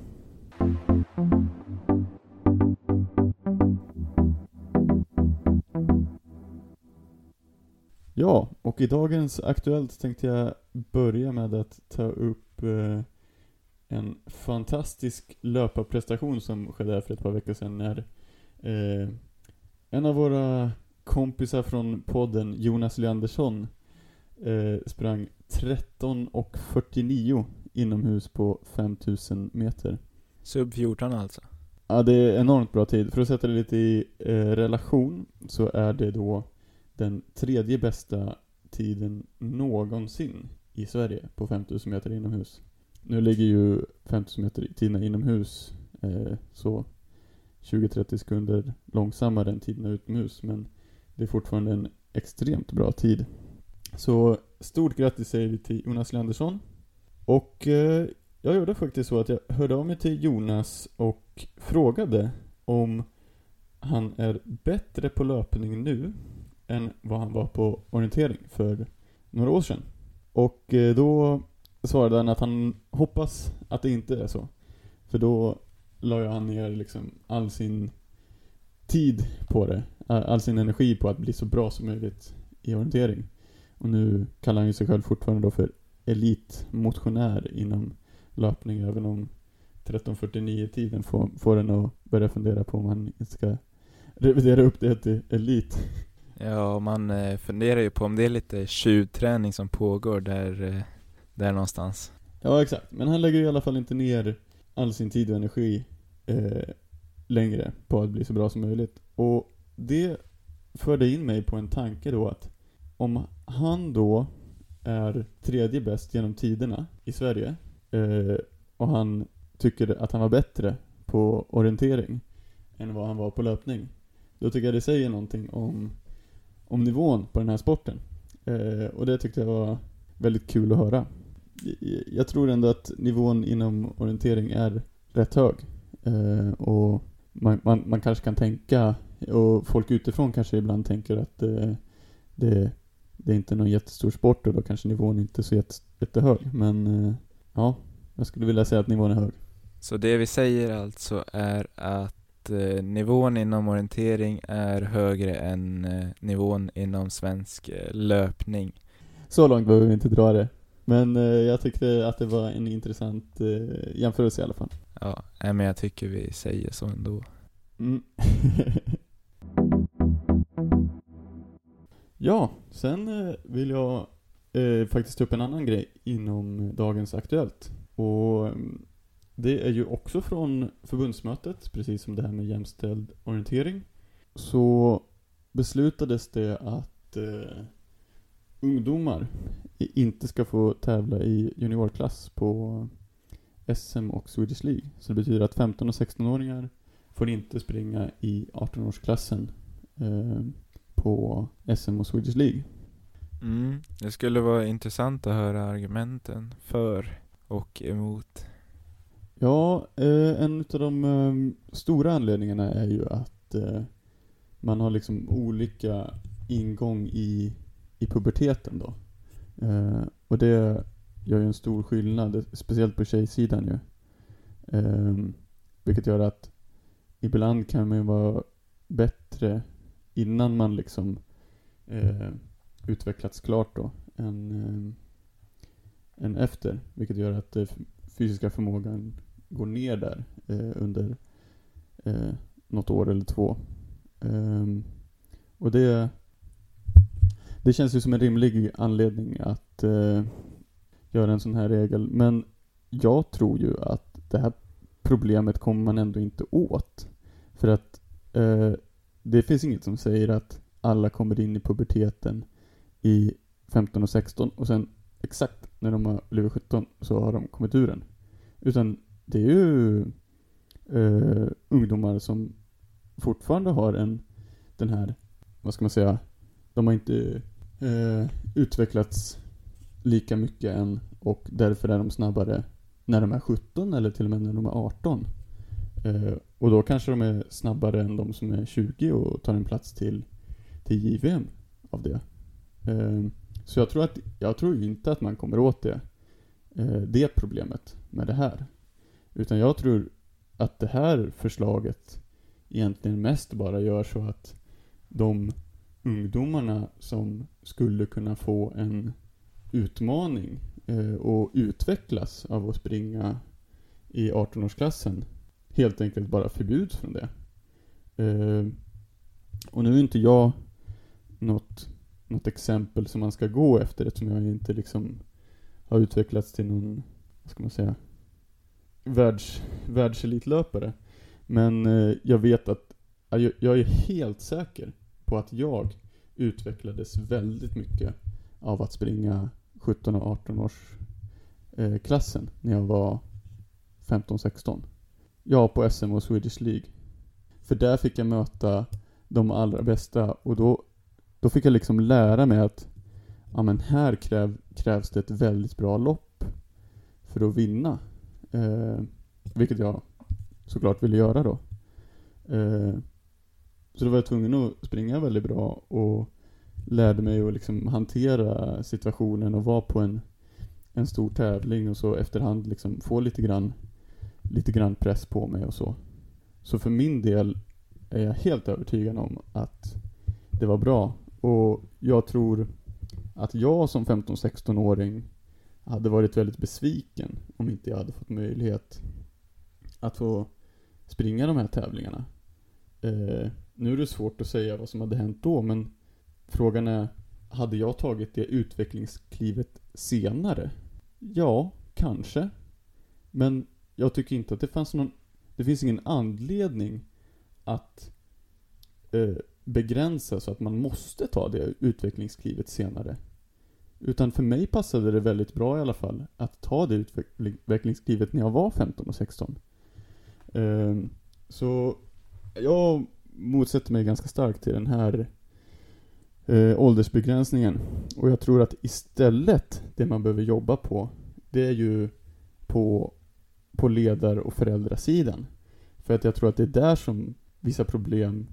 B: Ja, och i dagens Aktuellt tänkte jag börja med att ta upp eh, en fantastisk löparprestation som skedde här för ett par veckor sedan när eh, en av våra kompisar från podden, Jonas Leandersson, eh, sprang 13 och 49 inomhus på 5000 meter.
A: Sub 14 alltså?
B: Ja, det är enormt bra tid. För att sätta det lite i eh, relation så är det då den tredje bästa tiden någonsin i Sverige på 5000 meter inomhus. Nu ligger ju 5000 meter tiderna inomhus eh, så 20-30 sekunder långsammare än tiderna utomhus men det är fortfarande en extremt bra tid. Så stort grattis säger vi till Jonas Leandersson. Och eh, jag gjorde faktiskt så att jag hörde av mig till Jonas och frågade om han är bättre på löpning nu än vad han var på orientering för några år sedan. Och eh, då svarade han att han hoppas att det inte är så. För då la ju han ner liksom all sin tid på det. All sin energi på att bli så bra som möjligt i orientering. Och nu kallar han ju sig själv fortfarande då för elitmotionär inom löpning, även om 13.49-tiden får, får en att börja fundera på om man ska revidera upp det till elit.
A: Ja, man eh, funderar ju på om det är lite tjuvträning som pågår där, eh, där någonstans.
B: Ja, exakt. Men han lägger i alla fall inte ner all sin tid och energi eh, längre på att bli så bra som möjligt. Och det förde in mig på en tanke då att om han då är tredje bäst genom tiderna i Sverige eh, och han tycker att han var bättre på orientering än vad han var på löpning. Då tycker jag det säger någonting om, om nivån på den här sporten. Eh, och det tyckte jag var väldigt kul att höra. Jag tror ändå att nivån inom orientering är rätt hög. Eh, och man, man, man, kanske kan tänka, och folk utifrån kanske ibland tänker att eh, det, det är inte någon jättestor sport och då kanske nivån inte är så jätte, jättehög. Men eh, ja, jag skulle vilja säga att nivån är hög.
A: Så det vi säger alltså är att eh, nivån inom orientering är högre än eh, nivån inom svensk eh, löpning.
B: Så långt behöver vi inte dra det. Men eh, jag tyckte att det var en intressant eh, jämförelse i alla fall.
A: Ja, men jag tycker vi säger så ändå.
B: Mm. *laughs* ja, sen eh, vill jag eh, faktiskt ta upp en annan grej inom dagens Aktuellt. Och det är ju också från förbundsmötet, precis som det här med jämställd orientering. Så beslutades det att eh, ungdomar inte ska få tävla i juniorklass på SM och Swedish League. Så det betyder att 15 och 16-åringar får inte springa i 18-årsklassen eh, på SM och Swedish League.
A: Mm, det skulle vara intressant att höra argumenten för och emot.
B: Ja, eh, en av de eh, stora anledningarna är ju att eh, man har liksom olika ingång i, i puberteten då. Eh, och det gör ju en stor skillnad, speciellt på tjejsidan ju. Eh, vilket gör att ibland kan man ju vara bättre innan man liksom eh, utvecklats klart då än, eh, än efter. Vilket gör att eh, fysiska förmågan går ner där eh, under eh, något år eller två. Eh, och det det känns ju som en rimlig anledning att eh, göra en sån här regel. Men jag tror ju att det här problemet kommer man ändå inte åt. För att eh, det finns inget som säger att alla kommer in i puberteten i 15 och 16 och sen exakt när de har blivit 17 så har de kommit ur den. Utan det är ju eh, ungdomar som fortfarande har en, den här, vad ska man säga, de har inte eh, utvecklats lika mycket än och därför är de snabbare när de är 17 eller till och med när de är 18. Eh, och då kanske de är snabbare än de som är 20 och tar en plats till, till JVM av det. Eh, så jag tror, att, jag tror inte att man kommer åt det, eh, det problemet med det här. Utan jag tror att det här förslaget egentligen mest bara gör så att de ungdomarna som skulle kunna få en utmaning eh, och utvecklas av att springa i 18-årsklassen helt enkelt bara förbjuds från det. Eh, och nu är inte jag något, något exempel som man ska gå efter eftersom jag inte liksom har utvecklats till någon, vad ska man säga, världs, världselitlöpare. Men eh, jag vet att, jag, jag är helt säker på att jag utvecklades väldigt mycket av att springa 17 och 18 års eh, klassen när jag var 15-16. Ja, på SM och Swedish League. För där fick jag möta de allra bästa och då, då fick jag liksom lära mig att ja men här kräv, krävs det ett väldigt bra lopp för att vinna. Eh, vilket jag såklart ville göra då. Eh, så då var jag tvungen att springa väldigt bra och lärde mig att liksom hantera situationen och vara på en, en stor tävling och så efterhand liksom få lite grann, lite grann press på mig och så. Så för min del är jag helt övertygad om att det var bra. Och jag tror att jag som 15-16-åring hade varit väldigt besviken om inte jag hade fått möjlighet att få springa de här tävlingarna. Eh, nu är det svårt att säga vad som hade hänt då, men frågan är, hade jag tagit det utvecklingsklivet senare? Ja, kanske. Men jag tycker inte att det fanns någon, det finns ingen anledning att eh, begränsa så att man måste ta det utvecklingsklivet senare. Utan för mig passade det väldigt bra i alla fall att ta det utvecklingsklivet när jag var 15 och 16. Eh, så jag motsätter mig ganska starkt till den här eh, åldersbegränsningen. Och jag tror att istället det man behöver jobba på, det är ju på, på ledar och föräldrasidan. För att jag tror att det är där som vissa problem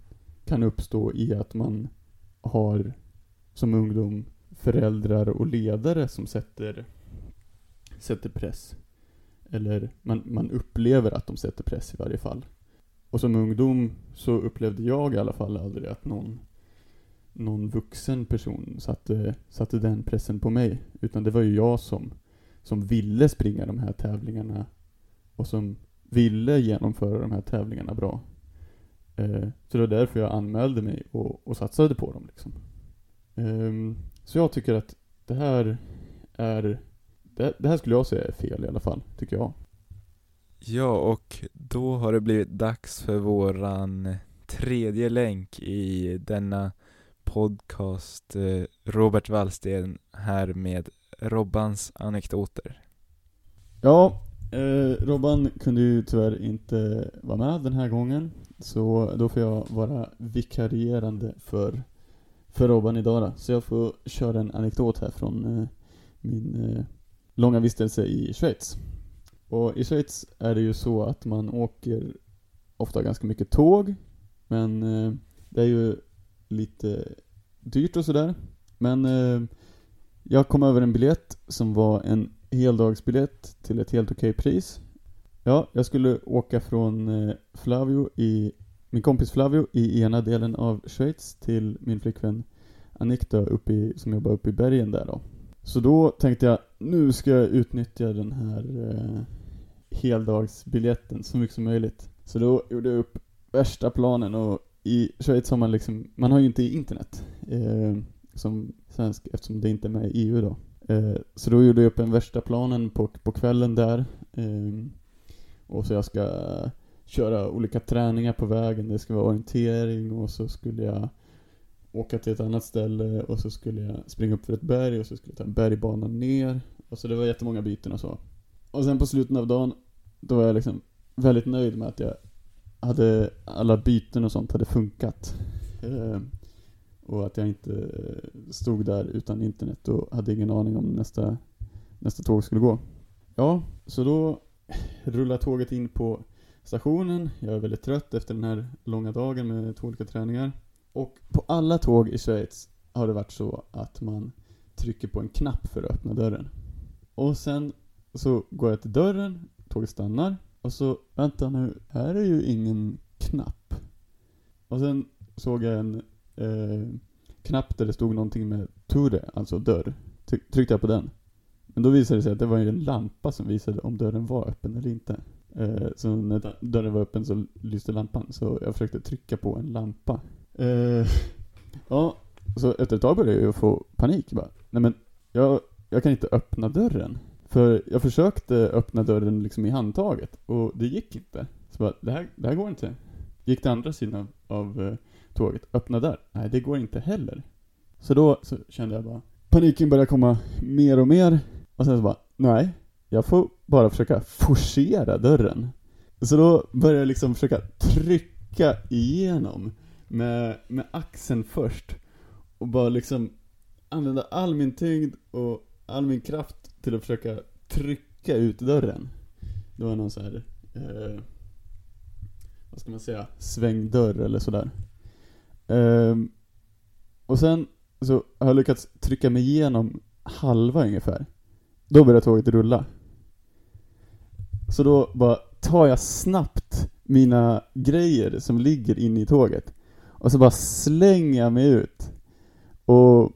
B: kan uppstå i att man har som ungdom föräldrar och ledare som sätter, sätter press. Eller man, man upplever att de sätter press i varje fall. Och som ungdom så upplevde jag i alla fall aldrig att någon, någon vuxen person satte, satte den pressen på mig. Utan det var ju jag som, som ville springa de här tävlingarna och som ville genomföra de här tävlingarna bra. Eh, så det var därför jag anmälde mig och, och satsade på dem liksom. Eh, så jag tycker att det här är, det, det här skulle jag säga är fel i alla fall, tycker jag.
A: Ja, och då har det blivit dags för våran tredje länk i denna podcast. Eh, Robert Wallsten här med Robbans anekdoter.
B: Ja, eh, Robban kunde ju tyvärr inte vara med den här gången. Så då får jag vara vikarierande för, för Robban idag då. Så jag får köra en anekdot här från eh, min eh, långa vistelse i Schweiz. Och i Schweiz är det ju så att man åker ofta ganska mycket tåg, men eh, det är ju lite dyrt och sådär. Men eh, jag kom över en biljett som var en heldagsbiljett till ett helt okej pris. Ja, jag skulle åka från eh, Flavio i, min kompis Flavio i ena delen av Schweiz till min flickvän Annick uppe i, som jobbar uppe i bergen där då. Så då tänkte jag, nu ska jag utnyttja den här eh, heldagsbiljetten så mycket som möjligt. Så då gjorde jag upp värsta planen och i Schweiz har man liksom, man har ju inte internet eh, som svensk eftersom det inte är med i EU då. Eh, så då gjorde jag upp en värsta planen på, på kvällen där. Eh, och så jag ska köra olika träningar på vägen, det ska vara orientering och så skulle jag åka till ett annat ställe och så skulle jag springa upp för ett berg och så skulle jag ta en bergbana ner. Och så det var jättemånga byten och så. Och sen på slutet av dagen, då var jag liksom väldigt nöjd med att jag hade, alla byten och sånt hade funkat. Eh, och att jag inte eh, stod där utan internet och hade ingen aning om nästa, nästa tåg skulle gå. Ja, så då rullar tåget in på stationen. Jag är väldigt trött efter den här långa dagen med två olika träningar. Och på alla tåg i Schweiz har det varit så att man trycker på en knapp för att öppna dörren. Och sen så går jag till dörren, tåget stannar och så, vänta nu, här är ju ingen knapp. Och sen såg jag en eh, knapp där det stod någonting med Ture, alltså dörr. Tryckte jag på den. Men då visade det sig att det var en lampa som visade om dörren var öppen eller inte. Eh, så när dörren var öppen så lyste lampan, så jag försökte trycka på en lampa. Eh, *laughs* ja, så efter ett tag började jag få panik bara. Nej men, jag, jag kan inte öppna dörren. För jag försökte öppna dörren liksom i handtaget och det gick inte. Så bara, det här, det här går inte. Gick till andra sidan av, av uh, tåget, öppna där. Nej, det går inte heller. Så då så kände jag bara, paniken började komma mer och mer. Och sen så bara, nej, jag får bara försöka forcera dörren. Så då började jag liksom försöka trycka igenom med, med axeln först. Och bara liksom använda all min tyngd och all min kraft till att försöka trycka ut dörren. Det var någon så här, eh, vad ska man säga, svängdörr eller sådär. Eh, och sen så har jag lyckats trycka mig igenom halva ungefär. Då börjar tåget rulla. Så då bara tar jag snabbt mina grejer som ligger inne i tåget och så bara slänger jag mig ut. Och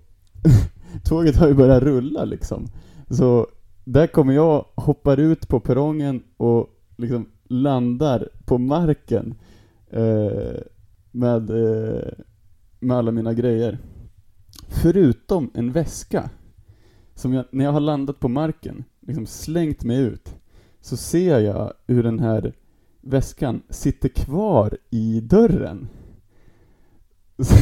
B: *laughs* tåget har ju börjat rulla liksom. Så där kommer jag, hoppar ut på perrongen och liksom landar på marken eh, med, eh, med alla mina grejer. Förutom en väska. Som jag, när jag har landat på marken, liksom slängt mig ut, så ser jag hur den här väskan sitter kvar i dörren. Så,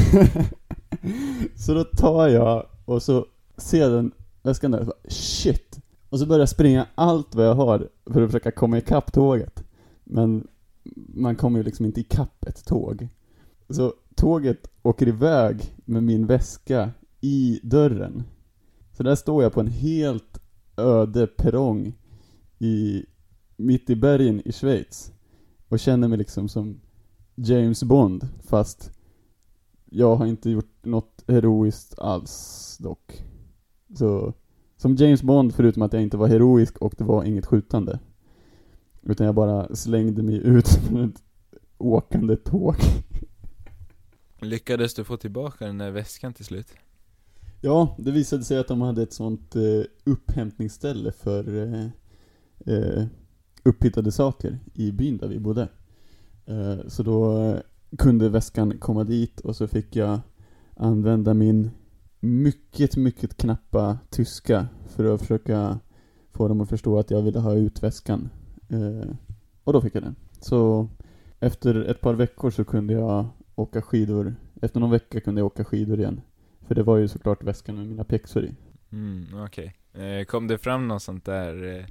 B: *laughs* så då tar jag och så ser jag den väskan där och så bara, shit. Och så börjar jag springa allt vad jag har för att försöka komma ikapp tåget. Men man kommer ju liksom inte ikapp ett tåg. Så tåget åker iväg med min väska i dörren. Så där står jag på en helt öde perrong i, mitt i bergen i Schweiz. Och känner mig liksom som James Bond, fast jag har inte gjort något heroiskt alls dock. Så, som James Bond förutom att jag inte var heroisk och det var inget skjutande. Utan jag bara slängde mig ut *laughs* från ett åkande tåg.
A: Lyckades du få tillbaka den där väskan till slut?
B: Ja, det visade sig att de hade ett sånt eh, upphämtningsställe för eh, eh, upphittade saker i byn där vi bodde. Eh, så då eh, kunde väskan komma dit och så fick jag använda min mycket, mycket knappa tyska för att försöka få dem att förstå att jag ville ha ut väskan. Eh, och då fick jag den. Så efter ett par veckor så kunde jag åka skidor. Efter någon vecka kunde jag åka skidor igen. För det var ju såklart väskan med mina pjäxor i.
A: Mm, okej. Eh, kom det fram något sånt där eh,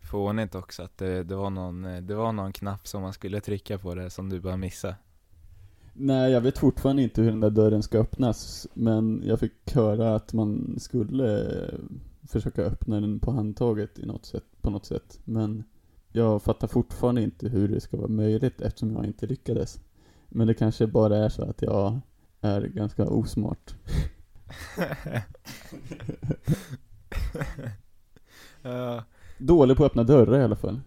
A: fånigt också? Att det, det, var någon, eh, det var någon knapp som man skulle trycka på det som du bara missade?
B: Nej, jag vet fortfarande inte hur den där dörren ska öppnas. Men jag fick höra att man skulle eh, försöka öppna den på handtaget i något sätt, på något sätt. Men jag fattar fortfarande inte hur det ska vara möjligt eftersom jag inte lyckades. Men det kanske bara är så att jag är ganska osmart. *laughs*
A: ja,
B: Dålig på att öppna dörrar i alla fall.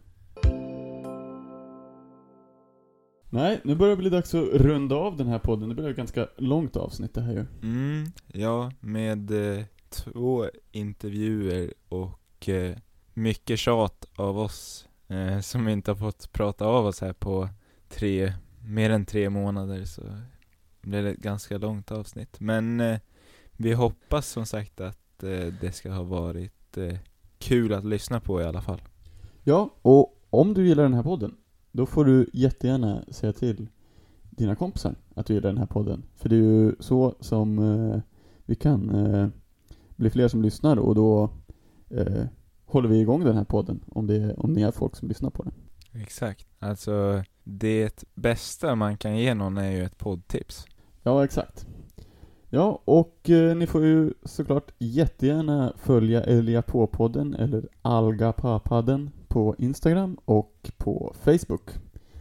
B: Nej, nu börjar det bli dags att runda av den här podden. Det blir ett ganska långt avsnitt det här ju.
A: mm, ja med eh, två intervjuer och eh, mycket tjat av oss eh, som inte har fått prata av oss här på tre, mer än tre månader så blev det ett ganska långt avsnitt. Men eh, vi hoppas som sagt att eh, det ska ha varit eh, kul att lyssna på i alla fall.
B: Ja, och om du gillar den här podden, då får du jättegärna säga till dina kompisar att du gillar den här podden. För det är ju så som eh, vi kan eh, bli fler som lyssnar och då eh, håller vi igång den här podden om, det, om ni är folk som lyssnar på den.
A: Exakt. Alltså, det bästa man kan ge någon är ju ett poddtips.
B: Ja, exakt. Ja, och eh, ni får ju såklart jättegärna följa Elia på-podden eller Alga Papadden på Instagram och på Facebook.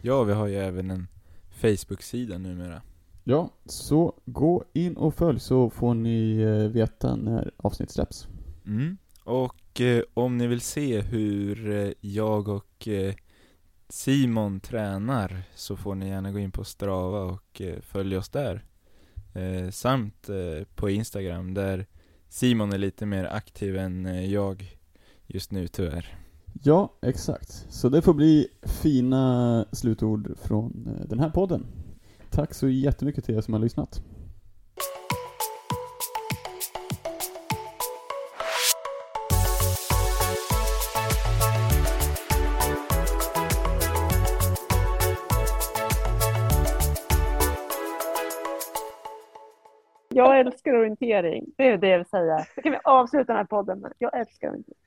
A: Ja, vi har ju även en Facebook-sida numera.
B: Ja, så gå in och följ så får ni eh, veta när avsnitt släpps.
A: Mm. Och eh, om ni vill se hur eh, jag och eh, Simon tränar så får ni gärna gå in på Strava och eh, följa oss där. Eh, samt på Instagram där Simon är lite mer aktiv än jag just nu tyvärr.
B: Ja, exakt. Så det får bli fina slutord från eh, den här podden. Tack så jättemycket till er som har lyssnat.
E: Jag älskar orientering. Det är det jag vill säga. Så kan vi avsluta den här podden med. Jag älskar orientering.